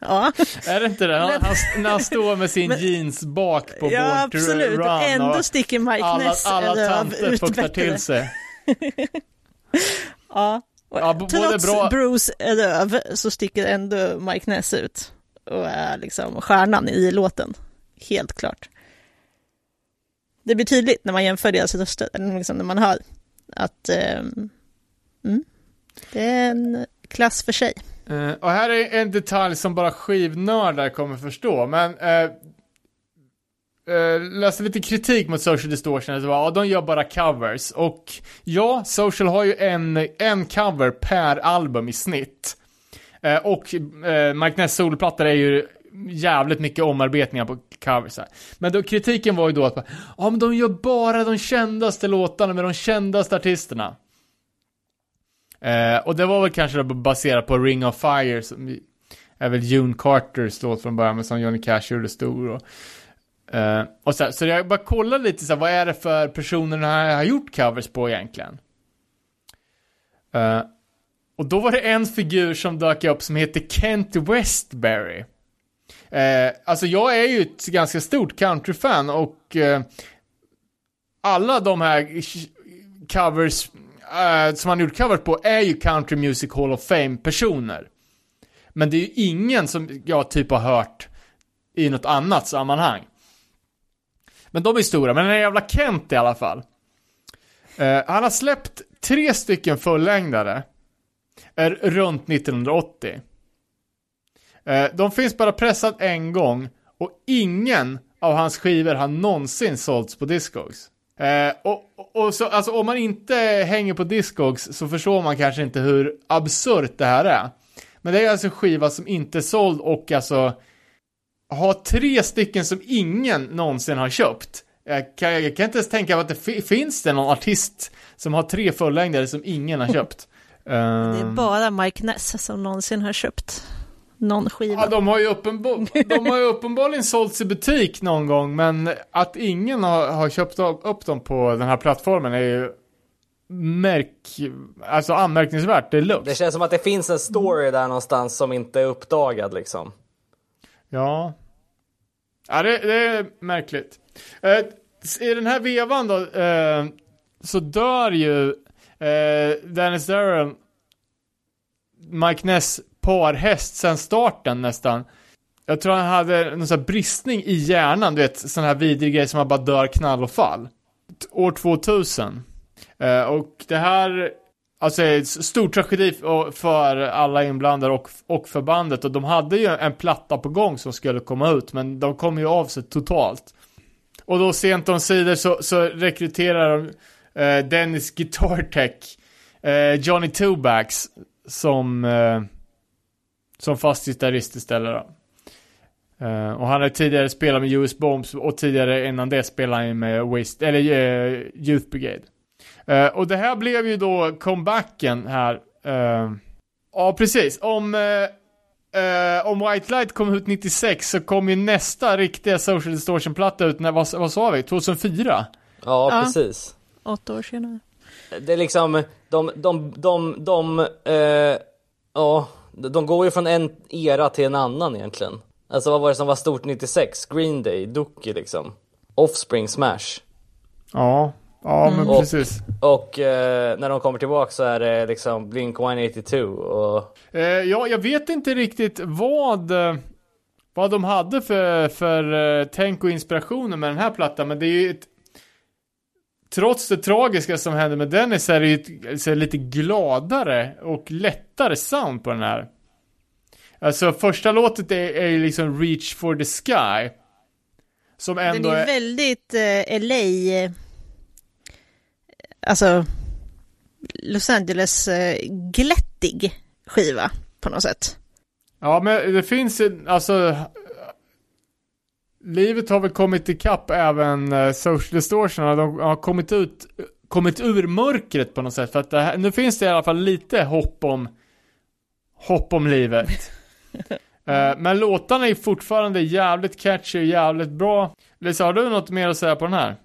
Ja, Är det inte det? Han, han, när han står med sin (laughs) Men- jeans bak på ja absolut. Run Och ändå och sticker Mike alla, Ness alla tanter fuktar till sig. (laughs) Ja. Ja, trots bra- Bruce röv så sticker ändå Mike Ness ut och är liksom stjärnan i låten. Helt klart. Det blir tydligt när man jämför deras röster, eller liksom när man hör att eh, mm, det är en klass för sig. Eh, och här är en detalj som bara skivnördar kommer förstå, men uh, läste lite kritik mot Social Distortion, att ja, de gör bara covers. Och ja, Social har ju en, en cover per album i snitt. Eh, och eh, uh, Mike Ness solplattor är ju jävligt mycket omarbetningar på covers här. Men då, kritiken var ju då att, ja men de gör bara de kändaste låtarna med de kändaste artisterna. Eh, och det var väl kanske baserat på Ring of Fire som är väl June Carters låt från början, men som Johnny Cash gjorde stor. Och, eh, och så, här, så jag bara kollade lite så här, vad är det för personer den här har gjort covers på egentligen? Eh, och då var det en figur som dök upp som heter Kent Westbury. Eh, alltså jag är ju ett ganska stort countryfan och eh, alla de här covers eh, som han gjort covers på är ju Country Music Hall of Fame-personer. Men det är ju ingen som jag typ har hört i något annat sammanhang. Men de är stora, men den här jävla Kent i alla fall. Eh, han har släppt tre stycken fullängdare eh, runt 1980. Eh, de finns bara pressat en gång och ingen av hans skivor har någonsin sålts på Discogs. Eh, och, och- så, alltså om man inte hänger på Discogs så förstår man kanske inte hur absurt det här är. Men det är alltså en skiva som inte är såld och alltså har tre stycken som ingen någonsin har köpt. Jag kan, jag kan inte ens tänka mig att det fi- finns det någon artist som har tre fullängdare som ingen har (laughs) köpt. Det är Ehm, bara Mike Ness som någonsin har köpt någon skiva. Ja, de har ju uppenbar, de har ju uppenbarligen sålts i butik någon gång, men att ingen har, har köpt upp, dem på den här plattformen är ju märk, alltså anmärkningsvärt deluxe. Det känns som att det finns en story där någonstans som inte är uppdagad liksom. Ja. Ja, det, det är märkligt. Eh, I den här vevan då, eh, så dör ju eh, Dennis Darrell, Mike Ness parhäst sen starten nästan. Jag tror han hade någon sån här bristning i hjärnan, du vet, sån här vidrig grej som man bara dör knall och fall. År 2000. Eh, och det här, alltså är en stor tragedi för- för alla inblandade och, och för bandet. Och de hade ju en platta på gång som skulle komma ut, men de kom ju av sig totalt. Och då sent om sidor så, så rekryterar de eh, Dennis Guitar Tech, eh, Johnny Tobacks som, eh, som fast gitarrist istället då. Eh, och han har tidigare spelat med US Bombs och tidigare innan det spelade han med Waste, eller eh, Youth Brigade. Eh, och det här blev ju då comebacken här. ja, precis. Om, om White Light kom ut 96 så kom ju nästa riktiga Social Distortion-platta ut när, vad, vad sa vi, 2004? Ja, Ja. precis. Åtta år senare. Det är liksom, de, de, de, de, ja, de går ju från en era till en annan egentligen. Alltså vad var det som var stort 96? Green Day, Dookie liksom. Offspring, Smash. Ja, ja men Och- precis. Och eh, när de kommer tillbaka så är det liksom Blink 182 och Eh, ja, jag vet inte riktigt vad, eh, vad de hade för, för eh, tänk och inspirationer med den här plattan, men det är ju ett Trots det tragiska som hände med Dennis så är det ju ett, så är lite gladare och lättare sound på den här. Alltså första låtet är, är ju liksom Reach for the Sky. Som Den ändå är ju är... väldigt eh, LA, eh, alltså Los Angeles eh, glättig skiva på något sätt. Ja, men det finns en, alltså... Livet har väl kommit ikapp även uh, Social Distortion, de har kommit ut, kommit ur mörkret på något sätt. För att här, nu finns det i alla fall lite hopp om, hopp om livet. (laughs) Eh, men låtarna är fortfarande jävligt catchy och jävligt bra. Lisa, har du något mer att säga på den här?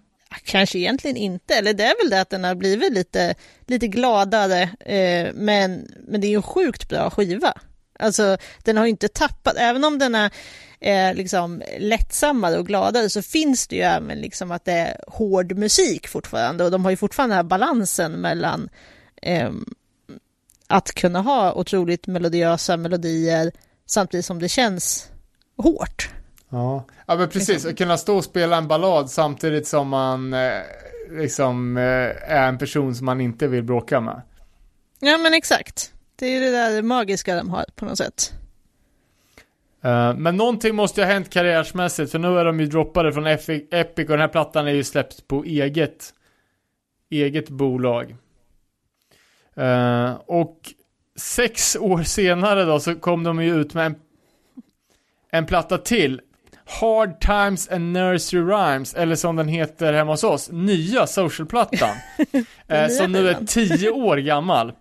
Kanske egentligen inte, eller det är väl det att den har blivit lite, lite gladare, eh, men, men det är ju en sjukt bra skiva. Alltså, den har ju inte tappat, även om den är eh, liksom lättsammare och gladare så finns det ju även liksom att det är hård musik fortfarande och de har ju fortfarande den här balansen mellan ehm, att kunna ha otroligt melodiösa melodier samtidigt som det känns hårt. Ja, ja men precis. Att kunna stå och spela en ballad samtidigt som man eh, liksom eh, är en person som man inte vill bråka med. Ja men exakt. Det är ju det där magiska de har på något sätt. Eh, men någonting måste ju ha hänt karriärsmässigt för nu är de ju droppade från Epic, och den här plattan är ju släppt på eget, eget bolag. Eh, och sex år senare då så kom de ju ut med en, en platta till. Hard Times and Nursery Rhymes, eller som den heter hemma hos oss, nya Social-plattan. (laughs) eh, som nu är tio år gammal.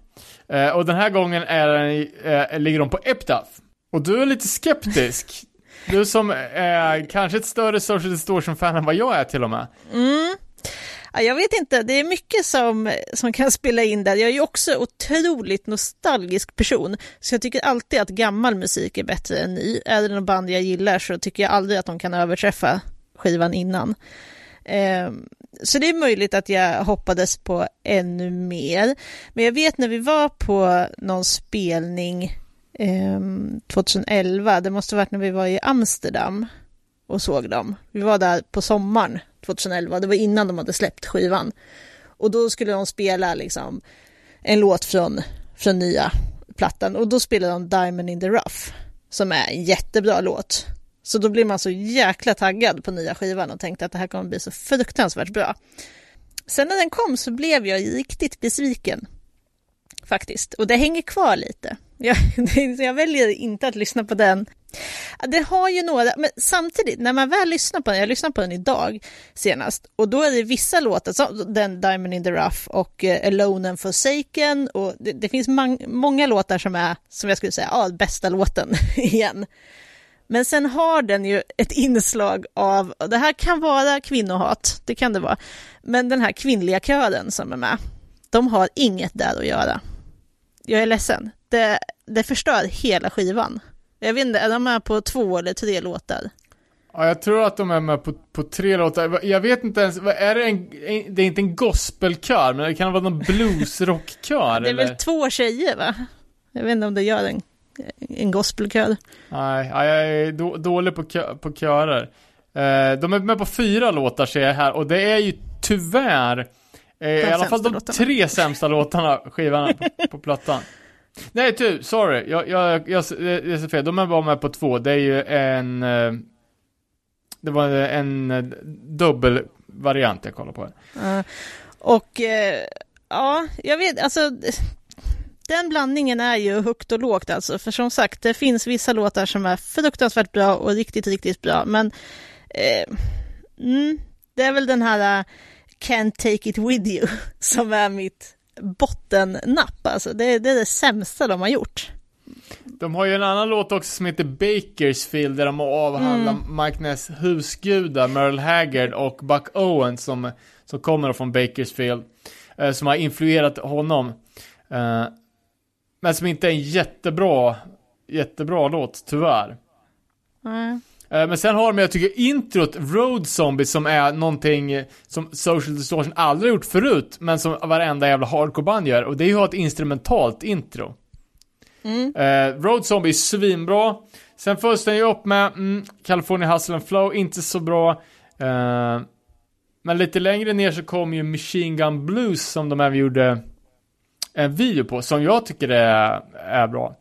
Eh, och den här gången är den, eh, ligger de på Epitaph. Och du är lite skeptisk. Du som är kanske ett större Social Distortion-fan än vad jag är till och med. Mm. Ja, jag vet inte, det är mycket som, som kan spela in där. Jag är ju också otroligt nostalgisk person, så jag tycker alltid att gammal musik är bättre än ny. Är det någon band jag gillar så tycker jag aldrig att de kan överträffa skivan innan. Eh, så det är möjligt att jag hoppades på ännu mer. Men jag vet när vi var på någon spelning Ehm, 2011, det måste ha varit när vi var i Amsterdam och såg dem. Vi var där på sommaren 2011, det var innan de hade släppt skivan. Och då skulle de spela liksom en låt från, från nya plattan och då spelade de Diamond in the Rough som är en jättebra låt. Så då blir man så jäkla taggad på nya skivan och tänkte att det här kommer bli så fruktansvärt bra. Sen när den kom så blev jag riktigt besviken. Faktiskt. Och det hänger kvar lite. Jag, (laughs) jag väljer inte att lyssna på den. Det har ju några, men samtidigt när man väl lyssnar på den, jag lyssnade på den idag senast, och då är det vissa låtar, som den Diamond in the Rough och eh, Alone and Forsaken, och det, det finns man, många låtar som är, som jag skulle säga, ja, bästa låten (laughs) igen. Men sen har den ju ett inslag av, och det här kan vara kvinnohat, det kan det vara, men den här kvinnliga kören som är med, de har inget där att göra. Jag är ledsen, det, det förstör hela skivan. Jag vet inte, är de med på två eller tre låtar? Ja, jag tror att de är med på, på tre låtar. Jag vet inte ens, är det en, det är inte en gospelkör, men det kan vara någon (laughs) bluesrockkör Det är eller? väl två tjejer va? Jag vet inte om det gör en, en gospelkör. Nej, ja, jag är då, dålig på, kö, på körer. Eh, de är med på fyra låtar ser jag här och det är ju tyvärr eh, i alla fall de låtarna. tre sämsta låtarna, skivorna på, på plattan. (laughs) Nej, tu, sorry. Jag, jag, jag, jag ser fel. De är bara med på två. Det är ju en... Eh, det var en eh, dubbelvariant jag kollade på. Uh, Och uh, ja, jag vet, alltså den blandningen är ju högt och lågt alltså, för som sagt, det finns vissa låtar som är fruktansvärt bra och riktigt, riktigt bra, men uh, mm, det är väl den här uh, Can't take it with you (laughs) som är mitt bottennapp, alltså det, det är det sämsta de har gjort. De har ju en annan låt också som heter Bakersfield där de avhandlar mm. Mike Ness husgudar, Merle Haggard och Buck Owens som, som kommer från Bakersfield. Eh, som har influerat honom. Eh, men som inte är en jättebra, jättebra låt, tyvärr. Mm. Men sen har de, jag tycker, introt Road Zombie som är någonting som Social Distortion aldrig gjort förut, men som varenda jävla hardcore-band gör, och det är ju ett instrumentalt intro. Mm. Uh, Road Zombie är svinbra. Sen följs den ju upp med mm, California Hustle and Flow, inte så bra. Uh, men lite längre ner så kom ju Machine Gun Blues som de även gjorde en video på, som jag tycker är, är bra.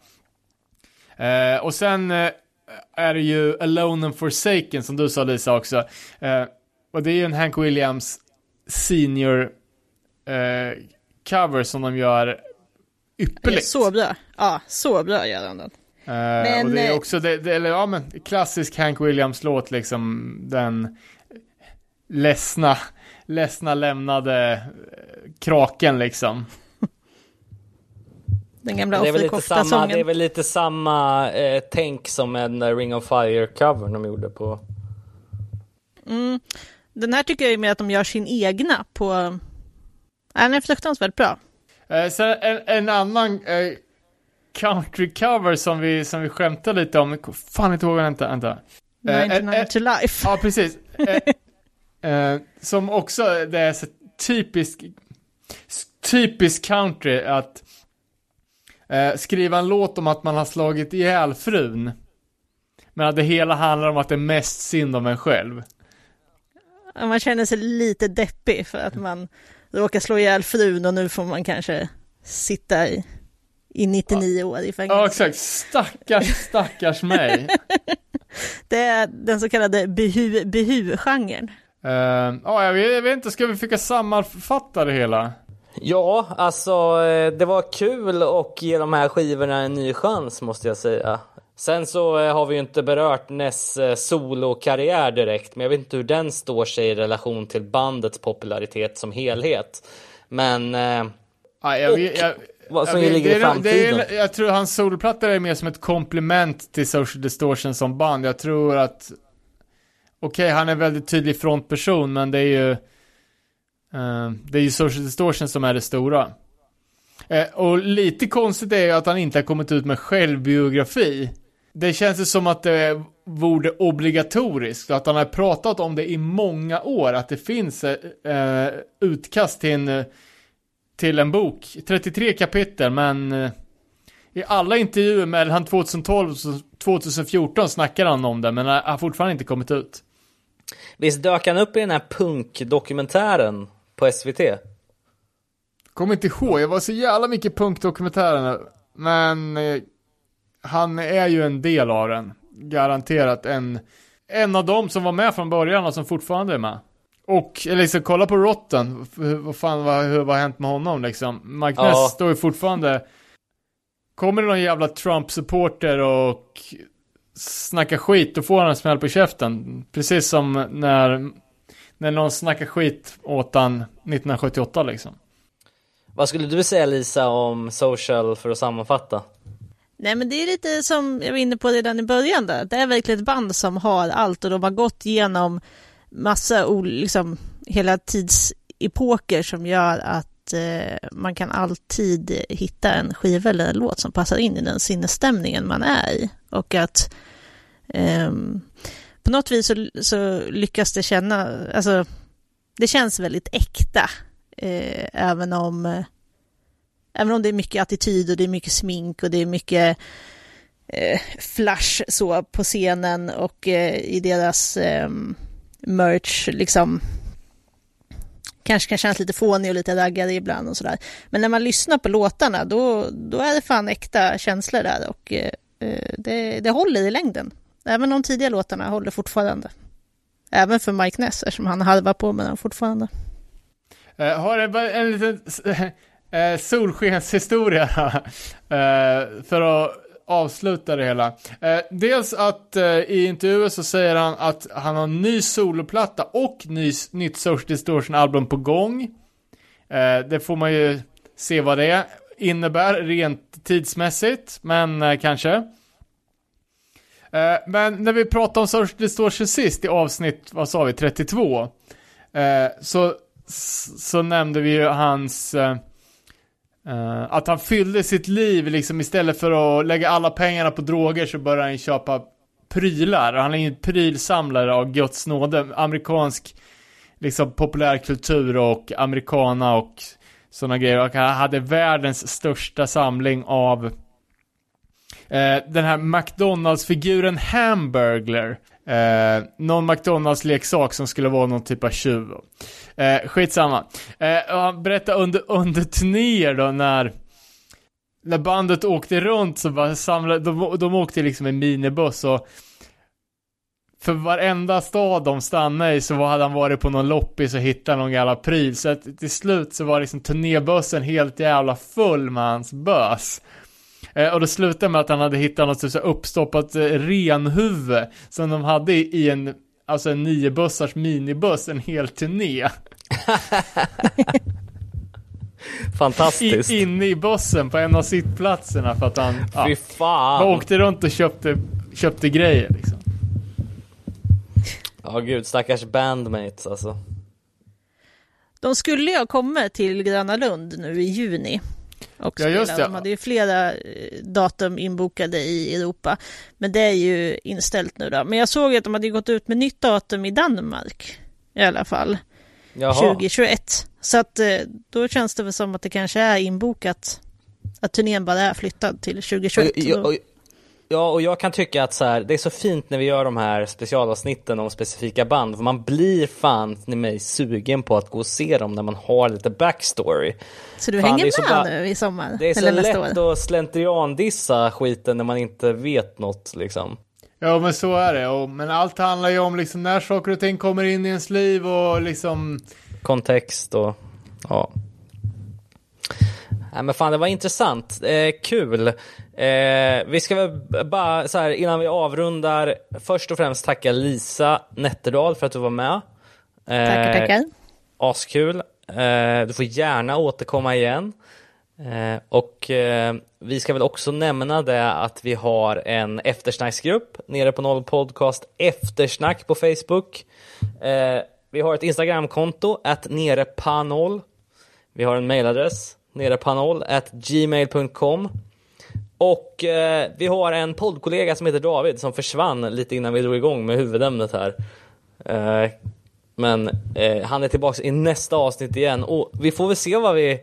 Uh, och sen är det ju Alone and Forsaken som du sa Lisa också. och det är ju en Hank Williams senior cover som de gör ypperligt. Så bra. Ja, så bra gör han den. Uh, men, och det är eh, också, det, det, eller ja men, klassisk Hank Williams-låt liksom, den ledsna, ledsna lämnade eh, kraken liksom. Den gamla Offerkofta-sången. Det är väl lite samma eh, tänk som en Ring of Fire-cover de gjorde på... Mm. Den här tycker jag är mer att de gör sin egna på... Den är fruktansvärt bra. Eh, sen en, en annan eh, country cover som vi, som vi skämtade lite om. Fan inte ihåg, vänta, vänta. 99 eh, to life. Ja, precis. (laughs) Eh, eh, som också, det är så typisk, typisk country att eh, skriva en låt om att man har slagit ihjäl frun. Men att det hela handlar om att det är mest synd om en själv. Man känner sig lite deppig för att man råkar slå ihjäl frun och nu får man kanske sitta i, i 99 år i fängelse. Ja, exakt. Stackars, stackars mig. (laughs) det är den så kallade behu, behu-genren. Uh, ja, jag vet, jag vet inte, ska vi försöka sammanfatta det hela? Ja, alltså eh, det var kul att ge de här skivorna en ny chans måste jag säga. Sen så eh, har vi ju inte berört Ness eh, solokarriär direkt, men jag vet inte hur den står sig i relation till bandets popularitet som helhet. Men... Ja, jag, och jag, vad som jag, ligger det, i framtiden. Det är, jag tror hans solplatta är mer som ett komplement till Social Distortion som band. Jag tror att... Okej, okay, han är väldigt tydlig frontperson, men det är ju... Uh, det är ju Social Distortion som är det stora. Uh, och lite konstigt är ju att han inte har kommit ut med självbiografi det känns ju som att det vore obligatoriskt, att han har pratat om det i många år, att det finns uh, utkast till en, till en bok, 33 kapitel, men i alla intervjuer med 2012 och 2014 snackar han om det, men har fortfarande inte kommit ut. Visst dök han upp i den här punkdokumentären på SVT? Kommer inte ihåg, jag var så jävla mycket punkdokumentärer, men eh, han är ju en del av den. Garanterat en, en av dem som var med från början och som fortfarande är med. Och liksom kolla på Rotten, vad fan vad, hur, vad har hänt med honom liksom? Mike ja. Ness står ju fortfarande Kommer det någon jävla Trump-supporter och snackar skit, då får han en smäll på käften. Precis som när, när någon snackar skit åt han 1978 liksom. Vad skulle du säga Lisa om social för att sammanfatta? Nej men det är lite som jag var inne på redan i början där. Det är verkligen ett band som har allt och de har gått igenom massa, liksom hela tidsepoker som gör att eh, man kan alltid hitta en skiva eller en låt som passar in i den sinnesstämningen man är i. Och att eh, på något vis så, så, lyckas det känna, alltså det känns väldigt äkta. Eh, även om eh, Även om det är mycket attityd och det är mycket smink och det är mycket eh, flash så på scenen och eh, i deras eh, merch liksom kanske kan kännas lite fånig och lite raggare ibland och sådär. Men när man lyssnar på låtarna då, då är det fan äkta känslor där och eh, eh det, det håller i längden. Även de tidiga låtarna håller fortfarande. Även för Mike Ness eftersom han harvar på med den fortfarande. Eh, har en, en liten (laughs) eh, solskenshistoria (laughs) eh, för att avsluta det hela. Eh, dels att eh, i intervjuer så säger han att han har en ny soloplatta och ny, nytt Social Distortion album på gång. Det får man ju se vad det innebär rent tidsmässigt, men kanske. Eh, men när vi pratade om Social Distortion sist i avsnitt, vad sa vi, 32. Eh, så, så nämnde vi ju hans eh, att han fyllde sitt liv liksom istället för att lägga alla pengarna på droger så började han köpa prylar. Han är ju en prylsamlare av Guds nåde. Amerikansk liksom populärkultur och amerikana och sådana grejer. Och han hade världens största samling av Eh, den här McDonalds-figuren Hamburglar. Eh, någon McDonalds-leksak som skulle vara någon typ av tjuv. Eh, skitsamma. Eh, han berättade under, under turnéer då när när bandet åkte runt så bara samlade, de, de åkte liksom en minibuss och för varenda stad de stannade i så hade han varit på någon loppis och hittat någon jävla pryl. Så att till slut så var liksom turnébussen helt jävla full med hans bös. Eh, och det slutade med att han hade hittat något så uppstoppat eh, renhuvud som de hade i, i en, alltså en niobussars minibuss en hel turné. (laughs) Fantastiskt. I, inne i bussen på en av sittplatserna för att han ja, Fy fan. bara åkte runt och köpte, köpte grejer liksom. Ja gud, stackars bandmates alltså. De skulle ju ha kommit till Gröna Lund nu i juni. Och Ja, just det. De hade ju flera eh, datum inbokade i Europa. Men det är ju inställt nu då. Men jag såg att de hade gått ut med nytt datum i Danmark. I alla fall. Jaha. 2021. Så att eh, då känns det väl som att det kanske är inbokat. Att turnén bara är flyttad till 2021. Och, Så och, och, ja, och jag kan tycka att så här, det är så fint när vi gör de här specialavsnitten om specifika band. För man blir fan i mig sugen på att gå och se dem när man har lite backstory. så du fan, hänger så med nu i sommar? Det är så eller nästa lätt år? att slentriandissa skiten när man inte vet något liksom. Ja men så är det, och, men allt handlar ju om liksom när saker och ting kommer in i ens liv och liksom Kontext och ja. Nej men fan det var intressant, eh, kul. Eh, vi ska väl bara så här innan vi avrundar först och främst tacka Lisa Nätterdal för att du var med. Eh, Tackar, tackar. Askul. Eh, du får gärna återkomma igen. Eh, och eh, vi ska väl också nämna det att vi har en eftersnacksgrupp nere på Noll Podcast Eftersnack på Facebook. Eh, vi har ett Instagramkonto, att nerepanoll. Vi har en mailadress, nerepanoll, at gmail.com. Och eh, vi har en poddkollega som heter David som försvann lite innan vi drog igång med huvudämnet här. Eh, men eh, han är tillbaka i nästa avsnitt igen och vi får väl se vad vi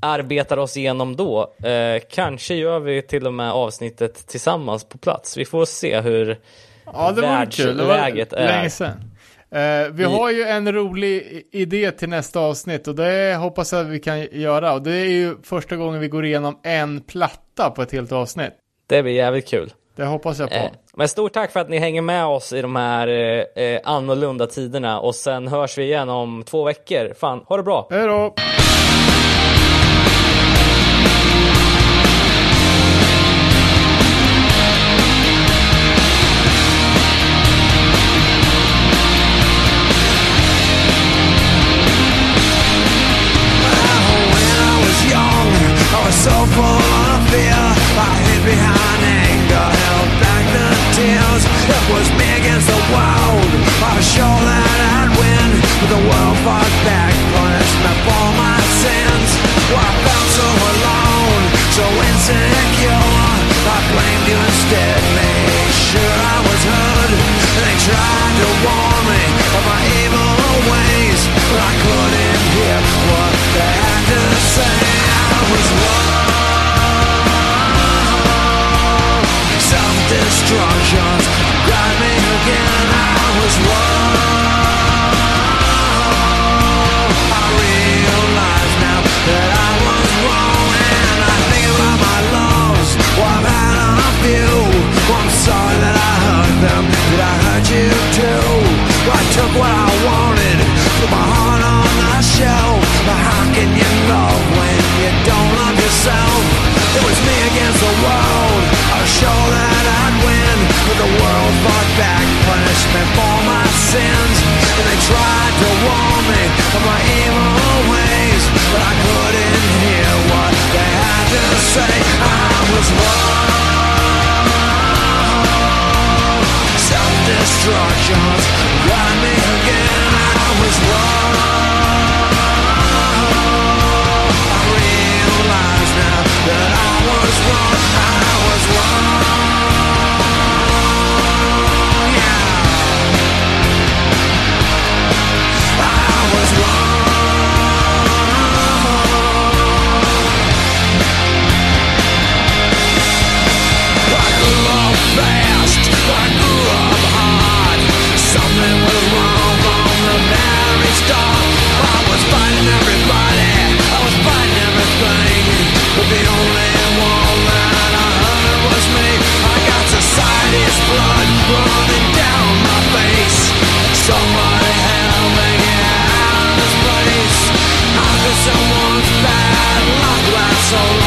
arbetar oss igenom då. Eh, kanske gör vi till och med avsnittet tillsammans på plats. Vi får se hur Ja, det var kul. Det var världsläget är. länge sedan. Eh, vi har ju en rolig idé till nästa avsnitt och det hoppas jag att vi kan göra. Och det är ju första gången vi går igenom en platta på ett helt avsnitt. Det blir jävligt kul. Det hoppas jag på. Eh, men stort tack för att ni hänger med oss i de här eh, eh, annorlunda tiderna och sen hörs vi igen om två veckor. Fan, ha det bra! Hej då! was a I was that I'd win But the world fought back punishment for my sins. And they tried to warn me of my evil ways But I couldn't hear what they had to say. I was wrong. Self destructions got me again. I was wrong. wrong Somebody help out of this place. Someone's bad luck last